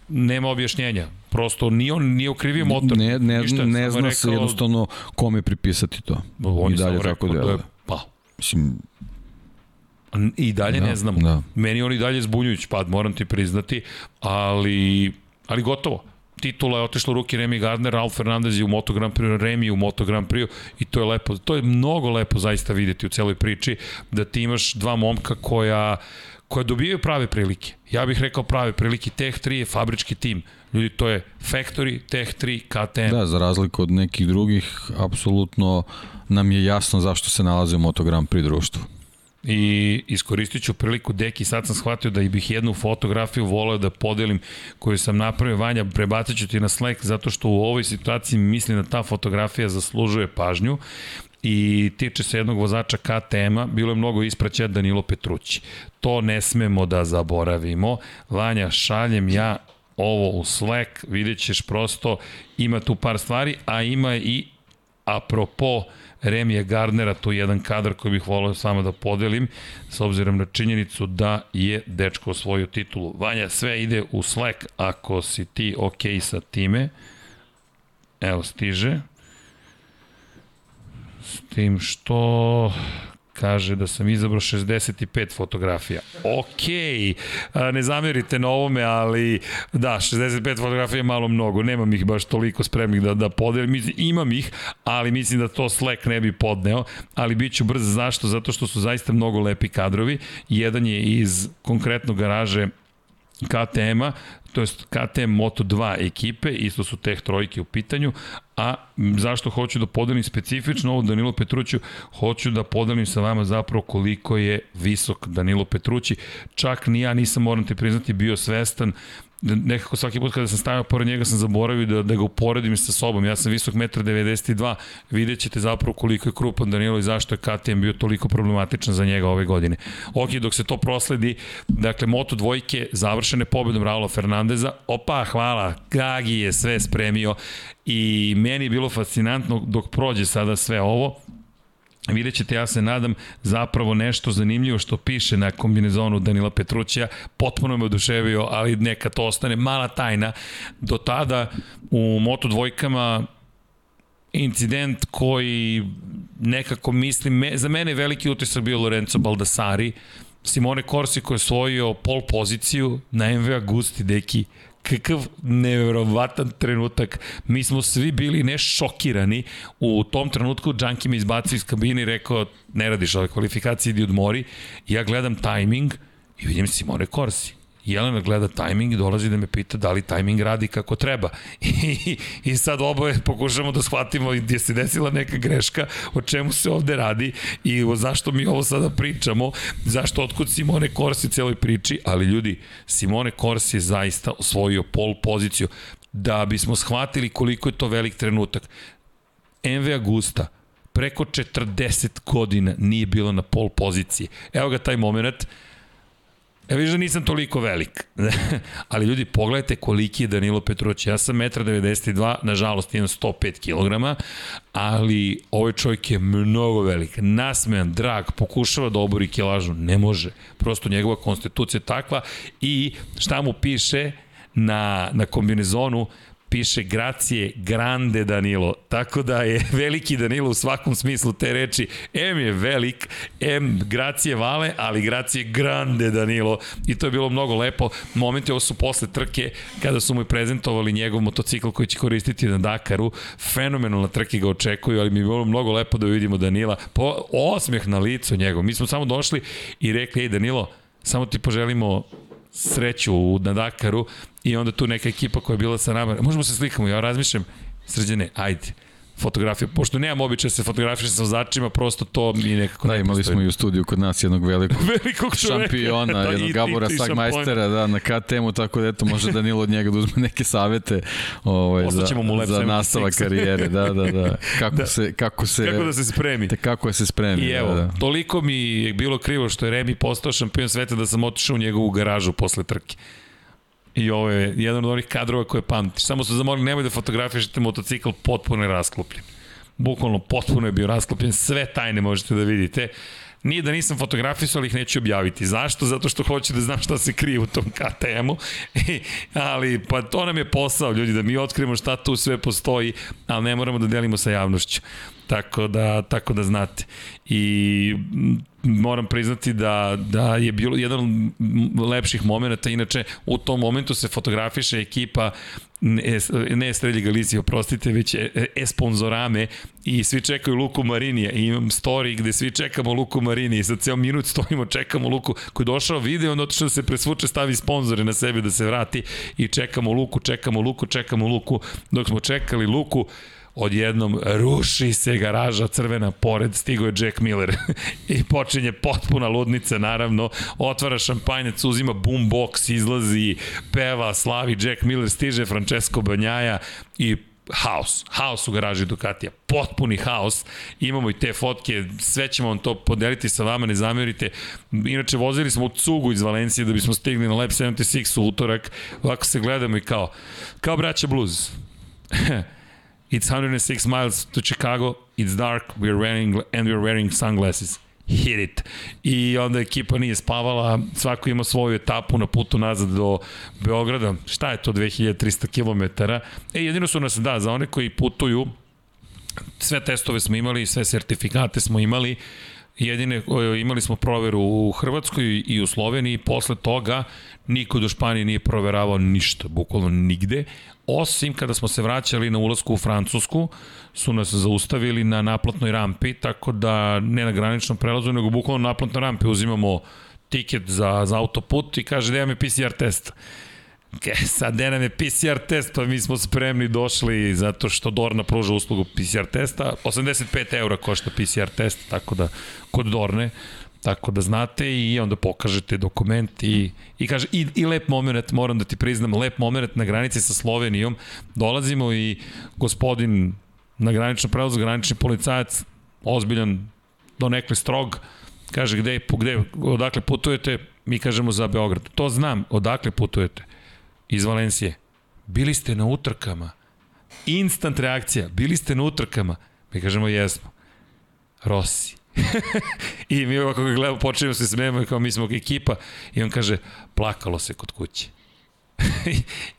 nema objašnjenja. Prosto ni on nije okrivio motor. Ne, ne, Ništa, ne zna rekao, se jednostavno kome pripisati to. On I dalje tako da je pa. Mislim, I dalje da, ne znamo. Da. Meni on i dalje zbunjujući pad, moram ti priznati, ali, ali gotovo titula je otišla u ruke Remy Gardner, Ralf Fernandez je u Moto Grand Prix, Remy u Moto Grand Prix i to je lepo, to je mnogo lepo zaista videti u celoj priči, da ti imaš dva momka koja koja dobijaju prave prilike. Ja bih rekao prave prilike. Tech 3 je fabrički tim. Ljudi, to je Factory, Tech 3, KTM. Da, za razliku od nekih drugih, apsolutno nam je jasno zašto se nalaze u Moto Grand Prix društvu i iskoristit ću priliku, deki, sad sam shvatio da bih jednu fotografiju voleo da podelim koju sam napravio, Vanja, prebacit ću ti na Slack zato što u ovoj situaciji mislim da ta fotografija zaslužuje pažnju i tiče se jednog vozača KTM-a, bilo je mnogo ispraća Danilo Petrući. To ne smemo da zaboravimo. Vanja, šaljem ja ovo u Slack, vidjet ćeš prosto, ima tu par stvari, a ima i apropo Remija Gardnera, to je jedan kadar koji bih volao s vama da podelim, s obzirom na činjenicu da je dečko osvojio titulu. Vanja, sve ide u Slack ako si ti ok sa time. Evo, stiže. S tim što Kaže da sam izabrao 65 fotografija. Ok, ne zamerite na ovome, ali da, 65 fotografija je malo mnogo. Nemam ih baš toliko spremnih da, da podelim. Imam ih, ali mislim da to Slack ne bi podneo. Ali bit ću brz. Zašto? Zato što su zaista mnogo lepi kadrovi. Jedan je iz konkretno garaže KTM-a, to je KTM Moto2 ekipe, isto su teh trojke u pitanju, a zašto hoću da podelim specifično ovo Danilo Petruću, hoću da podelim sa vama zapravo koliko je visok Danilo Petrući, čak ni ja nisam, moram te priznati, bio svestan nekako svaki put kada sam stavio pored njega sam zaboravio da, da ga uporedim sa sobom. Ja sam visok 1,92 m, vidjet ćete zapravo koliko je krupan Danilo i zašto je KTM bio toliko problematičan za njega ove godine. Ok, dok se to prosledi, dakle, Moto dvojke završene pobedom Raula Fernandeza, opa, hvala, Gagi je sve spremio i meni je bilo fascinantno dok prođe sada sve ovo, Vidjet ćete, ja se nadam, zapravo nešto zanimljivo što piše na kombinezonu Danila Petrućija. Potpuno me oduševio, ali neka to ostane mala tajna. Do tada u Moto dvojkama incident koji nekako mislim, za mene veliki utisak bio Lorenzo Baldassari, Simone Corsi koji je osvojio pol poziciju na MV Agusti, deki, kakav nevjerovatan trenutak. Mi smo svi bili ne šokirani. U tom trenutku Junkie me izbacio iz kabine i rekao, ne radiš ove kvalifikacije, idi odmori. Ja gledam tajming i vidim Simone Corsi. Jelena gleda tajming i dolazi da me pita da li tajming radi kako treba. *laughs* I, i sad oboje pokušamo da shvatimo gdje se desila neka greška, o čemu se ovde radi i o zašto mi ovo sada pričamo, zašto otkud Simone Korsi celoj priči, ali ljudi, Simone Korsi je zaista osvojio pol poziciju da bismo shvatili koliko je to velik trenutak. MV Augusta, preko 40 godina nije bilo na pol poziciji. Evo ga taj moment, Ja vidiš da nisam toliko velik. *laughs* Ali ljudi, pogledajte koliki je Danilo Petrović. Ja sam 1,92 m, nažalost imam 105 kg, ali ovaj čovjek je mnogo velik. Nasmejan, drag, pokušava da obori kilažu. Ne može. Prosto njegova konstitucija je takva i šta mu piše na, na kombinezonu, piše Gracije Grande Danilo, tako da je *laughs* veliki Danilo u svakom smislu te reči. M je velik, M Gracije Vale, ali Gracije Grande Danilo i to je bilo mnogo lepo. Momenti ovo su posle trke kada su mu prezentovali njegov motocikl koji će koristiti na Dakaru. Fenomenalna trke ga očekuju, ali mi je bilo mnogo lepo da vidimo Danila. Po, osmeh na licu njegov. Mi smo samo došli i rekli, ej Danilo, samo ti poželimo sreću na Dakaru i onda tu neka ekipa koja je bila sa nama. Možemo se slikamo, ja razmišljam, sređene, ajde fotografije, pošto nemam običaj da se fotografišem sa vozačima, prosto to mi nekako da, imali smo i u studiju kod nas jednog velikog, *laughs* velikog šampiona, *laughs* da, jednog Gabora Sagmajstera, da, na KTM-u, tako da eto, može Danilo od njega da uzme neke savete ovaj, za, mu za nastavak karijere, da, da, da, *laughs* kako da. se, kako se, kako da se spremi. Te kako je se spremi. I da, evo, da, da. toliko mi je bilo krivo što je Remi postao šampion sveta da sam otišao u njegovu garažu posle trke. I ovo je jedan od onih kadrova koje pamtiš. Samo su zamolili, nemoj da fotografišete motocikl potpuno je rasklopljen. Bukvalno potpuno je bio rasklopljen, sve tajne možete da vidite. Nije da nisam fotografisao, ali ih neću objaviti. Zašto? Zato što hoću da znam šta se krije u tom KTM-u. *laughs* ali pa to nam je posao, ljudi, da mi otkrijemo šta tu sve postoji, ali ne moramo da delimo sa javnošću. Tako da, tako da znate. I moram priznati da, da je bilo jedan od lepših momenta, inače u tom momentu se fotografiše ekipa ne, ne Strelji Galicije, oprostite, već e-sponzorame i svi čekaju Luku Marinija. I imam story gde svi čekamo Luku Marinija. I sad ceo minut stojimo, čekamo Luku. Koji je došao video, onda otišao da se presvuče, stavi sponzore na sebe da se vrati i čekamo Luku, čekamo Luku, čekamo Luku, dok smo čekali Luku, odjednom ruši se garaža crvena pored, stigo je Jack Miller. *laughs* I počinje potpuna ludnica naravno, otvara šampanjac, uzima boombox, izlazi, peva, slavi Jack Miller, stiže Francesco Banjaja i haos, haos u garaži Ducatija, potpuni haos, imamo i te fotke, sve ćemo vam to podeliti sa vama, ne zamerite, inače vozili smo u cugu iz Valencije da bismo stigli na Lab 76 u utorak, ovako se gledamo i kao, kao braća blues, *laughs* It's 106 miles to Chicago. It's dark. We're wearing and we're wearing sunglasses. Hit it. I onda ekipa nije spavala, svako ima svoju etapu na putu nazad do Beograda. Šta je to 2300 km? E, jedino su nas, da, za one koji putuju, sve testove smo imali, sve sertifikate smo imali, jedine, imali smo proveru u Hrvatskoj i u Sloveniji, posle toga niko do Španije nije proveravao ništa, bukvalno nigde, osim kada smo se vraćali na ulazku u Francusku, su nas zaustavili na naplatnoj rampi, tako da ne na graničnom prelazu, nego bukvalno na naplatnoj rampi uzimamo tiket za, za autoput i kaže da imam PCR test. Ke, sad da nam je PCR test, pa mi smo spremni došli zato što Dorna pruža uslugu PCR testa. 85 eura košta PCR test, tako da kod Dorne Tako da znate i onda pokažete dokument i, i kaže i, i lep moment, moram da ti priznam, lep moment na granici sa Slovenijom. Dolazimo i gospodin na graničnom prelazu, granični policajac, ozbiljan, donekle strog, kaže gde, gde, odakle putujete, mi kažemo za Beograd. To znam, odakle putujete? Iz Valencije. Bili ste na utrkama. Instant reakcija. Bili ste na utrkama. Mi kažemo jesmo. Rossi *laughs* I mi ovako ga gledamo, počnemo da se smijemo i kao mi smo ekipa i on kaže, plakalo se kod kuće. *laughs*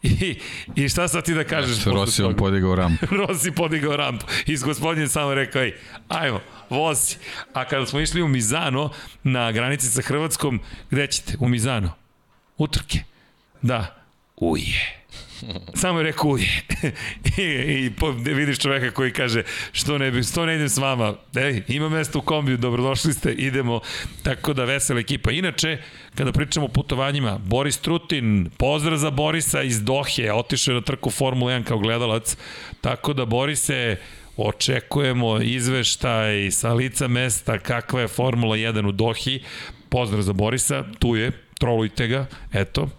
I, I šta sad ti da kažeš? Ja, Rossi on podigao rampu. *laughs* Rossi podigao rampu. I gospodin samo rekao, ej, ajmo, vozi. A kada smo išli u Mizano, na granici sa Hrvatskom, gde ćete? U Mizano. Utrke. Da. Uje. *laughs* Samo je rekao uje. *laughs* I, i po, vidiš čoveka koji kaže što ne, što ne idem s vama. Ej, ima mesto u kombiju, dobrodošli ste, idemo. Tako da vesela ekipa. Inače, kada pričamo o putovanjima, Boris Trutin, pozdrav za Borisa iz Dohe, otišao je na trku Formula 1 kao gledalac. Tako da Borise, očekujemo izveštaj sa lica mesta kakva je Formula 1 u Dohi. Pozdrav za Borisa, tu je, trolujte ga, eto,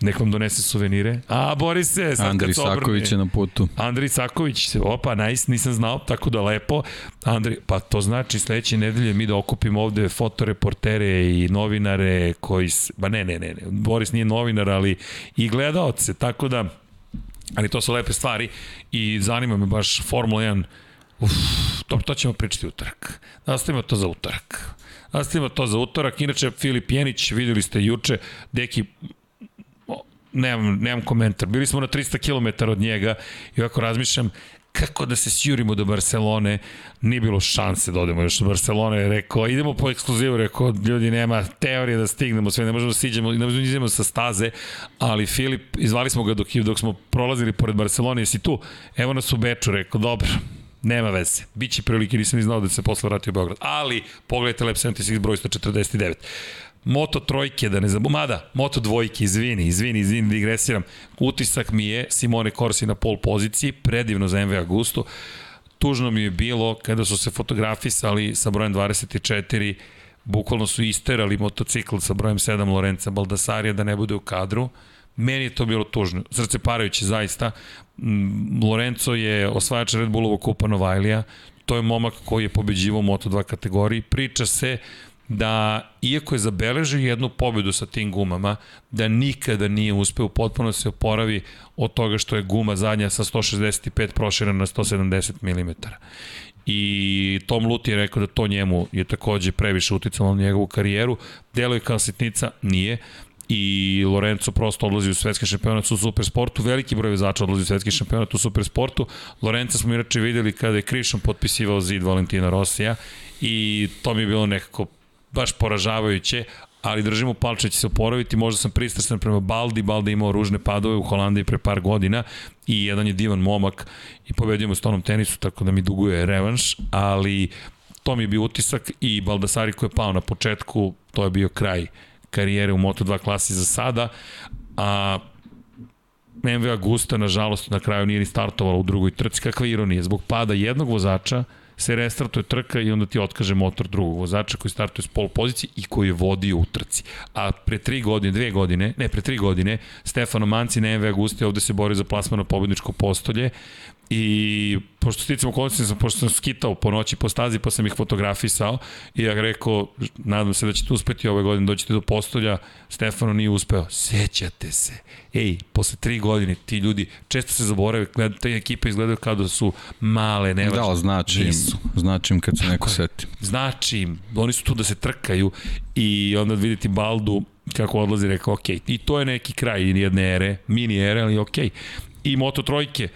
Nek vam donese suvenire. A, Borise, sad Andri kad Saković je na putu. Andri Saković, opa, nice, nisam znao, tako da lepo. Andri, pa to znači sledeće nedelje mi da okupimo ovde fotoreportere i novinare koji, ba ne, ne, ne, ne, Boris nije novinar, ali i gledaoce, tako da, ali to su lepe stvari i zanima me baš Formula 1, Uf, to, to ćemo pričati utorak. Da ostavimo to za utorak. Ostavimo to za utorak. Inače, Filip Jenić, videli ste juče, deki, nemam, nemam komentar. Bili smo na 300 km od njega i ovako razmišljam kako da se sjurimo do Barcelone, nije bilo šanse da odemo još do Barcelone, rekao, idemo po ekskluzivu, rekao, ljudi, nema teorije da stignemo sve, ne možemo da siđemo, ne možemo da iđemo sa staze, ali Filip, izvali smo ga dok, dok smo prolazili pored Barcelone, jesi tu? Evo nas u Beču, rekao, dobro, nema veze. Biće prilike, nisam ni znao da se posle vratio u Beograd. Ali, pogledajte Lab 76 broj 149. Moto trojke, da ne zabom, mada, Moto dvojke, izvini, izvini, izvini, digresiram. Utisak mi je Simone Corsi na pol poziciji, predivno za MV Agusto. Tužno mi je bilo kada su se fotografisali sa brojem 24, bukvalno su isterali motocikl sa brojem 7 Lorenza Baldasarija da ne bude u kadru. Meni je to bilo tužno, srce parajuće zaista. Mm, Lorenzo je osvajač Red Bullovog kupa Novajlija, to je momak koji je pobeđivo u Moto2 kategoriji. Priča se da, iako je zabeležio jednu pobedu sa tim gumama, da nikada nije uspeo potpuno se oporavi od toga što je guma zadnja sa 165 proširena na 170 mm. I Tom Lut je rekao da to njemu je takođe previše uticalo na njegovu karijeru. Delo je kao sitnica, nije i Lorenzo prosto odlazi u svetski šampionat u supersportu, veliki broj vezača odlazi u svetski šampionat u supersportu. Lorenzo smo inače videli kada je Krišom potpisivao zid Valentina Rosija i to mi je bilo nekako baš poražavajuće, ali držimo palče će se oporaviti, možda sam pristrasan prema Baldi, Baldi imao ružne padove u Holandiji pre par godina i jedan je divan momak i pobedio mu stonom tenisu, tako da mi duguje revanš, ali to mi je bio utisak i Baldasari koji je pao na početku, to je bio kraj karijere u Moto2 klasi za sada, a MV Agusta, nažalost, na kraju nije ni startovala u drugoj trci. Kakva ironija, zbog pada jednog vozača, se restartuje trka i onda ti otkaže motor drugog vozača koji startuje s pol pozicije i koji je vodio u trci. A pre tri godine, dve godine, ne, pre tri godine, Stefano Manci na MV Agusti ovde se bori za plasmano pobedničko postolje I pošto sticam okolnosti, sam, pošto sam skitao po noći po stazi, pa sam ih fotografisao i ja rekao, nadam se da ćete uspeti ove godine, doćete do postolja, Stefano nije uspeo. Sećate se. Ej, posle tri godine ti ljudi često se zaborave, gleda, te ekipe izgledaju kao da su male, nevažne. Da, znači im, znači im kad se neko seti. Znači im, oni su tu da se trkaju i onda vidite Baldu kako odlazi, rekao, ok, i to je neki kraj jedne ere, mini ere, ali ok. I Moto trojke,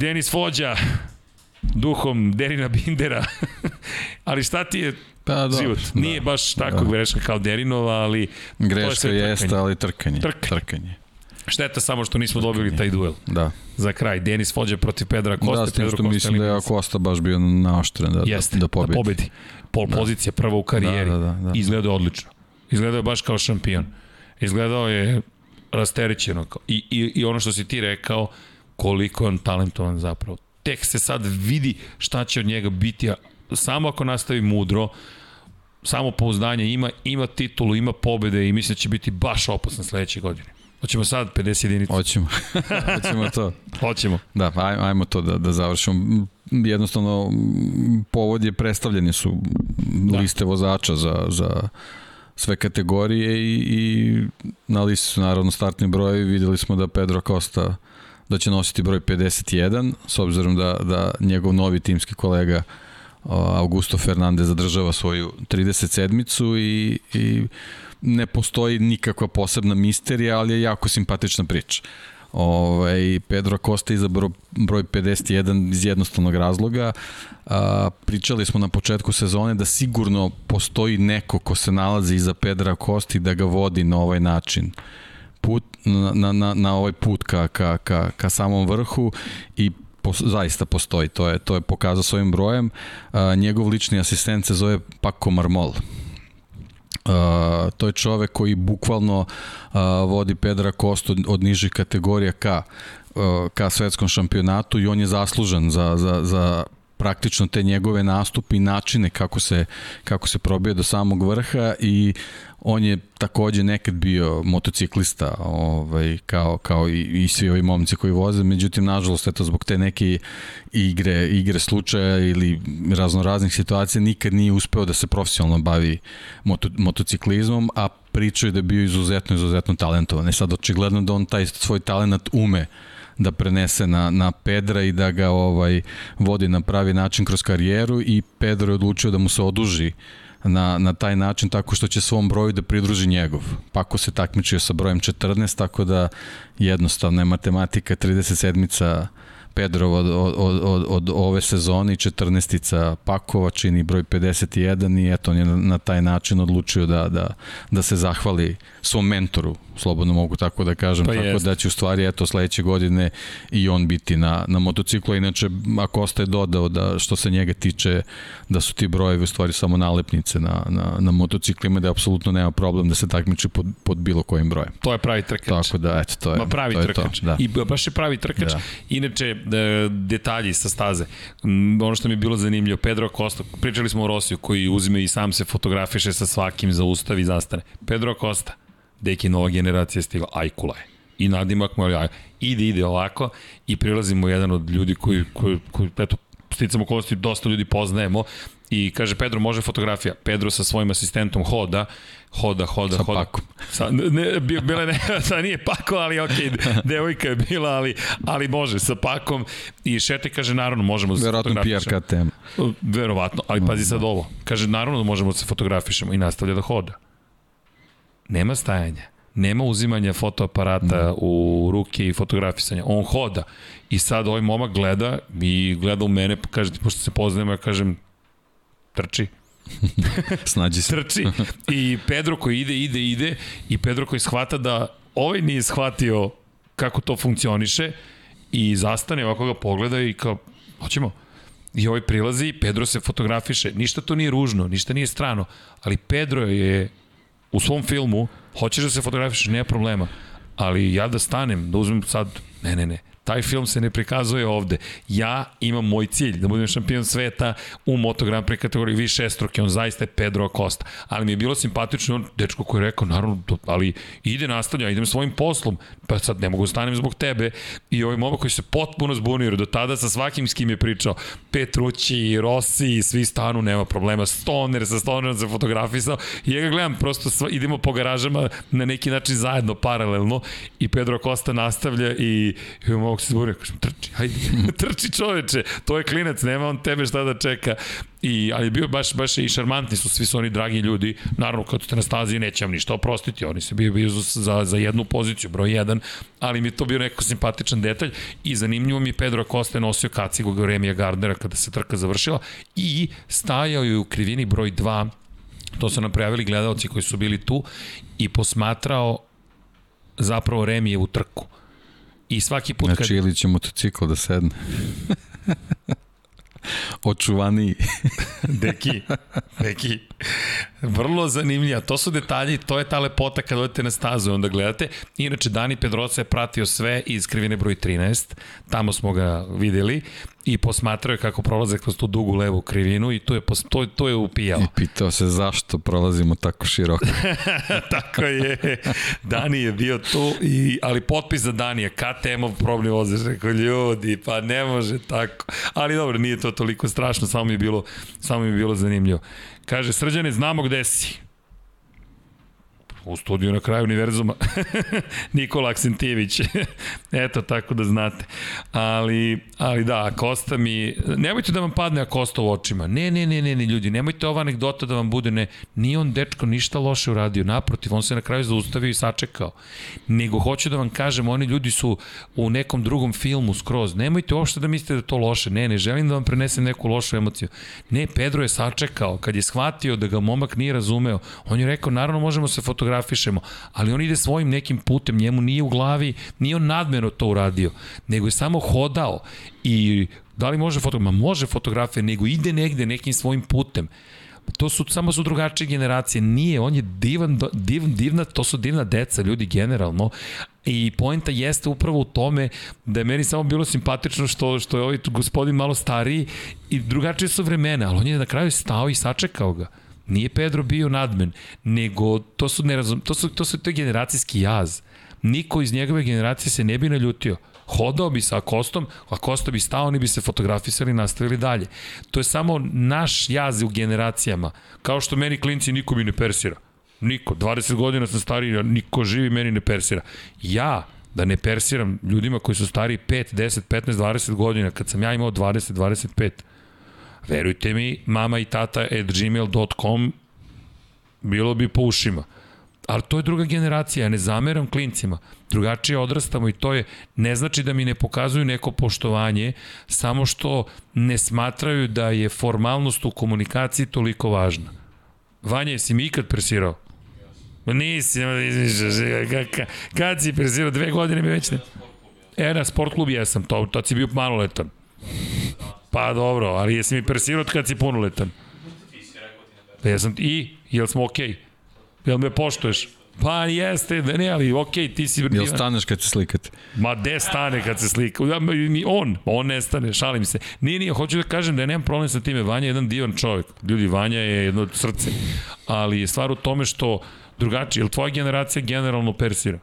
Denis Fođa, duhom Derina Bindera. *laughs* ali šta ti je pa, do, život? Da, Nije baš tako da. greška kao Derinova, ali greška je jeste, ali trkanje. Trkanje. trkanje. Šteta samo što nismo trkanje. dobili taj duel. Da. Za kraj, Denis Fođa protiv Pedra Kosta. Da, Pedro što mislim da je Kosta baš bio naoštren da, Jeste, da, da pobedi. Da pobedi. Pol da. pozicija prva u karijeri. Da, da, da, da. Izgledao odlično. Izgledao je baš kao šampion. Izgledao je rasterićeno. I, i, I ono što si ti rekao, koliko je on talentovan zapravo. Tek se sad vidi šta će od njega biti, a samo ako nastavi mudro, samo pouzdanje ima, ima titulu, ima pobede i mislim da će biti baš opasan sledeće godine. Hoćemo sad 50 jedinica. Hoćemo. *laughs* Hoćemo to. Hoćemo. Da, aj, ajmo to da, da završimo. Jednostavno, povod je predstavljeni su da. liste vozača za, za sve kategorije i, i na listi su naravno startni brojevi. Videli smo da Pedro Costa da će nositi broj 51, s obzirom da, da njegov novi timski kolega Augusto Fernandez zadržava svoju 37-icu i, i ne postoji nikakva posebna misterija, ali je jako simpatična priča. Ovaj, Pedro Costa izabrao broj 51 iz jednostavnog razloga. A, pričali smo na početku sezone da sigurno postoji neko ko se nalazi iza Pedra i da ga vodi na ovaj način put, na, na, na ovaj put ka, ka, ka, ka samom vrhu i po, zaista postoji, to je, to je pokazao svojim brojem. A, njegov lični asistent se zove Paco Marmol. Uh, to je čovek koji bukvalno uh, vodi Pedra Kostu od, nižih kategorija ka, uh, ka svetskom šampionatu i on je zaslužan za, za, za praktično te njegove nastupe i načine kako se, kako se probije do samog vrha i on je takođe nekad bio motociklista ovaj, kao, kao i, i svi ovi momci koji voze, međutim nažalost eto zbog te neke igre, igre slučaja ili razno raznih situacija nikad nije uspeo da se profesionalno bavi moto, motociklizmom, a pričao je da je bio izuzetno, izuzetno talentovan. I e sad očigledno da on taj svoj talent ume da prenese na, na Pedra i da ga ovaj vodi na pravi način kroz karijeru i Pedro je odlučio da mu se oduži na, na taj način tako što će svom broju da pridruži njegov. Pako se takmičio sa brojem 14, tako da jednostavna je matematika 37-ica Pedrov od, od, od, od ove sezone i 14-ica Pakova čini broj 51 i eto on je na taj način odlučio da, da, da se zahvali svom mentoru, slobodno mogu tako da kažem, pa tako jest. da će u stvari eto sledeće godine i on biti na, na motociklu, inače ako ostaje dodao da što se njega tiče da su ti brojevi u stvari samo nalepnice na, na, na motociklima, da apsolutno nema problem da se takmiči pod, pod bilo kojim brojem. To je pravi trkač. Tako da, eto, to je, Ma pravi to je trkač. To, da. I baš je pravi trkač. Da. Inače, e, detalji sa staze. Ono što mi je bilo zanimljivo, Pedro Costa, pričali smo o Rosiju koji uzme i sam se fotografiše sa svakim, zaustavi i zastane. Pedro Costa, deki nova generacija stigla, Ajkula je. I nadimak mu je, ide, ide ovako i prilazimo jedan od ljudi koji, koji, koji eto, sticamo okolnosti, dosta ljudi poznajemo i kaže Pedro može fotografija. Pedro sa svojim asistentom hoda, hoda, hoda, sa hoda. pakom. Sa, ne, bile ne, *laughs* sa nije pako, ali ok, devojka je bila, ali, ali može, sa pakom. I Šete kaže, naravno, možemo da se KTM. Verovatno, ali pazi sad ovo. Kaže, naravno da možemo da se fotografišemo i nastavlja da hoda. Nema stajanja nema uzimanja fotoaparata mm. u ruke i fotografisanja. On hoda i sad ovaj momak gleda i gleda u mene, pa kaže, pošto se poznajemo, ja kažem, trči. *laughs* Snađi se. trči. I Pedro koji ide, ide, ide i Pedro koji shvata da ovaj nije shvatio kako to funkcioniše i zastane, ovako ga pogleda i kao, hoćemo. I ovaj prilazi, Pedro se fotografiše. Ništa to nije ružno, ništa nije strano, ali Pedro je u svom filmu, hoćeš da se fotografišeš, nema problema, ali ja da stanem, da uzmem sad, ne, ne, ne, Taj film se ne prikazuje ovde. Ja imam moj cilj, da budem šampion sveta u Moto Grand Prix kategoriji više struke, on zaista je Pedro Acosta. Ali mi je bilo simpatično on, dečko koji je rekao, naravno, ali ide nastavlja, idem svojim poslom, pa sad ne mogu da stanem zbog tebe. I ovaj momak koji se potpuno zbunio, jer do tada sa svakim s kim je pričao, Petrući, Rossi, svi stanu, nema problema, Stoner, sa Stonerom se fotografisao. I ja ga gledam, prosto sva, idemo po garažama na neki način zajedno, paralelno, i Pedro Acosta nastavlja i, i mogu se zbunio, kažem, trči, hajde, *laughs* trči čoveče, to je klinac, nema on tebe šta da čeka. I, ali bio baš, baš i šarmantni su, svi su oni dragi ljudi, naravno kad ste na stazi neće vam ništa oprostiti, oni se bio, bio za, za jednu poziciju, broj jedan, ali mi je to bio neko simpatičan detalj. I zanimljivo mi Pedro Costa je nosio kacigu Goremija Gardnera kada se trka završila. I stajao je u krivini broj 2 to su nam prijavili gledalci koji su bili tu. I posmatrao zapravo Remijevu trku. I svaki put znači, kad... ili će motocikl da sedne. *laughs* Očuvaniji. deki, deki. Vrlo zanimljiva. To su detalji, to je ta lepota kad odete na stazu i onda gledate. Inače, Dani Pedrosa je pratio sve iz krivine broj 13. Tamo smo ga videli i posmatrao je kako prolaze kroz tu dugu levu krivinu i to je, to, to je upijao. I pitao se zašto prolazimo tako široko. *laughs* tako je. Dani je bio tu, i, ali potpis za Danija, KTM-ov problem vozeš, rekao ljudi, pa ne može tako. Ali dobro, nije to toliko strašno, samo mi je bilo, samo mi je bilo zanimljivo. Kaže, srđane, znamo gde si u studiju na kraju univerzuma. *laughs* Nikola Aksentijević. *laughs* Eto, tako da znate. Ali, ali da, Kosta mi... Nemojte da vam padne Kosta u očima. Ne, ne, ne, ne, ne, ljudi, nemojte ova anegdota da vam bude ne. Nije on, dečko, ništa loše uradio. Naprotiv, on se na kraju zaustavio i sačekao. Nego hoću da vam kažem, oni ljudi su u nekom drugom filmu skroz. Nemojte uopšte da mislite da to loše. Ne, ne, želim da vam prenesem neku lošu emociju. Ne, Pedro je sačekao. Kad je shvatio da ga momak nije razumeo, on je rekao, naravno možemo se fotografirati fotografišemo, ali on ide svojim nekim putem, njemu nije u glavi, nije on nadmeno to uradio, nego je samo hodao i da li može fotografija? Može fotografija, nego ide negde nekim svojim putem to su samo su drugačije generacije. Nije, on je divan, div, divna, to su divna deca, ljudi generalno. I poenta jeste upravo u tome da je meni samo bilo simpatično što, što je ovaj gospodin malo stariji i drugačije su vremena, ali on je na kraju stao i sačekao ga. Nije Pedro bio nadmen, nego to su, nerazum, to su, to su to generacijski jaz. Niko iz njegove generacije se ne bi naljutio. Hodao bi sa Akostom, Akosta bi stao, oni bi se fotografisali i nastavili dalje. To je samo naš jaz u generacijama. Kao što meni klinci niko mi ne persira. Niko. 20 godina sam stariji, niko živi meni ne persira. Ja, da ne persiram ljudima koji su stari 5, 10, 15, 20 godina, kad sam ja imao 20, 25, verujte mi, mama i tata at gmail.com bilo bi po ušima. Ali to je druga generacija, ja ne zameram klincima. Drugačije odrastamo i to je, ne znači da mi ne pokazuju neko poštovanje, samo što ne smatraju da je formalnost u komunikaciji toliko važna. Vanja, jesi mi ikad presirao? Nisi, kad si presirao, dve godine mi već ne... E, na sport klub jesam, to, to si bio maloletan. Pa dobro, ali jesi mi persirao kad si punoletan? Pa jesam, i, jel smo okej? Okay? Jel me poštuješ? Pa jeste, ne, ali okej, okay, ti si... Jel staneš kad se slikate? Ma de stane kad se slika? On, on ne stane, šalim se. Nije, nije, hoću da kažem da ja nemam problem sa time. Vanja je jedan divan čovjek. Ljudi, Vanja je jedno srce. Ali je stvar u tome što drugačije. Jel tvoja generacija generalno persira?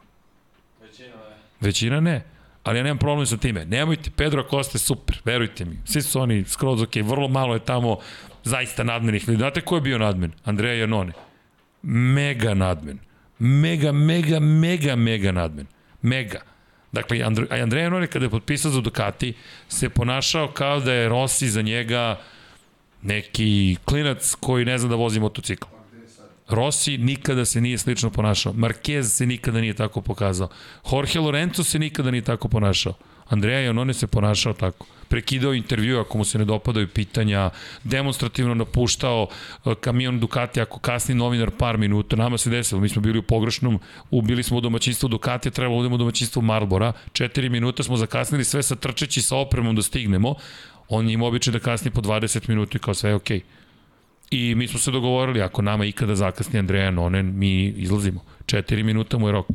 Većina ne. Većina ne. Ali ja nemam problem sa time. Nemojte, Pedro Costa je super, verujte mi. Svi su oni skroz ok, vrlo malo je tamo zaista nadmenih ljudi. Znate ko je bio nadmen? Andreja Janone. Mega nadmen. Mega, mega, mega, mega nadmen. Mega. Dakle, Andre, Andreja Janone kada je potpisao za Ducati se ponašao kao da je Rossi za njega neki klinac koji ne zna da vozi motocikl. Rossi nikada se nije slično ponašao. Marquez se nikada nije tako pokazao. Jorge Lorenzo se nikada nije tako ponašao. Andreja Janone se ponašao tako. Prekidao intervju ako mu se ne dopadaju pitanja, demonstrativno napuštao e, kamion Ducati ako kasni novinar par minuta. Nama se desilo, mi smo bili u pogrešnom, ubili smo u domaćinstvu Ducati, trebalo da idemo u domaćinstvu Marlbora. Četiri minuta smo zakasnili sve sa trčeći sa opremom da stignemo. On ima običaj da kasni po 20 minuta i kao sve je okej. Okay. I mi smo se dogovorili, ako nama ikada zakasni Andreja Nonen, mi izlazimo. Četiri minuta mu je rok.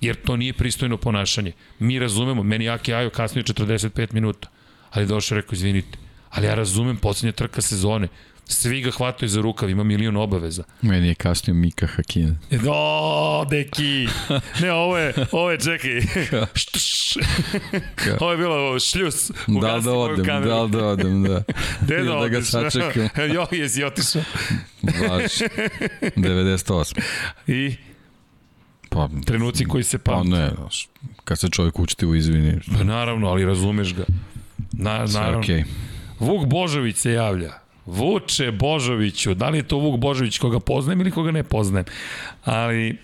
Jer to nije pristojno ponašanje. Mi razumemo, meni Aki Ajo kasnije 45 minuta. Ali došao rekao, izvinite, ali ja razumem poslednja trka sezone. Svi ga hvataju za rukav, ima milion obaveza. Meni je kasnio Mika Hakin. Do, deki. Ne, ovo je, ovo je, čekaj. ovo je bilo šljus. Da da odem, da da odem, da. Gde da, da ga sačekam. *laughs* jo, jesi otišao. Baš, 98. I? Pa, Trenuci koji se pamte. Pa ne, kad se čovjek učitivo izvini. Pa naravno, ali razumeš ga. Na, naravno. Okay. Vuk Božović se javlja. Vuče Božoviću, da li je to Vuk Božović koga poznajem ili koga ne poznajem, ali,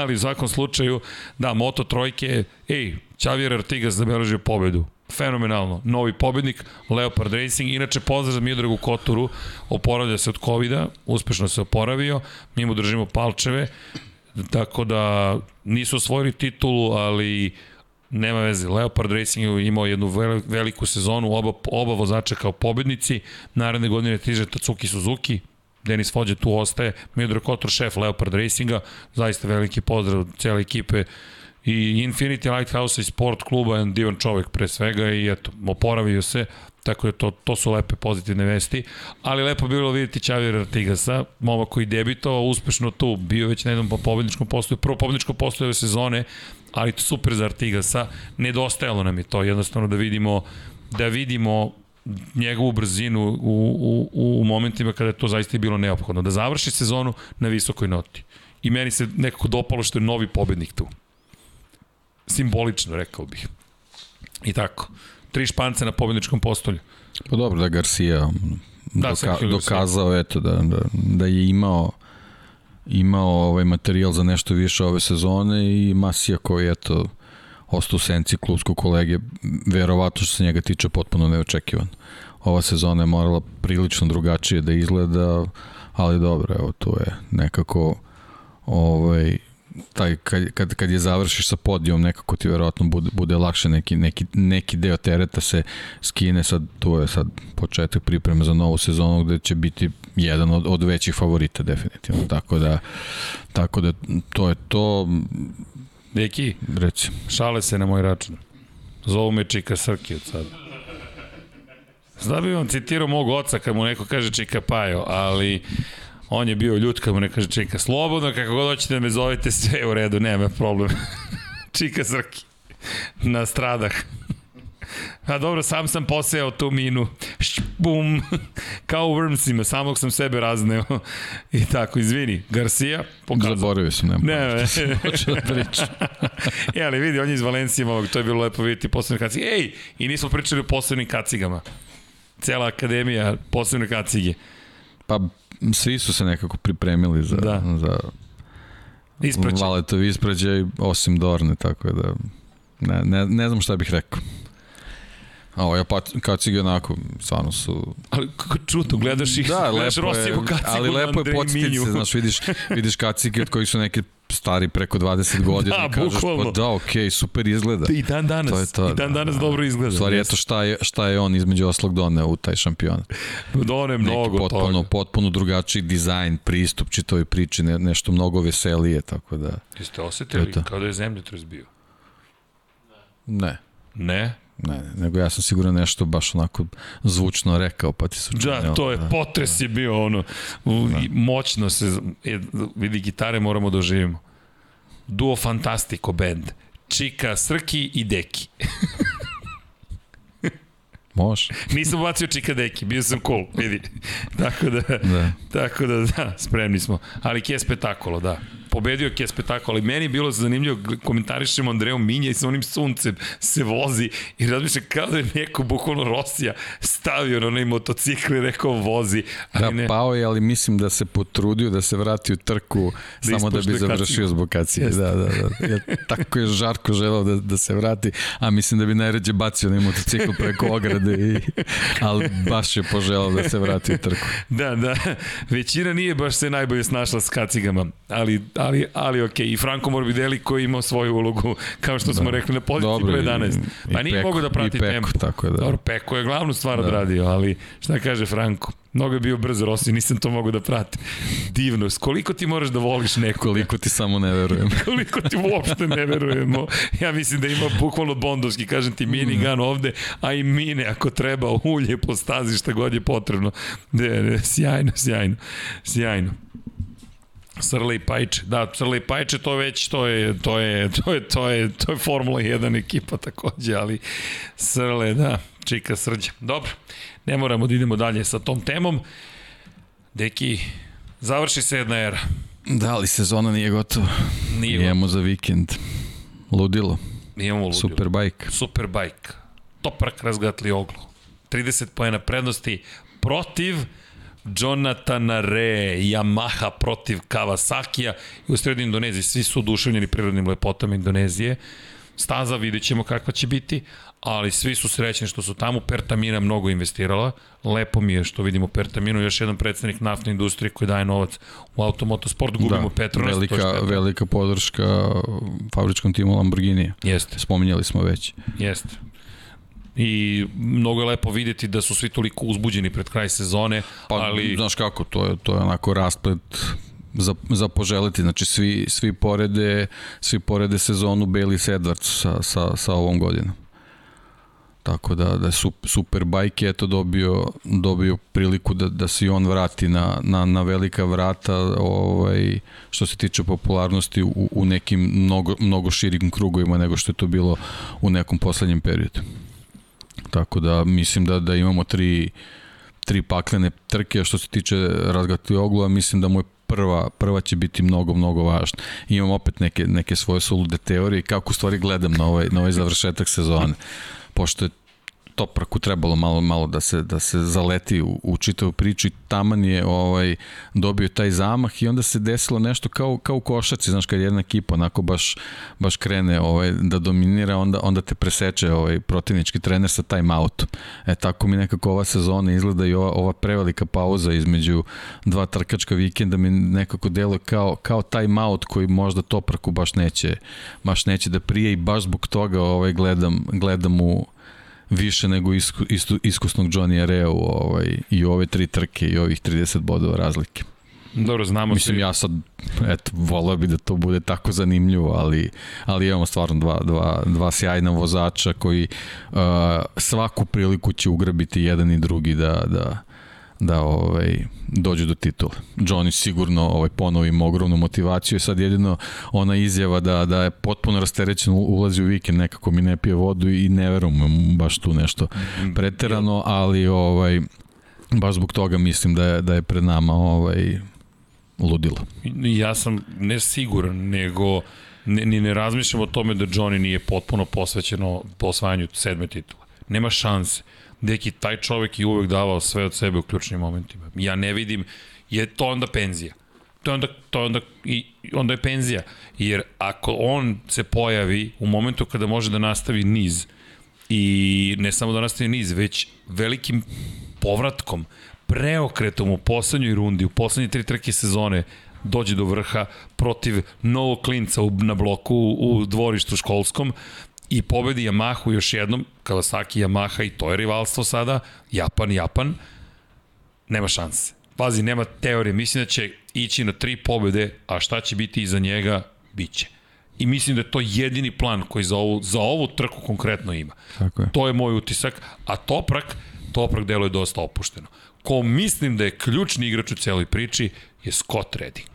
ali u svakom slučaju, da, Moto Trojke, ej, Čavir Artigas zabeležio pobedu, fenomenalno, novi pobednik, Leopard Racing, inače pozdrav za Miodragu Koturu, oporavlja se od covid uspešno se oporavio, mi mu držimo palčeve, tako da nisu osvojili titulu, ali nema veze. Leopard Racing je imao jednu veliku sezonu, oba, oba vozača kao pobednici. Naredne godine tiže Tatsuki Suzuki, Denis Fođe tu ostaje, Miodrag Kotor, šef Leopard Racinga, zaista veliki pozdrav cijele ekipe i Infinity Lighthouse i sport kluba, jedan divan čovek pre svega i eto, oporavio se, tako da to, to su lepe pozitivne vesti, ali lepo bilo vidjeti Čavira Artigasa, momak koji debitovao uspešno tu, bio već na jednom pobedničkom postoju, prvo pobedničko postoje ove sezone, ali to super za Artigasa, nedostajalo nam je to, jednostavno da vidimo da vidimo njegovu brzinu u, u, u momentima kada je to zaista bilo neophodno. Da završi sezonu na visokoj noti. I meni se nekako dopalo što je novi pobednik tu. Simbolično, rekao bih. I tako. Tri špance na pobedničkom postolju. Pa dobro da Garcia da, doka, dokazao eto da, da, da je imao imao ovaj materijal za nešto više ove sezone i Masija koji eto ostao u senci klubskog kolege, verovatno što se njega tiče potpuno neočekivan. Ova sezona je morala prilično drugačije da izgleda, ali dobro, evo tu je nekako ovaj taj kad, kad, kad je završiš sa podijom nekako ti verovatno bude, bude lakše neki, neki, neki deo tereta se skine. Sad tu je sad početak pripreme za novu sezonu gde će biti jedan od, od većih favorita definitivno. Tako da tako da to je to. Deki, reci. šale se na moj račun. Zovu me Čika Srki od sada. Zda bi vam citirao mog oca kad mu neko kaže Čika Pajo, ali On je bio ljut kad mu ne kaže Čika, slobodno, kako god hoćete da me zovete, sve je u redu, nema problem. *laughs* Čika Srki. Na stradah. A dobro, sam sam posejao tu minu. Špum. *laughs* Kao u Wormsima, samog sam sebe razneo. *laughs* I tako, izvini. Garcia, pokazao. Zaboravio sam, nema. Ne, ne. Hoću da pričam. e, ali vidi, on je iz Valencije ovog, to je bilo lepo vidjeti posebne kacige. Ej, i nismo pričali o posebnim kacigama. Cela akademija posebne kacige. Pa svi su se nekako pripremili za, Da. za Ispraćaj. Valetov ispraćaj, osim Dorne, tako da ne, ne, ne znam šta bih rekao. A ovo je pa, kacige onako, stvarno su... Ali kako čudno, gledaš ih, Da, gledaš lepo je, Rosijevu kacigu ali lepo je podsjetiti se, znaš, vidiš, vidiš kacige od kojih su neki stari preko 20 *laughs* godina Da, i kažeš, bukvalno. pa da, okej, super izgleda. I dan danas, To je to, i dan da, danas da. dobro izgleda. U stvari, eto šta je, šta je on između oslog doneo u taj šampionat. Done Neki mnogo potpuno, toga. potpuno drugačiji dizajn, pristup čitavoj priči, ne, nešto mnogo veselije, tako da, Jeste osetili kao da je zemljotres bio? ne. Ne? Ne, ne, nego ja sam sigurno nešto baš onako zvučno rekao, pa ti su Da, to je, potres je bio ono, i moćno se, e, vidi gitare moramo da oživimo. Duo Fantastico band. Čika, Srki i Deki. *laughs* Može. Nisam bacio Čika Deki, bio sam cool, vidi. Tako da, Da. tako da, da, spremni smo. Ali Kje Spetakolo, da. Pobedio Kje Spetakolo. I meni je bilo zanimljivo, komentarišemo Andreju Minja i sa onim suncem se vozi i razmišlja kao da je neko, bukvalno Rosija, stavio na onaj motocikl i rekao vozi. Ali Da, ne, pao je, ali mislim da se potrudio da se vrati u trku Da samo da bi završio kacigu. zbog kacige. Da, da, da. Ja, tako je žarko želao da, da se vrati, a mislim da bi najređe bacio na motocikl preko ograde, i, ali baš je poželao da se vrati u trku. Da, da. Većina nije baš se najbolje snašla s kacigama, ali, ali, ali okej. I Franco Morbidelli koji ima svoju ulogu, kao što smo Da. rekli, na poziciji Dobro, broj i- 11. Pa nije mogo da prati Peko, tempo. tako je, da. Dobro, Peko je glavnu stvar Da. odradio, ali šta kaže Franco? Mnogo je bio brz Rossi, nisam to mogu da pratim. Divno. Koliko ti moraš da voliš nekoga? Koliko ti samo ne verujem. *laughs* koliko ti uopšte ne verujemo. Ja mislim da ima bukvalno bondovski, kažem ti, minigun ovde, a i mine ako treba, ulje po stazi, šta god je potrebno. De, de, sjajno, sjajno, sjajno. Srle i Pajče. Da, Srle i Pajče to već to je to je to je to je to je Formula 1 ekipa takođe, ali Srle, da, Čika Srđa. Dobro. Ne moramo da idemo dalje sa tom temom. Deki, završi se jedna era. Da, ali sezona nije gotova. Nije Imamo za vikend. Ludilo. Imamo ludilo. Superbike. Superbike. Toprak razgatli oglu. 30 pojena prednosti protiv Jonathana Re, Yamaha protiv Kawasakija i u sredu Indoneziji. Svi su oduševljeni prirodnim lepotama Indonezije. Staza vidjet ćemo kakva će biti, ali svi su srećni što su tamo. Pertamina mnogo investirala. Lepo mi je što vidimo Pertaminu, još jedan predstavnik naftne industrije koji daje novac u automotosport. Gubimo da, Petronas. to je velika, velika podrška fabričkom timu Lamborghini. Jeste. Spominjali smo već. Jeste. I mnogo je lepo vidjeti da su svi toliko uzbuđeni pred kraj sezone, Pa, ali znaš kako, to je, to je onako rasplet za, za poželiti, znači svi, svi porede svi porede sezonu Bailey Edwards sa, sa, sa ovom godinom. Tako da, da je sup- Superbike je to dobio, dobio priliku da, da se on vrati na, na, na velika vrata ovaj, što se tiče popularnosti u, u nekim mnogo, mnogo širim krugovima nego što je to bilo u nekom poslednjem periodu. Tako da mislim da, da imamo tri, tri paklene trke što se tiče razgati oglu, a mislim da mu je prva, prva će biti mnogo, mnogo važna. Imam opet neke, neke svoje sulude teorije kako u stvari gledam na ovaj, na ovaj završetak sezone. Pošto je Topraku trebalo malo malo da se da se zaleti u, u čitavu priču i taman je ovaj dobio taj zamah i onda se desilo nešto kao kao u košarci znaš kad jedna ekipa onako baš baš krene ovaj da dominira onda onda te preseče ovaj protivnički trener sa timeoutom e tako mi nekako ova sezona izgleda i ova ova prevelika pauza između dva trkačka vikenda mi nekako deluje kao kao timeout koji možda Topraku baš neće baš neće da prije i baš zbog toga ovaj gledam gledam u više nego isku, istu, iskusnog Johnny Rea u ovaj, i ove tri trke i ovih 30 bodova razlike. dobro, znamo Mislim, svi. ja sad, eto, volao bi da to bude tako zanimljivo, ali, ali imamo stvarno dva, dva, dva sjajna vozača koji uh, svaku priliku će ugrabiti jedan i drugi da, da, da ovaj dođu do titula. Johnny sigurno ovaj ponovo ima ogromnu motivaciju i sad jedino ona izjava da da je potpuno rasterećen ulazi u vikend nekako mi ne pije vodu i ne verujem baš tu nešto preterano, ali ovaj baš zbog toga mislim da je da je pred nama ovaj ludilo. Ja sam ne siguran, nego ne, ni ne razmišljam o tome da Johnny nije potpuno posvećeno po osvajanju sedme titule. Nema šanse. Deki, taj čovek je uvek davao sve od sebe u ključnim momentima. Ja ne vidim je to onda penzija. To je onda, to je onda, i onda je penzija. Jer ako on se pojavi u momentu kada može da nastavi niz, i ne samo da nastavi niz, već velikim povratkom, preokretom u poslednjoj rundi, u poslednje tri trke sezone, dođe do vrha protiv novog klinca u, na bloku u, dvorištu školskom i pobedi Yamahu još jednom, Kawasaki Yamaha i to je rivalstvo sada, Japan, Japan, nema šanse. Pazi, nema teorije, mislim da će ići na tri pobede, a šta će biti iza njega, bit će. I mislim da je to jedini plan koji za ovu, za ovu trku konkretno ima. Tako je. To je moj utisak, a Toprak, Toprak deluje dosta opušteno. Ko mislim da je ključni igrač u celoj priči je Scott Redding.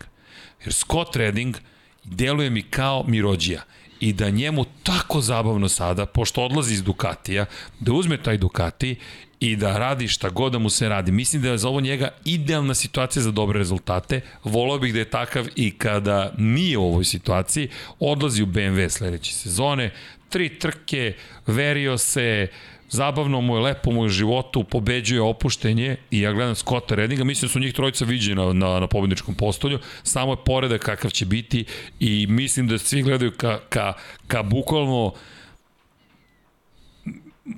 Jer Scott Redding deluje mi kao Mirođija i da njemu tako zabavno sada, pošto odlazi iz Ducatija, da uzme taj Ducati i da radi šta god da mu se radi. Mislim da je za ovo njega idealna situacija za dobre rezultate. Volao bih da je takav i kada nije u ovoj situaciji. Odlazi u BMW sledeće sezone, tri trke, verio se, zabavno mu je, lepo mu je životu, pobeđuje opuštenje i ja gledam Scotta Reddinga, mislim da su njih trojica viđeni na, na, na pobedničkom postolju, samo je poredak kakav će biti i mislim da svi gledaju ka, ka, ka bukvalno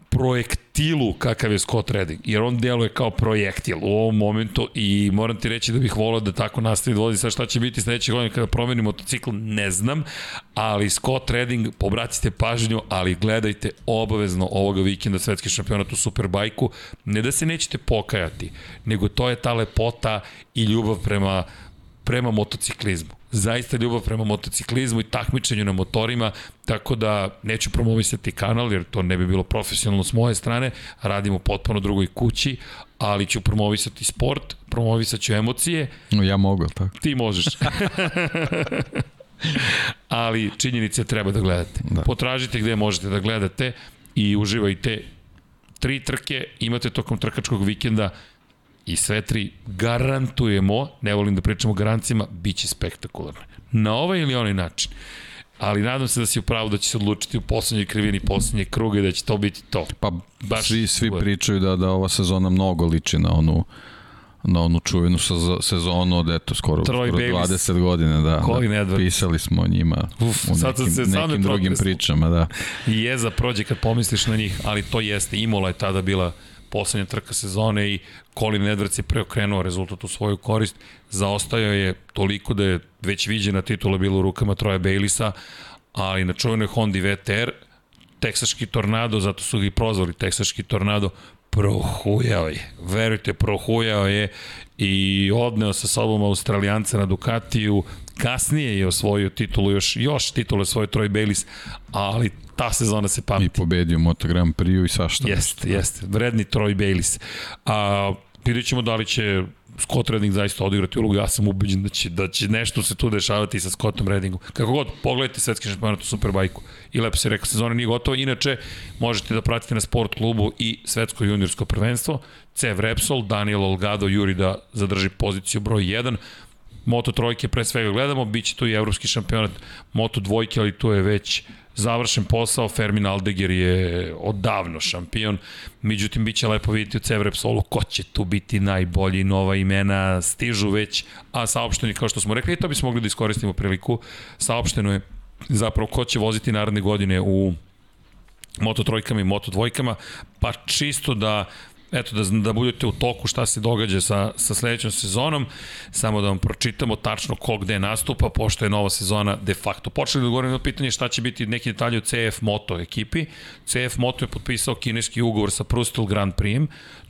projektilu kakav je Scott Redding, jer on deluje kao projektil u ovom momentu i moram ti reći da bih volao da tako nastavi da vozi. Sad šta će biti sledeće godine kada promenim motocikl, ne znam, ali Scott Redding, pobratite pažnju, ali gledajte obavezno ovoga vikenda svetski šampionat u Superbajku, ne da se nećete pokajati, nego to je ta lepota i ljubav prema prema motociklizmu. Zaista ljubav prema motociklizmu i takmičenju na motorima, tako da neću promovisati kanal, jer to ne bi bilo profesionalno s moje strane, radimo potpuno drugoj kući, ali ću promovisati sport, promovisat ću emocije. No, ja mogu, tako. Ti možeš. *laughs* ali činjenice treba da gledate. Da. Potražite gde možete da gledate i uživajte tri trke, imate tokom trkačkog vikenda i sve tri garantujemo, ne volim da pričamo o garancijama, bit će spektakularno. Na ovaj ili onaj način. Ali nadam se da si upravo da će se odlučiti u poslednjoj krivini poslednje kruge i da će to biti to. Pa Baš svi, svi pričaju da, da ova sezona mnogo liči na onu na onu čuvenu sezonu od eto skoro, Troy skoro Babies. 20 godina da, da pisali smo o njima Uf, u nekim, se nekim drugim pričama da. i je za prođe kad pomisliš na njih ali to jeste, Imola je tada bila poslednja trka sezone i Colin Edwards je preokrenuo rezultat u svoju korist. Zaostajao je toliko da je već viđena titula bila u rukama Troja Bailisa, ali na čuvenoj Honda VTR, teksaški tornado, zato su ga i prozvali teksaški tornado, prohujao je. Verujte, prohujao je i odneo sa sobom Australijanca na Ducatiju. Kasnije je osvojio titulu, još, još titule svoje Troy Bayliss, ali ta sezona se pamti. I pobedio Moto Grand Prix i svašta. Jeste, jeste. Vredni Troy Bayliss. A, vidjet ćemo da li će Scott Redding zaista odigrati ulogu, ja sam ubeđen da će, da će nešto se tu dešavati sa Scottom Reddingom. Kako god, pogledajte svetski šampionat u Superbajku. I lepo se rekao, sezona nije gotova. Inače, možete da pratite na sport klubu i svetsko juniorsko prvenstvo. Cev Repsol, Daniel Olgado juri da zadrži poziciju broj 1. Moto trojke pre svega gledamo, bit će tu i evropski šampionat Moto dvojke, ali tu je već završen posao, Fermin Aldeger je odavno šampion, međutim bit će lepo vidjeti u CV Repsolu ko će tu biti najbolji, nova imena stižu već, a saopšteni kao što smo rekli, i to bismo mogli da iskoristimo priliku, saopšteno je zapravo ko će voziti naredne godine u Moto trojkama i Moto dvojkama, pa čisto da eto, da, da budete u toku šta se događa sa, sa sledećom sezonom, samo da vam pročitamo tačno ko gde nastupa, pošto je nova sezona de facto. Počeli da govorimo na pitanje šta će biti neki detalji o CF Moto ekipi. CF Moto je potpisao kineski ugovor sa Prustel Grand Prix,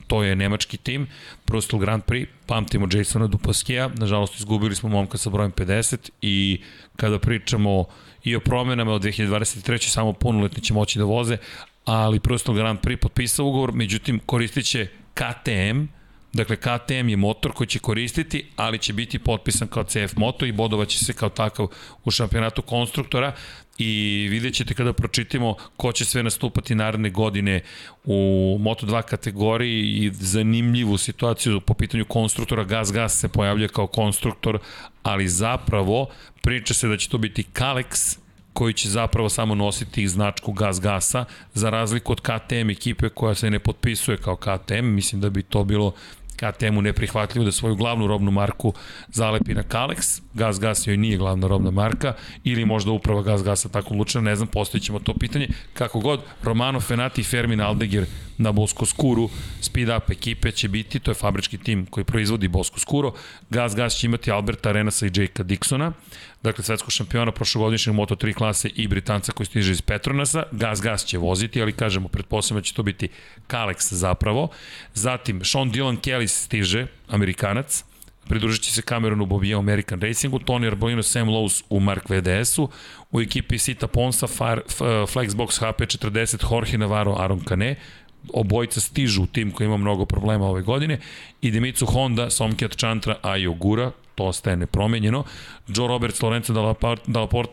to je nemački tim, Prustel Grand Prix, pamtimo Jasona Dupaskija, nažalost izgubili smo momka sa brojem 50 i kada pričamo i o promenama od 2023. samo punoletni će moći da voze, ali Prustel Grand Prix potpisao ugovor, međutim koristit će KTM, Dakle, KTM je motor koji će koristiti, ali će biti potpisan kao CF Moto i bodovaće se kao takav u šampionatu konstruktora i vidjet ćete kada pročitimo ko će sve nastupati naredne godine u Moto2 kategoriji i zanimljivu situaciju po pitanju konstruktora. Gas Gas se pojavlja kao konstruktor, ali zapravo priča se da će to biti Kalex, koji će zapravo samo nositi značku gas gasa, za razliku od KTM ekipe koja se ne potpisuje kao KTM, mislim da bi to bilo KTM-u neprihvatljivo da svoju glavnu robnu marku zalepi na Kalex, Gas Gas joj nije glavna robna marka, ili možda uprava Gas Gasa tako odlučila, ne znam, postavit ćemo to pitanje. Kako god, Romano Fenati i Fermin Aldegir na Bosko Skuru, Speed Up ekipe će biti, to je fabrički tim koji proizvodi Bosko Skuro, Gas Gas će imati Alberta Arenasa i Jakea Dixona, dakle svetskog šampiona prošlogodišnjeg Moto3 klase i Britanca koji stiže iz Petronasa, Gas Gas će voziti, ali kažemo, pretpostavljamo da će to biti Kalex zapravo, zatim Sean Dylan Kelly stiže, Amerikanac, pridružit će se Cameronu Bobija u American Racingu, Tony Arbolino, Sam Lowe's u Mark VDS-u, u ekipi Sita Ponsa, Fire, Flexbox HP40, Jorge Navarro, Aaron Kane, obojica stižu u tim koji ima mnogo problema ove godine i Demicu Honda, Somkjat Chantra, Ayo Gura, to ostaje nepromenjeno. Joe Roberts, Lorenzo Dalla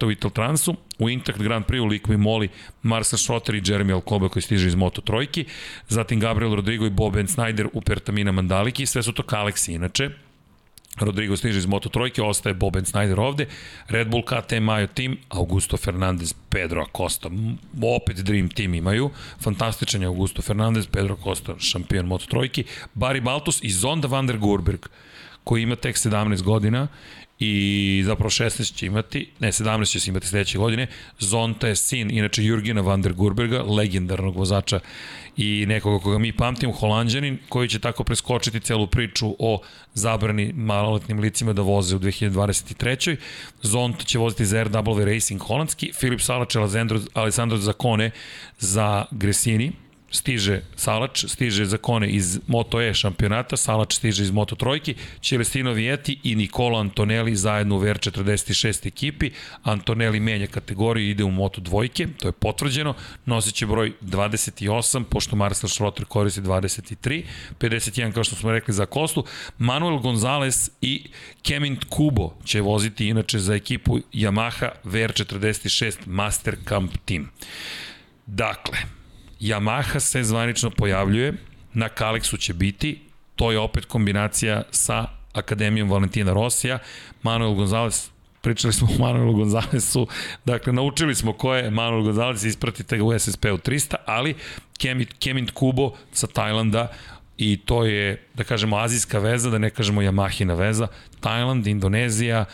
u Ital Transu, u Intact Grand Prix u Likvi Moli, Marcel Schrotter i Jeremy Alcoba koji stiže iz Moto Trojki, zatim Gabriel Rodrigo i Bob Ben Snyder u Pertamina Mandaliki, sve su to Kaleksi inače, Rodrigo stiže iz Moto Trojke, ostaje Boben Snyder ovde, Red Bull KTM Mayo Team, Augusto Fernandez, Pedro Acosta, opet Dream Team imaju, fantastičan je Augusto Fernandez, Pedro Acosta, šampion Moto Trojki, Barry Baltus i Zonda van der Gurberg, koji ima tek 17 godina i zapravo 16 će imati, ne 17 će se imati sledeće godine. Zonta je sin, inače Jurgena van der Gurberga, legendarnog vozača i nekoga koga mi pamtimo, holandjanin, koji će tako preskočiti celu priču o zabrani maloletnim licima da voze u 2023. Zont će voziti za RW Racing holandski, Filip Salač, Alessandro Zakone za Gresini, stiže Salač, stiže za Kone iz Moto E šampionata, Salač stiže iz Moto Trojki, Čelestino Vieti i Nikola Antonelli zajedno u VR46 ekipi. Antonelli menja kategoriju i ide u Moto Dvojke, to je potvrđeno, nosit će broj 28, pošto Marcel Schrotter koristi 23, 51 kao što smo rekli za Kostu, Manuel Gonzalez i Kemint Kubo će voziti inače za ekipu Yamaha VR46 Master Camp Team. Dakle, Yamaha se zvanično pojavljuje, na Kalexu će biti, to je opet kombinacija sa Akademijom Valentina Rosija, Manuel Gonzalez pričali smo o *laughs* Manuelu Gonzalesu, dakle, naučili smo ko je Manuel Gonzalez, ispratite ga u SSP-u 300, ali Kemit, Kemint Kubo sa Tajlanda, i to je, da kažemo, azijska veza, da ne kažemo Yamahina veza, Tajland, Indonezija,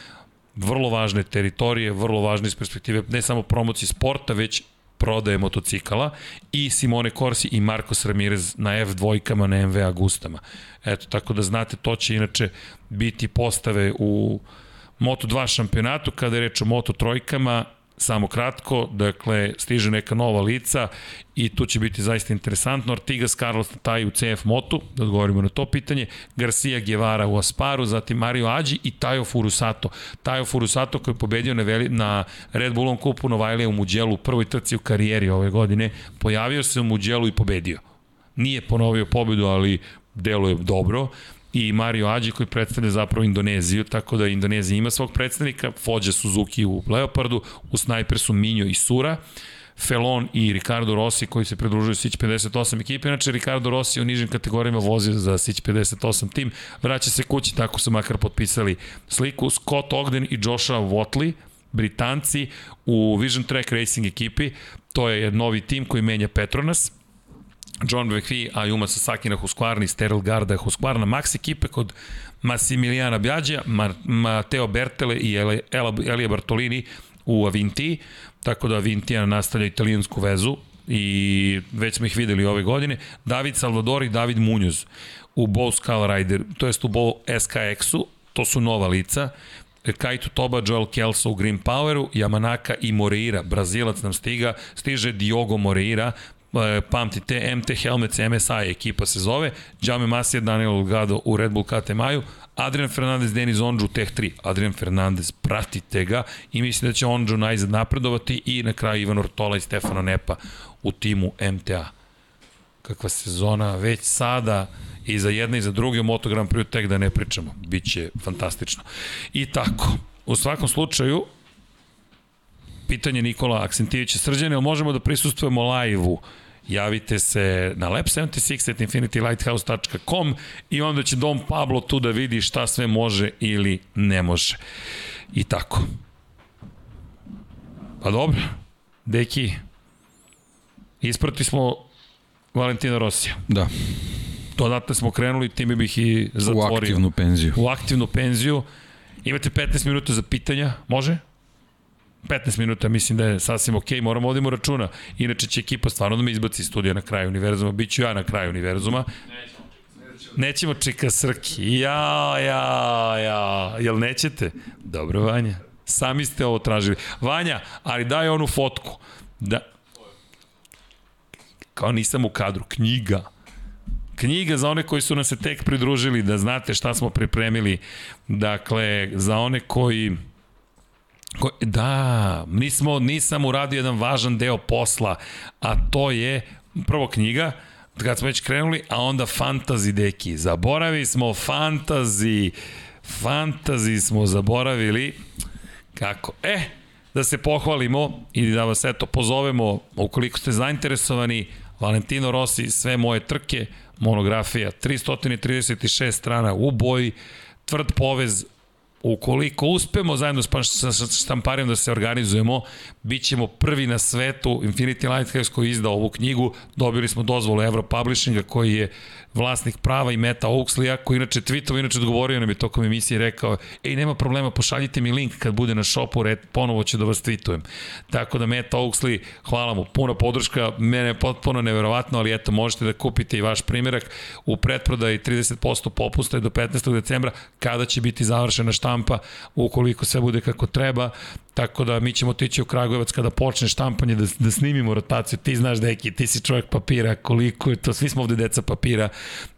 vrlo važne teritorije, vrlo važne iz perspektive ne samo promocije sporta, već prodaje motocikala i Simone Corsi i Marcos Ramirez na F2-kama na MV Agustama. Eto, tako da znate, to će inače biti postave u Moto2 šampionatu, kada je reč o Moto trojkama, Samo kratko, dakle, stiže neka nova lica i tu će biti zaista interesantno. Artigas Carlos Taj u CF Motu, da odgovorimo na to pitanje, Garcia Guevara u Asparu, zatim Mario Ađi i Tajo Furusato. Tajo Furusato koji je pobedio na, veli, na Red Bullom kupu Novajlija u Muđelu u prvoj trci u karijeri ove godine, pojavio se u Muđelu i pobedio. Nije ponovio pobedu, ali deluje dobro i Mario Ađi koji predstavlja zapravo Indoneziju, tako da Indonezija ima svog predstavnika, Fođa Suzuki u Leopardu, u Snajper su Minjo i Sura, Felon i Ricardo Rossi koji se pridružuju Sić 58 ekipe. Inače, Ricardo Rossi u nižim kategorijama vozio za Sić 58 tim. Vraća se kući, tako su makar potpisali sliku. Scott Ogden i Joshua Watley, Britanci u Vision Track Racing ekipi. To je novi tim koji menja Petronas John McPhee, Ayuma Sasaki na Husqvarna i Steril Garda Husqvarna, Max ekipe kod Massimiliana Bjađa, Mateo Bertele i Elija Bartolini u Avinti, tako da Avintija nastavlja italijansku vezu i već smo ih videli ove godine. David Salvador i David Munoz u Bow Skull Rider, to jest u Bow SKX-u, to su nova lica. Kaito Toba, Joel Kelso u Green Poweru, Yamanaka i Moreira, Brazilac nam stiga, stiže Diogo Moreira, pamtite, MT Helmets MSI ekipa se zove, Jame Masija, Daniel Olgado u Red Bull KT Maju, Adrian Fernandez, Denis Ondžu, Teh 3. Adrian Fernandez, pratite ga i mislim da će Ondžu najzad napredovati i na kraju Ivan Ortola i Stefano Nepa u timu MTA. Kakva sezona, već sada i za jedne i za druge u Moto Grand Prix tek da ne pričamo. Biće fantastično. I tako, u svakom slučaju, pitanje Nikola Aksentijevića Srđane, možemo da prisustujemo live-u javite se na lab76 at infinitylighthouse.com i onda će Dom Pablo tu da vidi šta sve može ili ne može. I tako. Pa dobro, deki, isprati smo Valentina Rosija. Da. dodatno smo krenuli, time bih i zatvorio. U aktivnu penziju. U aktivnu penziju. Imate 15 minuta za pitanja, može? 15 minuta mislim da je sasvim okej, okay. moramo vodimo računa. Inače će ekipa stvarno da me izbaci iz studija na kraju univerzuma, bit ću ja na kraju univerzuma. Nećemo čeka Srki. Ja, ja, ja. Jel nećete? Dobro, Vanja. Sami ste ovo tražili. Vanja, ali daj onu fotku. Da. Kao nisam u kadru. Knjiga. Knjiga za one koji su nas se tek pridružili, da znate šta smo pripremili. Dakle, za one koji... Ko, da, nismo, nisam uradio jedan važan deo posla, a to je prvo knjiga, kad smo već krenuli, a onda fantasy deki. Zaboravi smo fantasy, fantasy smo zaboravili. Kako? E, da se pohvalimo i da vas eto pozovemo, ukoliko ste zainteresovani, Valentino Rossi, sve moje trke, monografija, 336 strana u boji, tvrd povez, ukoliko uspemo zajedno sa štamparijom da se organizujemo, bit ćemo prvi na svetu, Infinity Lighthouse koji izda ovu knjigu, dobili smo dozvolu Euro Publishinga koji je vlasnik prava i Meta Oaksley, koji inače tweetova, inače odgovorio nam je tokom emisije rekao, ej, nema problema, pošaljite mi link kad bude na shopu, red, ponovo ću da vas tweetujem. Tako da Meta Oaksley, hvala mu, puna podrška, mene je potpuno neverovatno, ali eto, možete da kupite i vaš primjerak u pretprodaji 30% popusta do 15. decembra, kada će biti završena štampa, ukoliko sve bude kako treba, Tako da mi ćemo tići u Kragujevac kada počne štampanje da, da snimimo rotaciju. Ti znaš, deki, ti si čovjek papira, koliko je to, svi smo ovde deca papira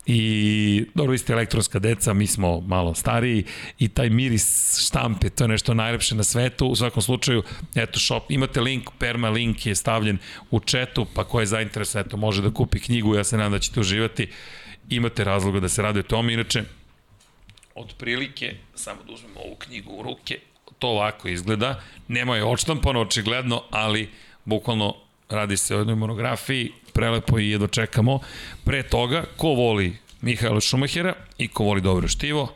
i dobro, vi ste elektronska deca, mi smo malo stariji i taj miris štampe, to je nešto najlepše na svetu. U svakom slučaju, eto, shop, imate link, perma link je stavljen u četu, pa ko je zainteresan, eto, može da kupi knjigu, ja se nadam da ćete uživati. Imate razloga da se raduje tome, inače, od prilike, samo da uzmemo ovu knjigu u ruke, to ovako izgleda. Nema je odštampano, očigledno, ali bukvalno radi se o jednoj monografiji, prelepo i jedno čekamo. Pre toga, ko voli Mihajla Šumahera i ko voli dobro štivo,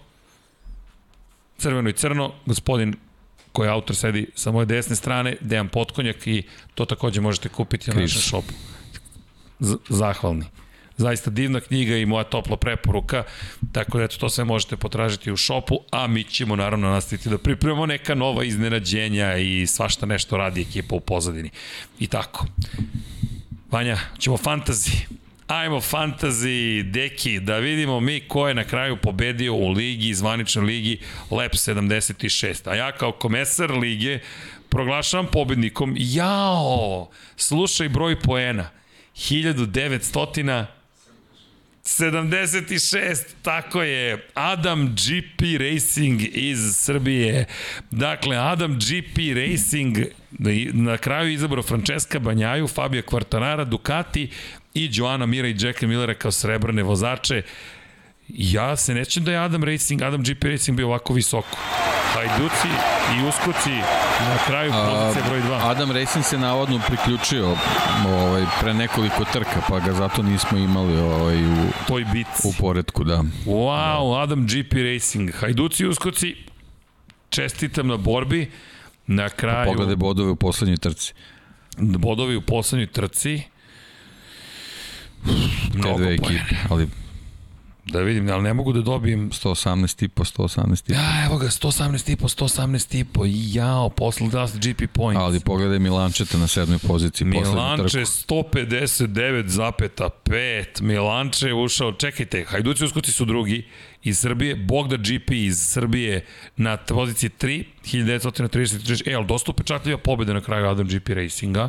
crveno i crno, gospodin koji je autor sedi sa moje desne strane, Dejan Potkonjak i to takođe možete kupiti na našem šopu. Z zahvalni. Zaista divna knjiga i moja topla preporuka, tako da eto, to sve možete potražiti u šopu, a mi ćemo naravno nastaviti da pripremamo neka nova iznenađenja i svašta nešto radi ekipa u pozadini. I tako. Vanja, ćemo fantazi. Ajmo fantazi, deki, da vidimo mi ko je na kraju pobedio u ligi, zvaničnoj ligi LEP 76. A ja kao komesar lige proglašavam pobednikom, jao, slušaj broj poena, 1900 76, tako je. Adam GP Racing iz Srbije. Dakle, Adam GP Racing na kraju izabrao Francesca Banjaju, Fabio Quartarara, Ducati i Joana Mira i Jacka Millera kao srebrne vozače. Ja se nećem da je Adam Racing, Adam GP Racing bio ovako visoko. Hajduci i Uskoci na kraju pozicije broj 2. Adam Racing se navodno priključio ovaj, pre nekoliko trka, pa ga zato nismo imali ovaj, u, Toj bit. u poredku. Da. Wow, da. Adam GP Racing. Hajduci i Uskoci, čestitam na borbi. Na kraju... Pa pogledaj bodove u poslednjoj trci. Bodovi u poslednjoj trci. Mnogo dve ekipe, ali Da vidim, ali ne mogu da dobijem... 118 i po, 118 i po. Ja, evo ga, 118 i po, 118 i po. Jao, posle da GP points. Ali pogledaj Milančeta na sedmoj poziciji. Milanče 159,5. Milanče je ušao, čekajte, Hajduci Uskoci su drugi iz Srbije, Bogda GP iz Srbije na poziciji 3, 1933, e, ali dosta upečatljiva pobjeda na kraju Adam GP Racinga,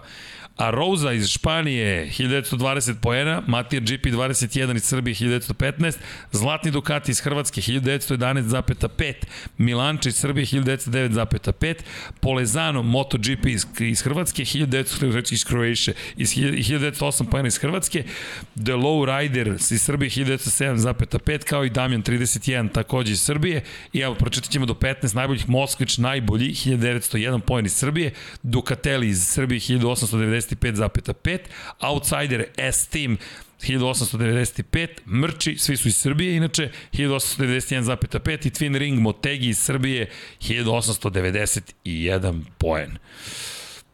a Rosa iz Španije 1920 poena, Matija GP 21 iz Srbije 1915, Zlatni Ducati iz Hrvatske 1911,5, Milanče iz Srbije 1909,5, Polezano MotoGP iz, iz Hrvatske 1903 iz Kroeše iz 1908 poena iz Hrvatske, The Low Rider iz Srbije 1907,5 kao i Damjan 31 takođe iz Srbije. I evo pročitat ćemo do 15 najboljih Moskvić najbolji 1901 poen iz Srbije, Ducatelli iz Srbije 1890 85,5, Outsider S-Team 1895, Mrči, svi su iz Srbije, inače 1891,5 i Twin Ring Motegi iz Srbije 1891 poen.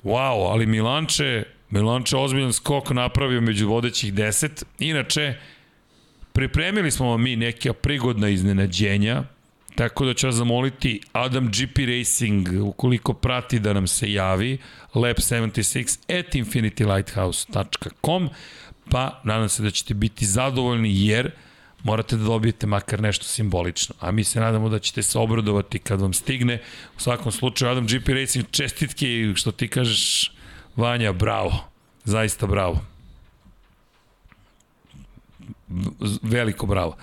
Wow, ali Milanče, Milanče ozbiljan skok napravio među vodećih 10. Inače, Pripremili smo vam mi neke prigodna iznenađenja, tako da ću vas zamoliti Adam GP Racing, ukoliko prati da nam se javi, lab76 at infinitylighthouse.com, pa nadam se da ćete biti zadovoljni jer morate da dobijete makar nešto simbolično. A mi se nadamo da ćete se obradovati kad vam stigne. U svakom slučaju, Adam GP Racing, čestitke i što ti kažeš, Vanja, bravo. Zaista bravo. Veliko bravo.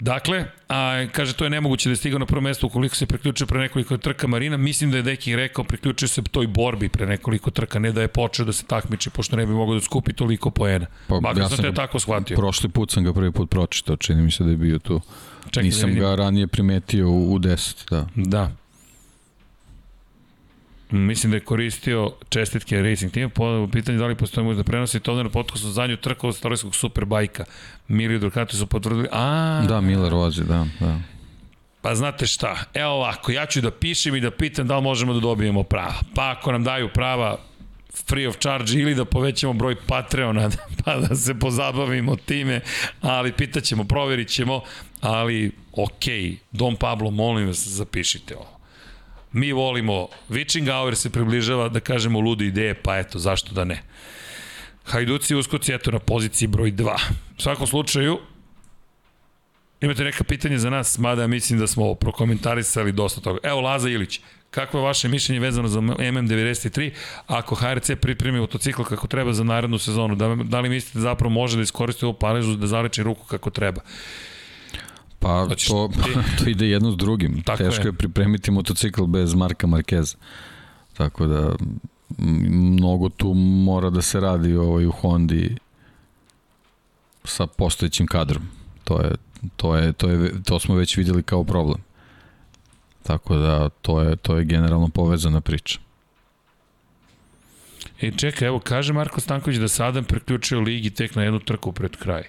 Dakle, a, kaže, to je nemoguće da je stigao na prvo mesto ukoliko se priključio pre nekoliko trka Marina. Mislim da je Deki rekao, priključio se toj borbi pre nekoliko trka, ne da je počeo da se takmiči, pošto ne bi mogao da skupi toliko poena. Pa, Makar ja sam te tako shvatio. Prošli put sam ga prvi put pročitao, čini mi se da je bio tu. Čekaj, da Nisam da ga ranije primetio u, u 10, da. Da. Mislim da je koristio čestitke Racing Team. Po pitanju da li postoje možda prenosi to na podcastu zadnju trku od starijskog Superbajka. Mili Ducati su potvrdili. A, da, Miller vozi, da, da. Pa znate šta, evo ovako, ja ću da pišem i da pitam da li možemo da dobijemo prava. Pa ako nam daju prava, free of charge ili da povećamo broj Patreona *laughs* pa da se pozabavimo time, ali pitaćemo, proverit ćemo, ali ok, Dom Pablo, molim vas, zapišite ovo. Mi volimo, Witching Hour se približava, da kažemo, lude ideje, pa eto, zašto da ne. Hajduci uskoci, eto, na poziciji broj 2. U svakom slučaju, imate neka pitanja za nas, mada mislim da smo prokomentarisali dosta toga. Evo, Laza Ilić, Kako je vaše mišljenje vezano za MM93 ako HRC pripremi motocikl kako treba za narednu sezonu? Da, da li mislite da zapravo može da iskoristi ovu paležu da zaleči ruku kako treba? Pa znači, to, *laughs* to ide jedno s drugim. Tako Teško je. je pripremiti motocikl bez Marka Markeza. Tako da mnogo tu mora da se radi ovaj, u Hondi sa postojećim kadrom. To je, to je, to je, to smo već videli kao problem. Tako da to je, to je generalno povezana priča. E, čekaj, evo, kaže Marko Stanković da se Adam preključio ligi tek na jednu trku pred kraj.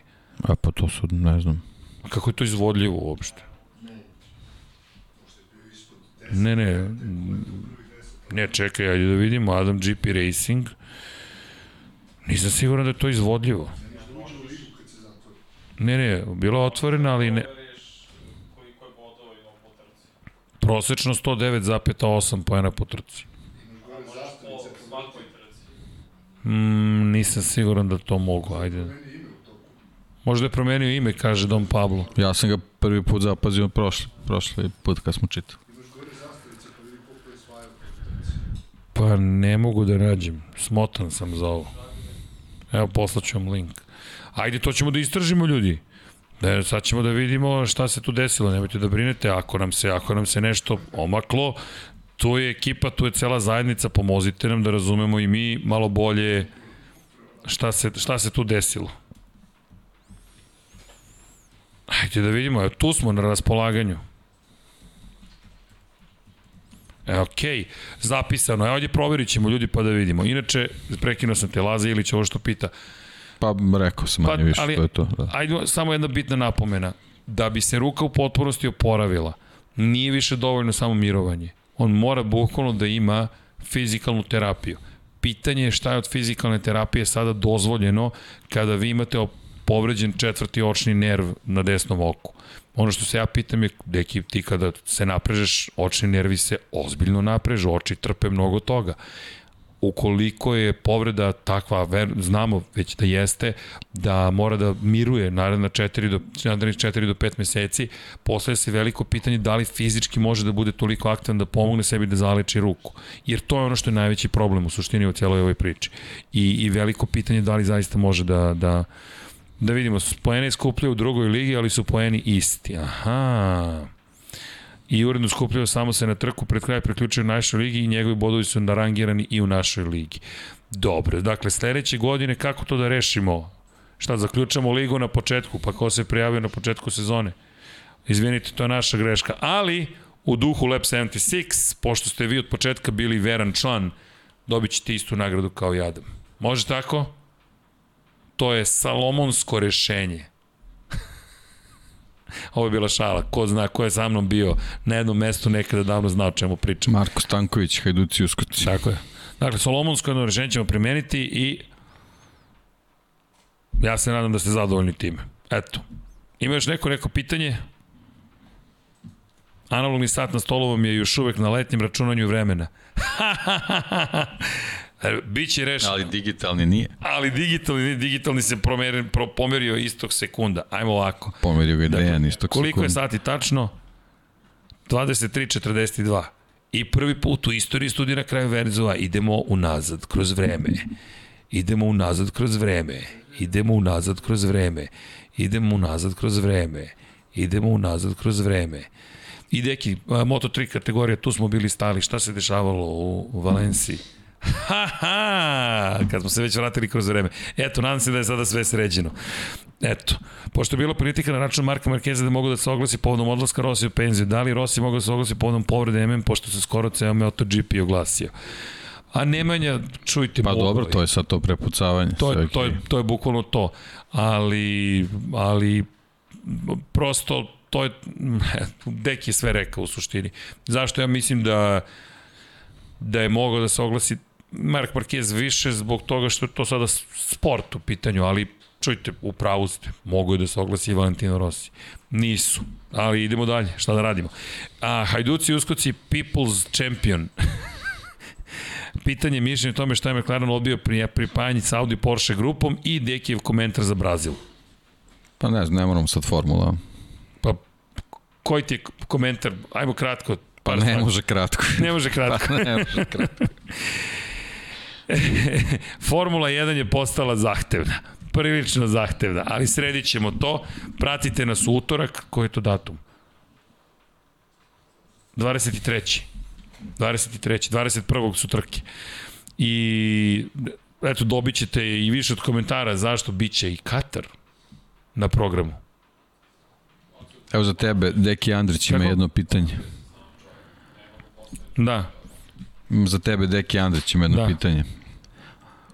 A pa to su, ne znam. A kako je to izvodljivo uopšte? Ne, ne. Ne, čekaj, ajde da vidimo Adam GP Racing. Nisam siguran da je to izvodljivo. Ne, ne, bilo otvoreno, ali ne. Prosečno 109,8 pojena po trci. Mm, nisam siguran da to mogu, ajde. Možda je promenio ime, kaže Dom Pablo. Ja sam ga prvi put zapazio prošli, prošli put kad smo čitali. Pa ne mogu da nađem. Smotan sam za ovo. Evo, poslaću vam link. Ajde, to ćemo da istražimo, ljudi. Da, sad ćemo da vidimo šta se tu desilo. Nemojte da brinete, ako nam se, ako nam se nešto omaklo, tu je ekipa, tu je cela zajednica, pomozite nam da razumemo i mi malo bolje šta se, šta se tu desilo. Hajde da vidimo, evo tu smo na raspolaganju. E, okay. zapisano. Evo ovdje provjerit ćemo ljudi pa da vidimo. Inače, prekinuo sam te Laza Ilić, ovo što pita. Pa rekao sam manje pa, više, ali, to je to. Da. Ajde, samo jedna bitna napomena. Da bi se ruka u potpunosti oporavila, nije više dovoljno samo mirovanje. On mora bukvalno da ima fizikalnu terapiju. Pitanje je šta je od fizikalne terapije sada dozvoljeno kada vi imate povređen četvrti očni nerv na desnom oku. Ono što se ja pitam je, deki, ti kada se naprežeš, očni nervi se ozbiljno naprežu, oči trpe mnogo toga ukoliko je povreda takva, ver, znamo već da jeste, da mora da miruje naredna 4 do, narednih 4 do 5 meseci, postaje se veliko pitanje da li fizički može da bude toliko aktivan da pomogne sebi da zaleči ruku. Jer to je ono što je najveći problem u suštini u cijeloj ovoj priči. I, i veliko pitanje da li zaista može da, da, Da vidimo, poeni skupljaju u drugoj ligi, ali su poeni isti. Aha. I uredno skupljaju samo se na trku pred kraj priključuju našoj ligi i njegovi bodovi su narangirani i u našoj ligi. Dobro, dakle sledeće godine kako to da rešimo? Šta, zaključamo ligu na početku, pa ko se prijavio na početku sezone? Izvinite, to je naša greška, ali u duhu Lab 76, pošto ste vi od početka bili veran član, dobit ćete istu nagradu kao i Adam. Može tako? To je salomonsko rešenje. *laughs* Ovo je bila šala. Ko zna ko je sa mnom bio na jednom mestu nekada davno znao čemu pričam. Marko Stanković, Hajduci Uskoci. Tako je. Dakle, salomonsko jedno rešenje ćemo primeniti i ja se nadam da ste zadovoljni time. Eto. Ima još neko neko pitanje? Analogni sat na stolu vam je još uvek na letnjem računanju vremena. *laughs* Biće rešeno. Ali digitalni nije. Ali digitalni, digitalni se promerio, pro, pomerio istog sekunda. Ajmo ovako. Pomerio ga Dejan dakle, istog koliko sekunda. Koliko je sati tačno? 23.42. I prvi put u istoriji studija na kraju Verzova idemo unazad kroz vreme. Idemo unazad kroz vreme. Idemo unazad kroz vreme. Idemo unazad kroz vreme. Idemo unazad kroz vreme. I deki, Moto3 kategorija, tu smo bili stali, šta se dešavalo u Valenciji? Ha, ha, kad smo se već vratili kroz vreme. Eto, nadam se da je sada sve sređeno. Eto, pošto je bilo politika na račun Marka Markeza da mogu da se oglasi povodom odlaska Rossi u penziju, da li Rossi mogu da se oglasi povodom povrede MM, pošto se skoro ceo MotoGP oglasio. A Nemanja, čujte Pa dobro, to je sad to prepucavanje. To je, to je, to je bukvalno to. Ali, ali prosto to je, *laughs* Dek je sve rekao u suštini. Zašto ja mislim da da je mogao da se oglasi Mark Marquez više zbog toga što je to sada sport u pitanju, ali čujte, u pravu ste, mogu je da se oglasi i Valentino Rossi. Nisu, ali idemo dalje, šta da radimo. A, Hajduci i Uskoci People's Champion. *laughs* Pitanje mišljenja o tome šta je McLaren odbio pri pripajanji sa Audi Porsche grupom i Dekijev komentar za Brazil. Pa ne znam, ne moramo sad formula. Pa, koji ti je komentar? Ajmo kratko, Pa ne može kratko. Ne može kratko. *laughs* Pa ne može kratko. *laughs* *laughs* Formula 1 je postala zahtevna. Prilično zahtevna, ali sredit ćemo to. Pratite nas u utorak. Koji je to datum? 23. 23. 21. su trke. I eto, dobit ćete i više od komentara zašto biće i Katar na programu. Evo za tebe, Deki Andrić ima Kako? jedno pitanje. Da. Za tebe, Deki Andrić, ima jedno da. pitanje.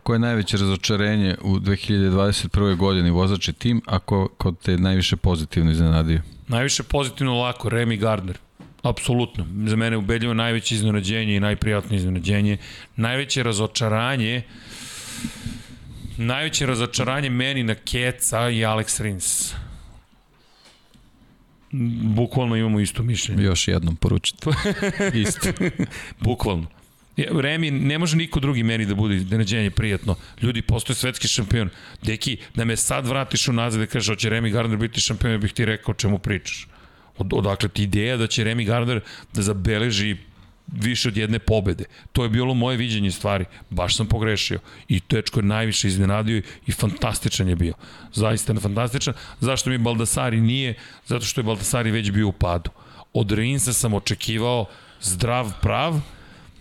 Koje je najveće razočarenje u 2021. godini vozače tim, a ko, ko te najviše pozitivno iznenadio? Najviše pozitivno lako, Remy Gardner. Apsolutno. Za mene ubedljivo najveće iznenađenje i najprijatnije iznenađenje. Najveće razočaranje najveće razočaranje meni na Keca i Alex Rins. Bukvalno imamo isto mišljenje. Još jednom poručite. *laughs* Isto. Bukvalno. Remi, ne može niko drugi meni da bude iznenađenje prijatno. Ljudi, postoje svetski šampion. Deki, da me sad vratiš u nazad da kažeš, hoće Remi Gardner biti šampion, ja bih ti rekao čemu pričaš. Od, odakle ti ideja da će Remi Gardner da zabeleži više od jedne pobede. To je bilo moje viđenje stvari. Baš sam pogrešio. I Tečko je najviše iznenadio i fantastičan je bio. Zaista fantastičan. Zašto mi Baldasari nije? Zato što je Baldasari već bio u padu. Od Rinsa sam očekivao zdrav prav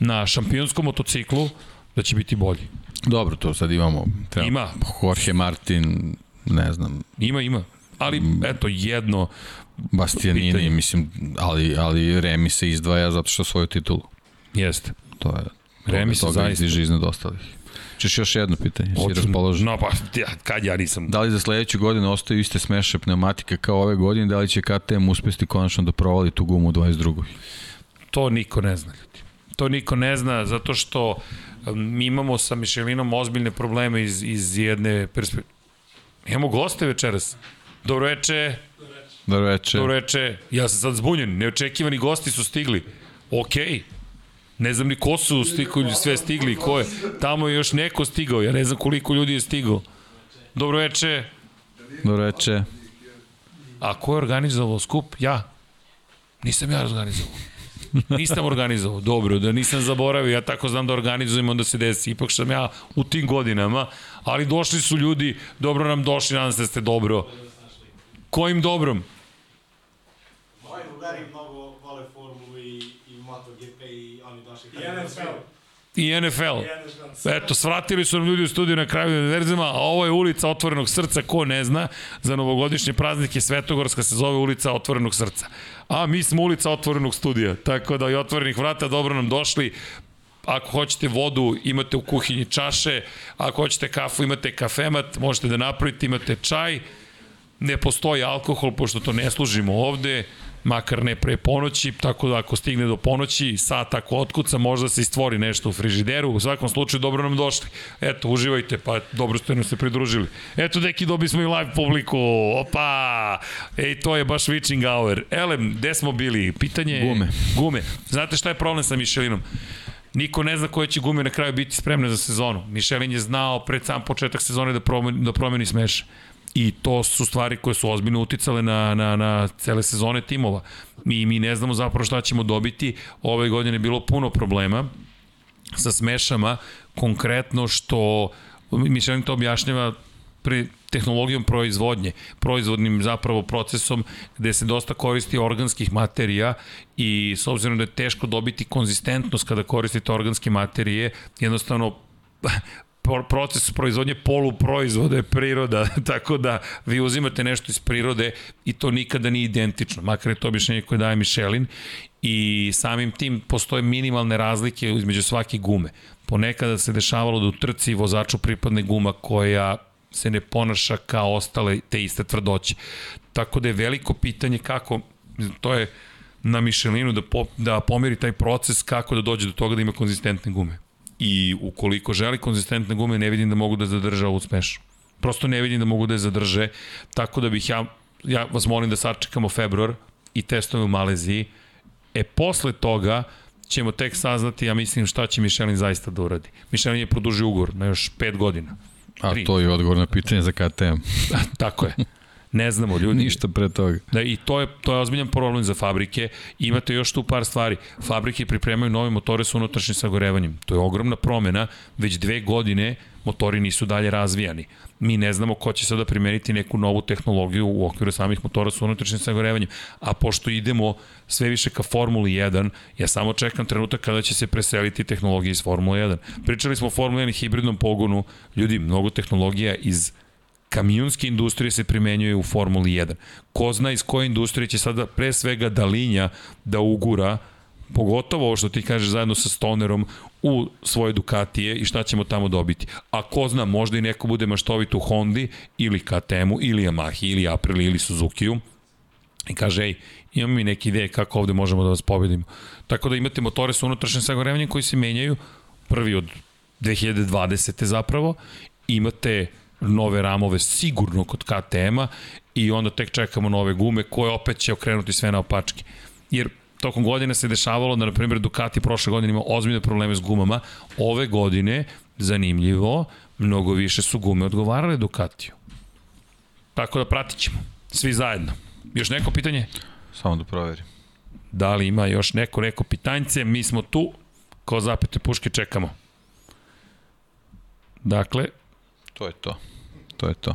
na šampionskom motociklu da će biti bolji. Dobro, to sad imamo. Treba, ima. Jorge Martin, ne znam. Ima, ima. Ali, eto, jedno Bastianini, pitanje. mislim, ali, ali Remi se izdvaja zato što svoju titulu. Jeste. To je, Remi se zaista. Izdiže iznad ostalih. Češ još jedno pitanje, si raspoložen? No, pa, ja, kad ja nisam... Da li za sledeću godinu ostaju iste smeše pneumatike kao ove godine, da li će KTM uspesti konačno da provali tu gumu u 22. To niko ne zna, ljudi. To niko ne zna, zato što mi imamo sa Mišelinom ozbiljne probleme iz, iz jedne perspektive. Imamo goste večeras. Dobro veče. Dobro veče. Dobro veče. Ja sam sad zbunjen. Neočekivani gosti su stigli. Okej. Okay. Ne znam ni ko su stigli, sve stigli ko je. Tamo je još neko stigao. Ja ne znam koliko ljudi je stigao. Dobro veče. Dobro veče. A ko je organizovao skup? Ja. Nisam ja organizovao. Nisam organizovao. Dobro, da nisam zaboravio. Ja tako znam da organizujem, onda se desi. Ipak sam ja u tim godinama. Ali došli su ljudi, dobro nam došli, nadam se da ste dobro. Kojim dobrom? Moji drugari mnogo vole formulu i, i MotoGP i oni došli. I NFL. I NFL. Eto, svratili su nam ljudi u studiju na kraju univerzima, a ovo je ulica Otvorenog srca, ko ne zna, za novogodišnje praznike Svetogorska se zove ulica Otvorenog srca. A mi smo ulica Otvorenog studija, tako da i Otvorenih vrata dobro nam došli, ako hoćete vodu, imate u kuhinji čaše, ako hoćete kafu, imate kafemat, možete da napravite, imate čaj, ne postoji alkohol, pošto to ne služimo ovde, makar ne pre ponoći, tako da ako stigne do ponoći, sat ako otkuca, možda se istvori nešto u frižideru, u svakom slučaju dobro nam došli. Eto, uživajte, pa dobro ste nam se pridružili. Eto, deki, dobi smo i live publiku, opa! Ej, to je baš witching hour. Elem, gde smo bili? Pitanje... Gume. Gume. Znate šta je problem sa Mišelinom? Niko ne zna koje će gume na kraju biti spremne za sezonu. Mišelin je znao pred sam početak sezone da promeni, da promeni smeša. I to su stvari koje su ozbiljno uticale na, na, na cele sezone timova. Mi, mi ne znamo zapravo šta ćemo dobiti. Ove godine je bilo puno problema sa smešama, konkretno što Michelin to objašnjava pri tehnologijom proizvodnje, proizvodnim zapravo procesom gde se dosta koristi organskih materija i s obzirom da je teško dobiti konzistentnost kada koristite organske materije, jednostavno proces proizvodnje poluproizvoda je priroda, *laughs* tako da vi uzimate nešto iz prirode i to nikada nije identično, makar je to objašnjenje koje daje Michelin i samim tim postoje minimalne razlike između svake gume. Ponekada se dešavalo da u trci vozaču pripadne guma koja se ne ponaša kao ostale te iste tvrdoće. Tako da je veliko pitanje kako, to je na Michelinu da, po, da pomeri taj proces kako da dođe do toga da ima konzistentne gume. I ukoliko želi konzistentne gume, ne vidim da mogu da zadrža ovu smešu. Prosto ne vidim da mogu da je zadrže, tako da bih ja, ja vas molim da sačekamo februar i testujemo u Maleziji. E, posle toga ćemo tek saznati, ja mislim, šta će Michelin zaista da uradi. Michelin je produžio ugovor na još 5 godina. A Tri. to je odgovor na pitanje za KTM. *laughs* Tako je. Ne znamo, ljudi. Ništa pre toga. Da, I to je, to je ozbiljan problem za fabrike. Imate još tu par stvari. Fabrike pripremaju nove motore sa unutrašnjim sagorevanjem. To je ogromna promena. Već dve godine motori nisu dalje razvijani. Mi ne znamo ko će sada primeniti neku novu tehnologiju u okviru samih motora sa unutrašnjim sagorevanjem. A pošto idemo sve više ka Formuli 1, ja samo čekam trenutak kada će se preseliti tehnologija iz Formule 1. Pričali smo o Formuli 1 hibridnom pogonu. Ljudi, mnogo tehnologija iz kamionske industrije se primenjuje u Formuli 1. Ko zna iz koje industrije će sada pre svega Dalinja da ugura pogotovo ovo što ti kažeš zajedno sa Stonerom u svoje Ducatije i šta ćemo tamo dobiti. A ko zna, možda i neko bude maštovit u Hondi ili KTM-u ili Yamahi ili Aprilia ili Suzuki-u i kaže, ej, imamo mi neke ideje kako ovde možemo da vas pobedimo. Tako da imate motore sa unutrašnjim sagorevanjem koji se menjaju, prvi od 2020. zapravo, imate nove ramove sigurno kod KTM-a i onda tek čekamo nove gume koje opet će okrenuti sve na opačke. Jer tokom godine se dešavalo da, na primjer, Ducati prošle godine ima ozbiljne probleme s gumama. Ove godine, zanimljivo, mnogo više su gume odgovarale Ducatiju. Tako da pratit ćemo. Svi zajedno. Još neko pitanje? Samo da proverim. Da li ima još neko, neko pitanjce? Mi smo tu, ko zapete puške, čekamo. Dakle, To je to. To je to.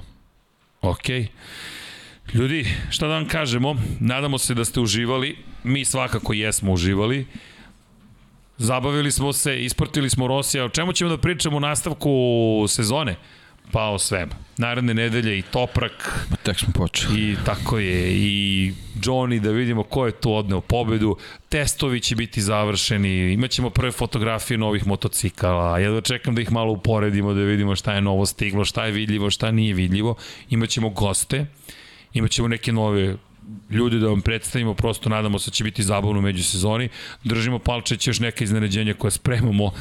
Ok. Ljudi, šta da vam kažemo? Nadamo se da ste uživali. Mi svakako jesmo uživali. Zabavili smo se, isportili smo Rosija. O čemu ćemo da pričamo u nastavku sezone? Pa o svemu. Naredne nedelje i Toprak. Ma tek smo počeli. I tako je. I Johnny da vidimo ko je tu odneo pobedu. Testovi će biti završeni. Imaćemo prve fotografije novih motocikala. Ja da čekam da ih malo uporedimo da vidimo šta je novo stiglo, šta je vidljivo, šta nije vidljivo. Imaćemo goste. Imaćemo neke nove ljudi da vam predstavimo, prosto nadamo se da će biti zabavno među sezoni. Držimo palčeć još neka iznenađenja koja spremamo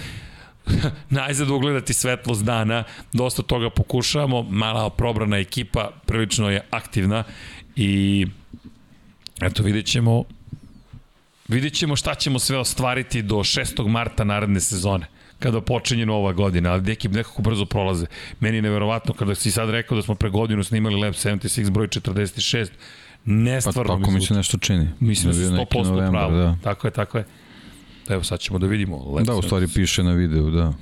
*laughs* najzad ugledati svetlost dana, dosta toga pokušavamo, mala probrana ekipa, prilično je aktivna i eto vidjet ćemo vidjet ćemo šta ćemo sve ostvariti do 6. marta naredne sezone kada počinje nova godina, ali ekip nekako brzo prolaze. Meni je neverovatno kada si sad rekao da smo pre godinu snimali Lab 76 broj 46, nestvarno pa, tako mi se nešto čini. Mislim da, da si 100% novembar, pravo. Da. Tako je, tako je. Evo sad ćemo da vidimo. Lab da, u stvari piše na videu, da.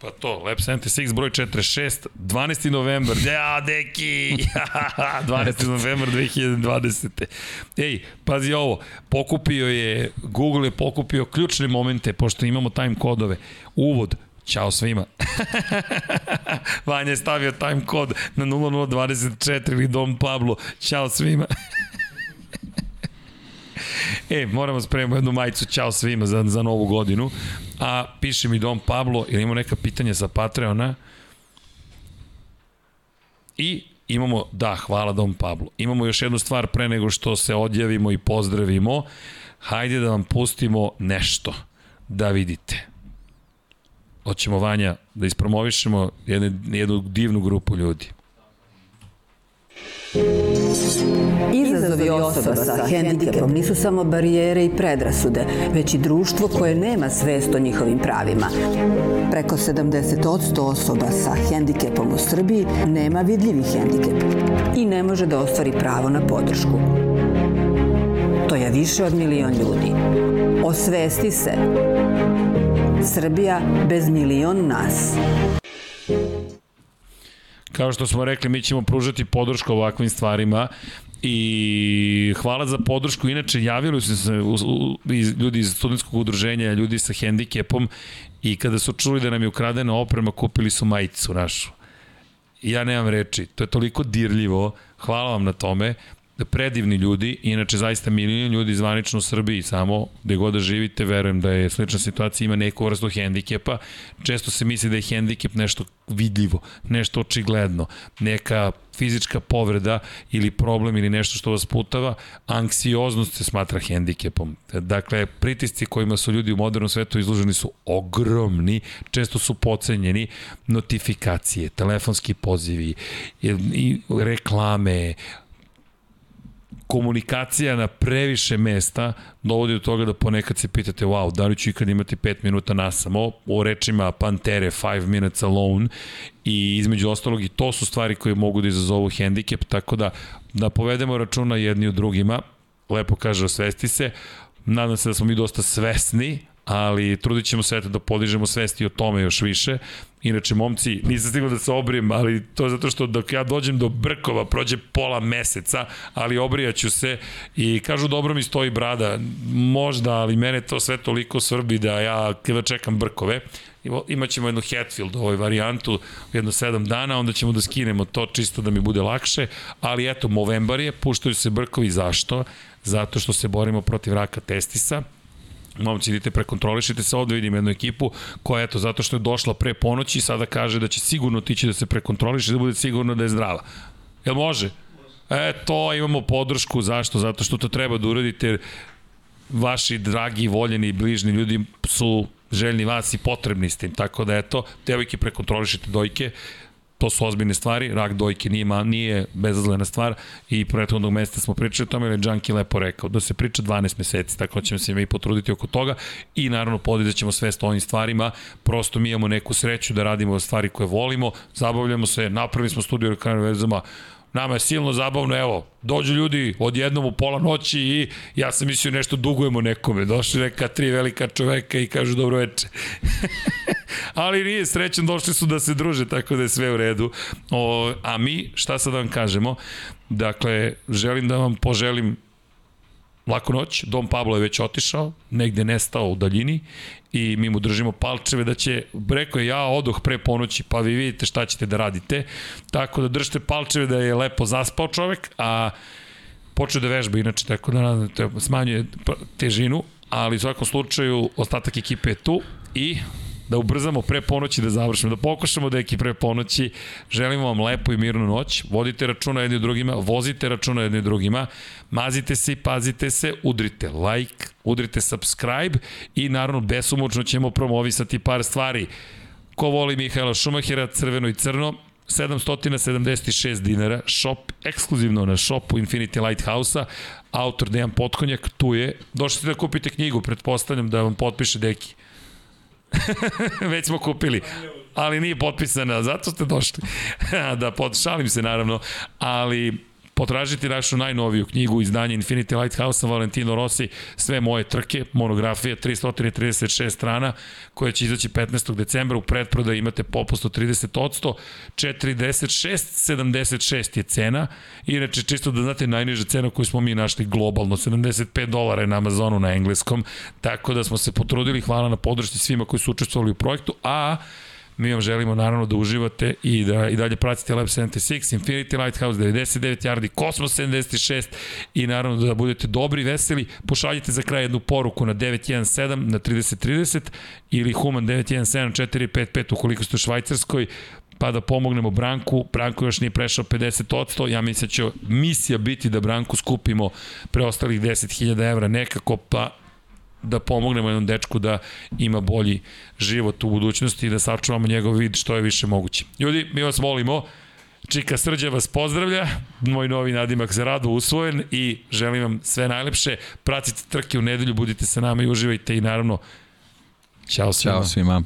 Pa to, Lab 76 broj 46, 12. novembar, ja, deki, *laughs* 12. novembar 2020. Ej, pazi ovo, pokupio je, Google je pokupio ključne momente, pošto imamo time kodove. Uvod, Ćao svima. *laughs* Vanja je stavio time kod na 0024 ili Dom Pablo. Ćao svima. *laughs* E, moramo spremimo jednu majicu Ćao svima za, za novu godinu. A piše mi Dom Pablo, ili ima neka pitanja za Patreona. I Imamo, da, hvala Dom Pablo. Imamo još jednu stvar pre nego što se odjavimo i pozdravimo. Hajde da vam pustimo nešto da vidite. Hoćemo, Vanja, da ispromovišemo jednu, jednu divnu grupu ljudi. Izazovi osoba sa hendikepom nisu samo barijere i predrasude, već i društvo koje nema svest o njihovim pravima. Preko 70% osoba sa hendikepom u Srbiji nema vidljivi hendikep i ne može da ostvari pravo na podršku. To je više od milion ljudi. Osvesti se. Srbija bez milion nas. Kao što smo rekli, mi ćemo pružati podršku ovakvim stvarima i hvala za podršku. Inače, javili su se ljudi iz studentskog udruženja, ljudi sa hendikepom i kada su čuli da nam je ukradena oprema, kupili su majicu našu. Ja nemam reči, to je toliko dirljivo, hvala vam na tome predivni ljudi, inače zaista milijon ljudi zvanično u Srbiji samo, gde god da živite, verujem da je slična situacija, ima neku vrstu hendikepa. Često se misli da je hendikep nešto vidljivo, nešto očigledno, neka fizička povreda ili problem ili nešto što vas putava, anksioznost se smatra hendikepom. Dakle, pritisci kojima su ljudi u modernom svetu izloženi su ogromni, često su pocenjeni, notifikacije, telefonski pozivi, i reklame, komunikacija na previše mesta dovodi do toga da ponekad se pitate wow, da li ću ikad imati 5 minuta nasamo, u rečima Pantere 5 minutes alone. I između ostalog i to su stvari koje mogu da izazovu hendikep, tako da da povedemo računa jedni u drugima, lepo kaže osvesti se, nadam se da smo mi dosta svesni, ali trudit ćemo se da podižemo svesti o tome još više. Inače, momci, nisam stigla da se obrijem, ali to je zato što dok ja dođem do Brkova, prođe pola meseca, ali obrijaću se i kažu dobro mi stoji brada, možda, ali mene to sve toliko svrbi da ja kada čekam Brkove, imaćemo jednu Hatfield ovoj varijantu, jedno sedam dana, onda ćemo da skinemo to čisto da mi bude lakše, ali eto, Movembar je, puštaju se Brkovi, zašto? Zato što se borimo protiv raka testisa, momci idite prekontrolišite se, ovde vidim jednu ekipu koja eto zato što je došla pre ponoći sada kaže da će sigurno tići da se prekontroliše da bude sigurno da je zdrava. Jel može? E, to imamo podršku, zašto? Zato što to treba da uradite, vaši dragi, voljeni, bližni ljudi su željni vas i potrebni s tim, tako da eto, devojke prekontrolišite dojke, to su ozbiljne stvari, rak dojke nije, nije bezazlena stvar i prethodnog mesta smo pričali o tome, ali Junkie lepo rekao da se priča 12 meseci, tako da ćemo se mi potruditi oko toga i naravno podizat ćemo svest o ovim stvarima, prosto mi imamo neku sreću da radimo stvari koje volimo, zabavljamo se, napravili smo studiju Rekana vezama, Nama je silno zabavno, evo, dođu ljudi odjednom u pola noći i ja sam mislio nešto dugujemo nekome. Došli neka tri velika čoveka i kažu dobro veče. *laughs* Ali nije srećan, došli su da se druže, tako da je sve u redu. O, a mi, šta sad da vam kažemo? Dakle, želim da vam poželim laku noć, Dom Pablo je već otišao, negde nestao u daljini i mi mu držimo palčeve da će, rekao je ja odoh pre ponoći pa vi vidite šta ćete da radite, tako da držite palčeve da je lepo zaspao čovek, a počeo da vežba inače, tako da smanjuje težinu, ali u svakom slučaju ostatak ekipe je tu i da ubrzamo pre ponoći da završimo, da pokušamo deki pre ponoći. Želimo vam lepu i mirnu noć. Vodite računa jedni drugima, vozite računa jedni drugima, mazite se i pazite se, udrite like, udrite subscribe i naravno besumočno ćemo promovisati par stvari. Ko voli Mihajla Šumahira, crveno i crno, 776 dinara, shop ekskluzivno na shopu Infinity Lighthouse-a, autor Dejan Potkonjak, tu je. Došli ste da kupite knjigu, pretpostavljam da vam potpiše Deki. *laughs* Već smo kupili ali nije potpisana, zato ste došli. *laughs* da, pod, šalim se naravno, ali potražite našu najnoviju knjigu izdanje Infinity Lighthouse Valentino Rossi, sve moje trke, monografija 336 strana koja će izaći 15. decembra u predprodaju imate popust od 30%, 46, 76 je cena, inače čisto da znate najniža cena koju smo mi našli globalno, 75 dolara je na Amazonu na engleskom, tako da smo se potrudili, hvala na podršci svima koji su učestvovali u projektu, a Mi vam želimo naravno da uživate i da i dalje pratite Lab 76, Infinity Lighthouse 99 yardi, Cosmos 76 i naravno da budete dobri, veseli. Pošaljite za kraj jednu poruku na 917 na 3030 ili Human 917 455 ukoliko ste u Švajcarskoj pa da pomognemo Branku. Branko još nije prešao 50%, ja mislim da će misija biti da Branku skupimo preostalih 10.000 evra nekako, pa da pomognemo jednom dečku da ima bolji život u budućnosti i da sačuvamo njegov vid što je više moguće. Ljudi, mi vas molimo, Čika Srđa vas pozdravlja, moj novi nadimak za radu usvojen i želim vam sve najlepše. Pratite trke u nedelju, budite sa nama i uživajte i naravno, čao svima. Ćao svima.